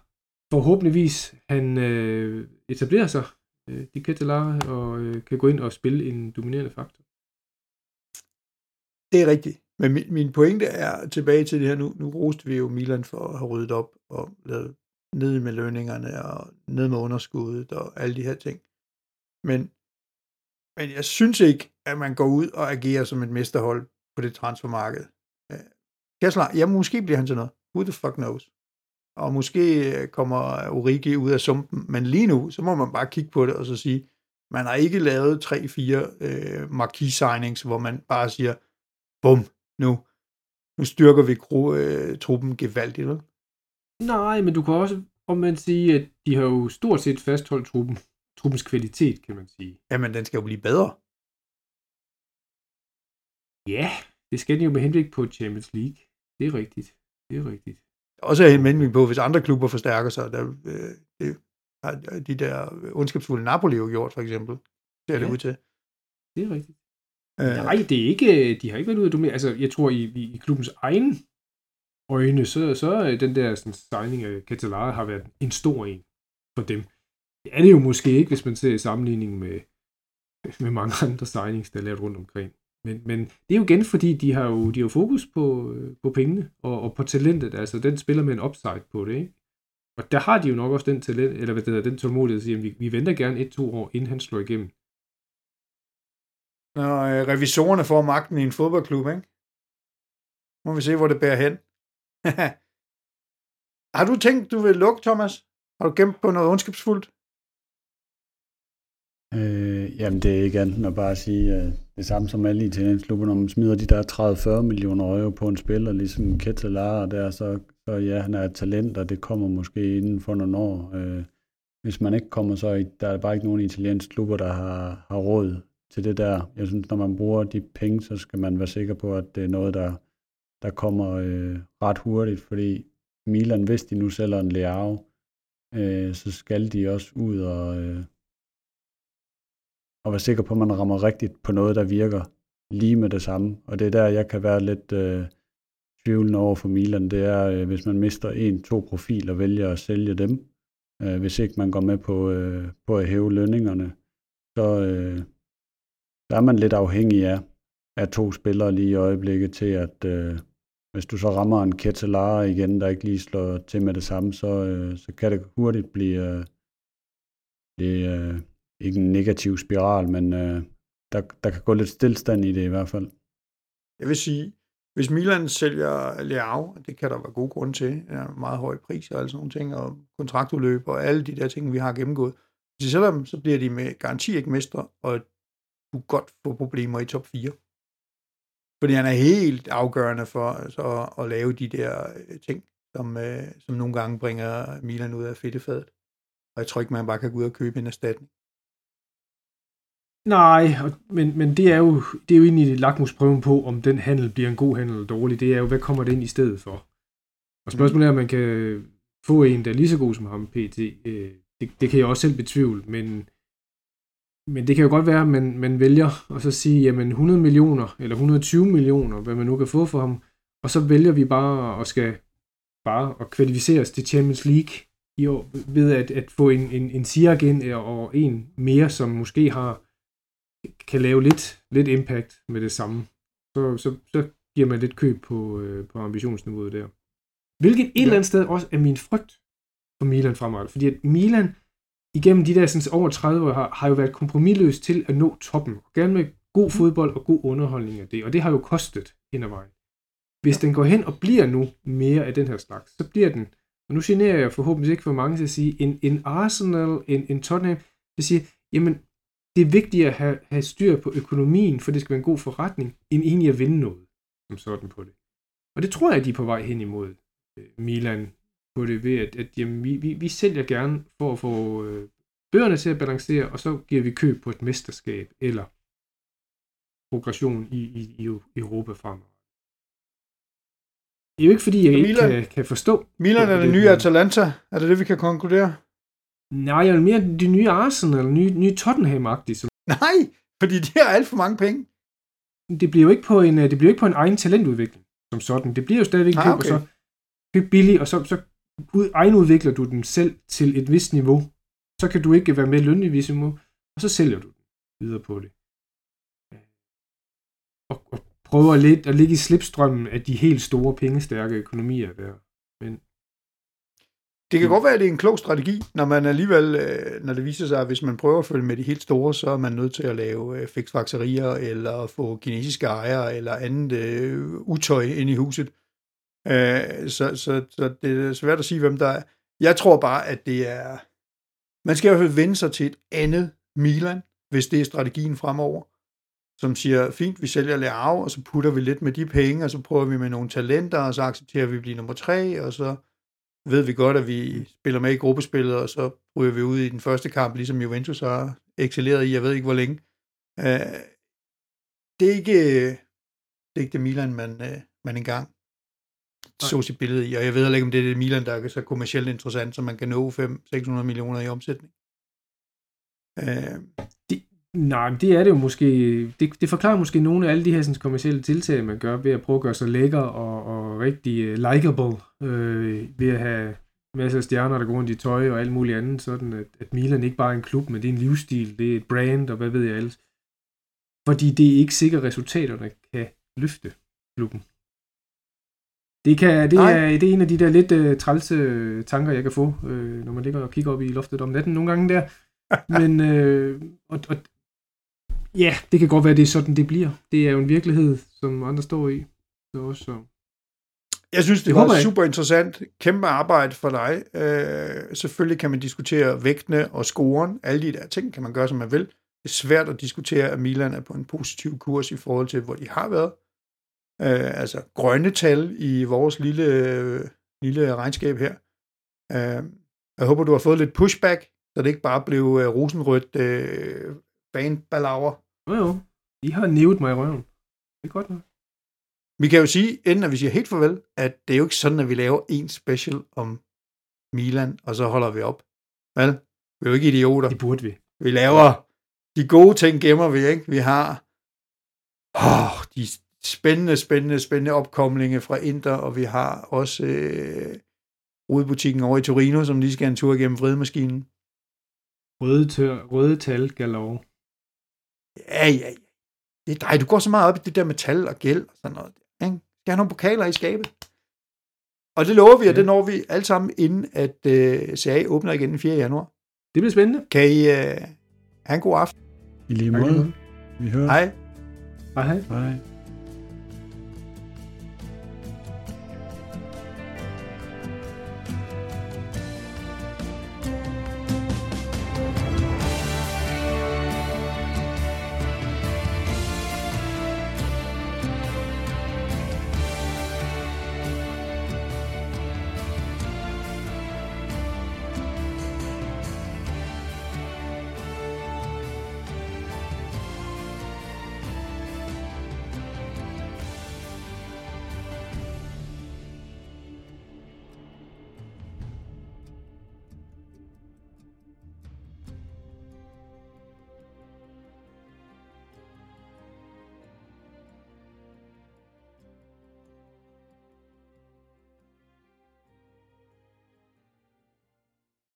Speaker 2: forhåbentligvis han øh, etableret sig, øh, de Ketelar, og øh, kan gå ind og spille en dominerende faktor.
Speaker 1: Det er rigtigt. Men min, min pointe er tilbage til det her, nu, nu roste vi jo Milan for at have ryddet op og lavet ned med lønningerne og ned med underskuddet og alle de her ting. Men, men jeg synes ikke, at man går ud og agerer som et mesterhold på det transfermarked. Øh, Kessler, ja, måske bliver han til noget. Who the fuck knows? Og måske øh, kommer Origi ud af sumpen, men lige nu, så må man bare kigge på det og så sige, man har ikke lavet 3-4 øh, marquis signings, hvor man bare siger, bum, nu, nu styrker vi gru, øh, truppen gevaldigt, vel?
Speaker 2: Nej, men du kan også om man sige, at de har jo stort set fastholdt truppen, truppens kvalitet, kan man sige.
Speaker 1: Jamen, den skal jo blive bedre.
Speaker 2: Ja, det skal den jo med henblik på Champions League. Det er rigtigt. Det er rigtigt.
Speaker 1: Også en henblik på, hvis andre klubber forstærker sig, der, øh, det har de der ondskabsfulde Napoli jo gjort, for eksempel. Det er ja, det ud til.
Speaker 2: Det er rigtigt. Øh, Nej, det er ikke, de har ikke været ude at dominere. Altså, jeg tror, i, i, i klubbens egen øjne, så, så den der sådan, signing af Catalara har været en stor en for dem. Det er det jo måske ikke, hvis man ser i sammenligning med, med mange andre signings, der er lavet rundt omkring. Men, men det er jo igen, fordi de har jo, de har fokus på, øh, på pengene og, og på talentet. Altså, den spiller med en upside på det, ikke? Og der har de jo nok også den talent, eller hvad det hedder, den tålmodighed at sige, at vi, vi venter gerne et-to år, inden han slår igennem
Speaker 1: når øh, revisorerne får magten i en fodboldklub, ikke? Må vi se, hvor det bærer hen. (laughs) Har du tænkt, du vil lukke, Thomas? Har du gemt på noget ondskabsfuldt?
Speaker 3: Øh, jamen, det er ikke andet end at bare sige øh, det samme som alle italienske når man smider de der 30-40 millioner euro på en spiller, ligesom Ketelar der, så, så ja, han er et talent, og det kommer måske inden for nogle år. Øh, hvis man ikke kommer, så er der er bare ikke nogen italienske klubber, der har, har råd til det der. Jeg synes, når man bruger de penge, så skal man være sikker på, at det er noget, der, der kommer øh, ret hurtigt, fordi Milan, hvis de nu sælger en Leao, øh, så skal de også ud og, øh, og være sikker på, at man rammer rigtigt på noget, der virker lige med det samme. Og det er der, jeg kan være lidt øh, tvivlende over for Milan. Det er, øh, hvis man mister en, to profiler, vælger at sælge dem. Øh, hvis ikke man går med på, øh, på at hæve lønningerne, så øh, der er man lidt afhængig af, af to spillere lige i øjeblikket til, at øh, hvis du så rammer en Ketelara igen, der ikke lige slår til med det samme, så, øh, så kan det hurtigt blive, øh, blive øh, ikke en negativ spiral, men øh, der, der kan gå lidt stillstand i det i hvert fald.
Speaker 1: Jeg vil sige, hvis Milan sælger Leao, det kan der være god grund til, er meget høj pris og alle sådan nogle ting, og kontraktudløb og alle de der ting, vi har gennemgået. Hvis de sælger dem, så bliver de med garanti ikke mestre, og du godt få problemer i top 4. Fordi han er helt afgørende for så at lave de der øh, ting, som, øh, som nogle gange bringer Milan ud af fedtefadet. Og jeg tror ikke, man bare kan gå ud og købe en erstatning.
Speaker 2: Nej, men, men det er jo, det er jo egentlig lakmusprøven på, om den handel bliver en god handel eller dårlig. Det er jo, hvad kommer det ind i stedet for? Og spørgsmålet er, om man kan få en, der er lige så god som ham, PT. Øh, det, det kan jeg også selv betvivle, men, men det kan jo godt være, at man, man vælger at så sige, jamen 100 millioner, eller 120 millioner, hvad man nu kan få for ham, og så vælger vi bare at skal bare at kvalificere os til Champions League i år, ved at, at få en, en, en Siak ind og en mere, som måske har kan lave lidt, lidt impact med det samme, så, så, så giver man lidt køb på, øh, på ambitionsniveauet der. Hvilket et ja. eller andet sted også er min frygt for Milan fremover. Fordi at Milan igennem de der sådan, over 30 år har, har jo været kompromilløs til at nå toppen. Gerne med god mm. fodbold og god underholdning af det. Og det har jo kostet hen ad vejen. Hvis den går hen og bliver nu mere af den her slags, så bliver den, og nu generer jeg forhåbentlig ikke for mange til at sige, en, en Arsenal, en, en Tottenham, det siger, jamen det er vigtigt at have, have styr på økonomien, for det skal være en god forretning, end egentlig at vinde noget, som sådan på det. Og det tror jeg, de er på vej hen imod øh, Milan på det, ved at, at jamen, vi, vi, vi sælger gerne for at få øh, bøgerne til at balancere, og så giver vi køb på et mesterskab, eller progression i, i, i Europa fremover. Det er jo ikke fordi, jeg Milan, ikke kan, kan forstå.
Speaker 1: Milan er det, det nye Atalanta. Er det det, vi kan konkludere?
Speaker 2: Nej, jeg vil mere de nye Arsenal, nye, nye Tottenham-agtige. Som...
Speaker 1: Nej, fordi de har alt for mange penge.
Speaker 2: Det bliver jo ikke på en, det bliver ikke på en egen talentudvikling som sådan. Det bliver jo stadigvæk ah, okay. og så køb billigt, og så, så ud, egenudvikler du den selv til et vist niveau. Så kan du ikke være med niveau, og så sælger du den videre på det. Øh, og, og prøver lidt at ligge i slipstrømmen af de helt store pengestærke økonomier der. Men
Speaker 1: det kan godt være, at det er en klog strategi, når man alligevel, øh, når det viser sig, at hvis man prøver at følge med de helt store, så er man nødt til at lave øh, fiksfakserier, eller få kinesiske ejere, eller andet øh, utøj ind i huset. Øh, så, så, så det er svært at sige, hvem der er. Jeg tror bare, at det er... Man skal i hvert fald vende sig til et andet Milan, hvis det er strategien fremover, som siger, fint, vi sælger Leao, og så putter vi lidt med de penge, og så prøver vi med nogle talenter, og så accepterer vi at blive nummer tre, og så ved vi godt, at vi spiller med i gruppespillet, og så ryger vi ud i den første kamp, ligesom Juventus har excelleret i, jeg ved ikke hvor længe. Øh, det er ikke det, er ikke det Milan, man, øh, man engang så sit billede i, og jeg ved heller ikke, om det er det Milan, der er så kommercielt interessant, så man kan nå 500-600 millioner i omsætning.
Speaker 2: Øh, Nej, det er det jo måske. Det, det forklarer måske nogle af alle de her sådan, kommersielle tiltag, man gør ved at prøve at gøre sig lækker og, og rigtig uh, likable, øh, ved at have masser af stjerner, der går rundt i tøj og alt muligt andet, sådan at, at Milan ikke bare er en klub, men det er en livsstil, det er et brand, og hvad ved jeg ellers. Fordi det er ikke sikkert, resultaterne kan løfte klubben. Det, kan, det, er, det er en af de der lidt uh, trælse tanker, jeg kan få, øh, når man ligger og kigger op i loftet om natten nogle gange der. (laughs) Men, øh, og, og ja, det kan godt være, det er sådan, det bliver. Det er jo en virkelighed, som andre står i. Så også,
Speaker 1: jeg synes, det, det var super interessant. Kæmpe arbejde for dig. Øh, selvfølgelig kan man diskutere vægtene og scoren. Alle de der ting kan man gøre, som man vil. Det er svært at diskutere, at Milan er på en positiv kurs i forhold til, hvor de har været. Øh, altså grønne tal i vores lille, lille regnskab her. Øh, jeg håber, du har fået lidt pushback, så det ikke bare blev øh, rosenrødt øh, banebalaver.
Speaker 2: Jo jo, I har nævet mig i røven. Det er godt nok.
Speaker 1: Vi kan jo sige, inden at vi siger helt farvel, at det er jo ikke sådan, at vi laver en special om Milan, og så holder vi op. Vel? Vi er jo ikke idioter.
Speaker 2: Det burde vi.
Speaker 1: Vi laver de gode ting, gemmer vi, ikke? Vi har oh, de spændende, spændende, spændende opkomlinge fra Inter, og vi har også øh, rodebutikken over i Torino, som lige skal en tur gennem vridemaskinen.
Speaker 2: Røde, tør, røde tal galore.
Speaker 1: Ja, ja, ja. Det er dig, du går så meget op i det der metal og gæld og sådan noget. Ikke? Skal have nogle pokaler i skabet. Og det lover vi, og det når vi alle sammen, inden at uh, CA åbner igen den 4. januar.
Speaker 2: Det bliver spændende.
Speaker 1: Kan I uh, have en god aften?
Speaker 3: I lige måde. Vi hører.
Speaker 1: Hej.
Speaker 2: Hej hej.
Speaker 3: Hej.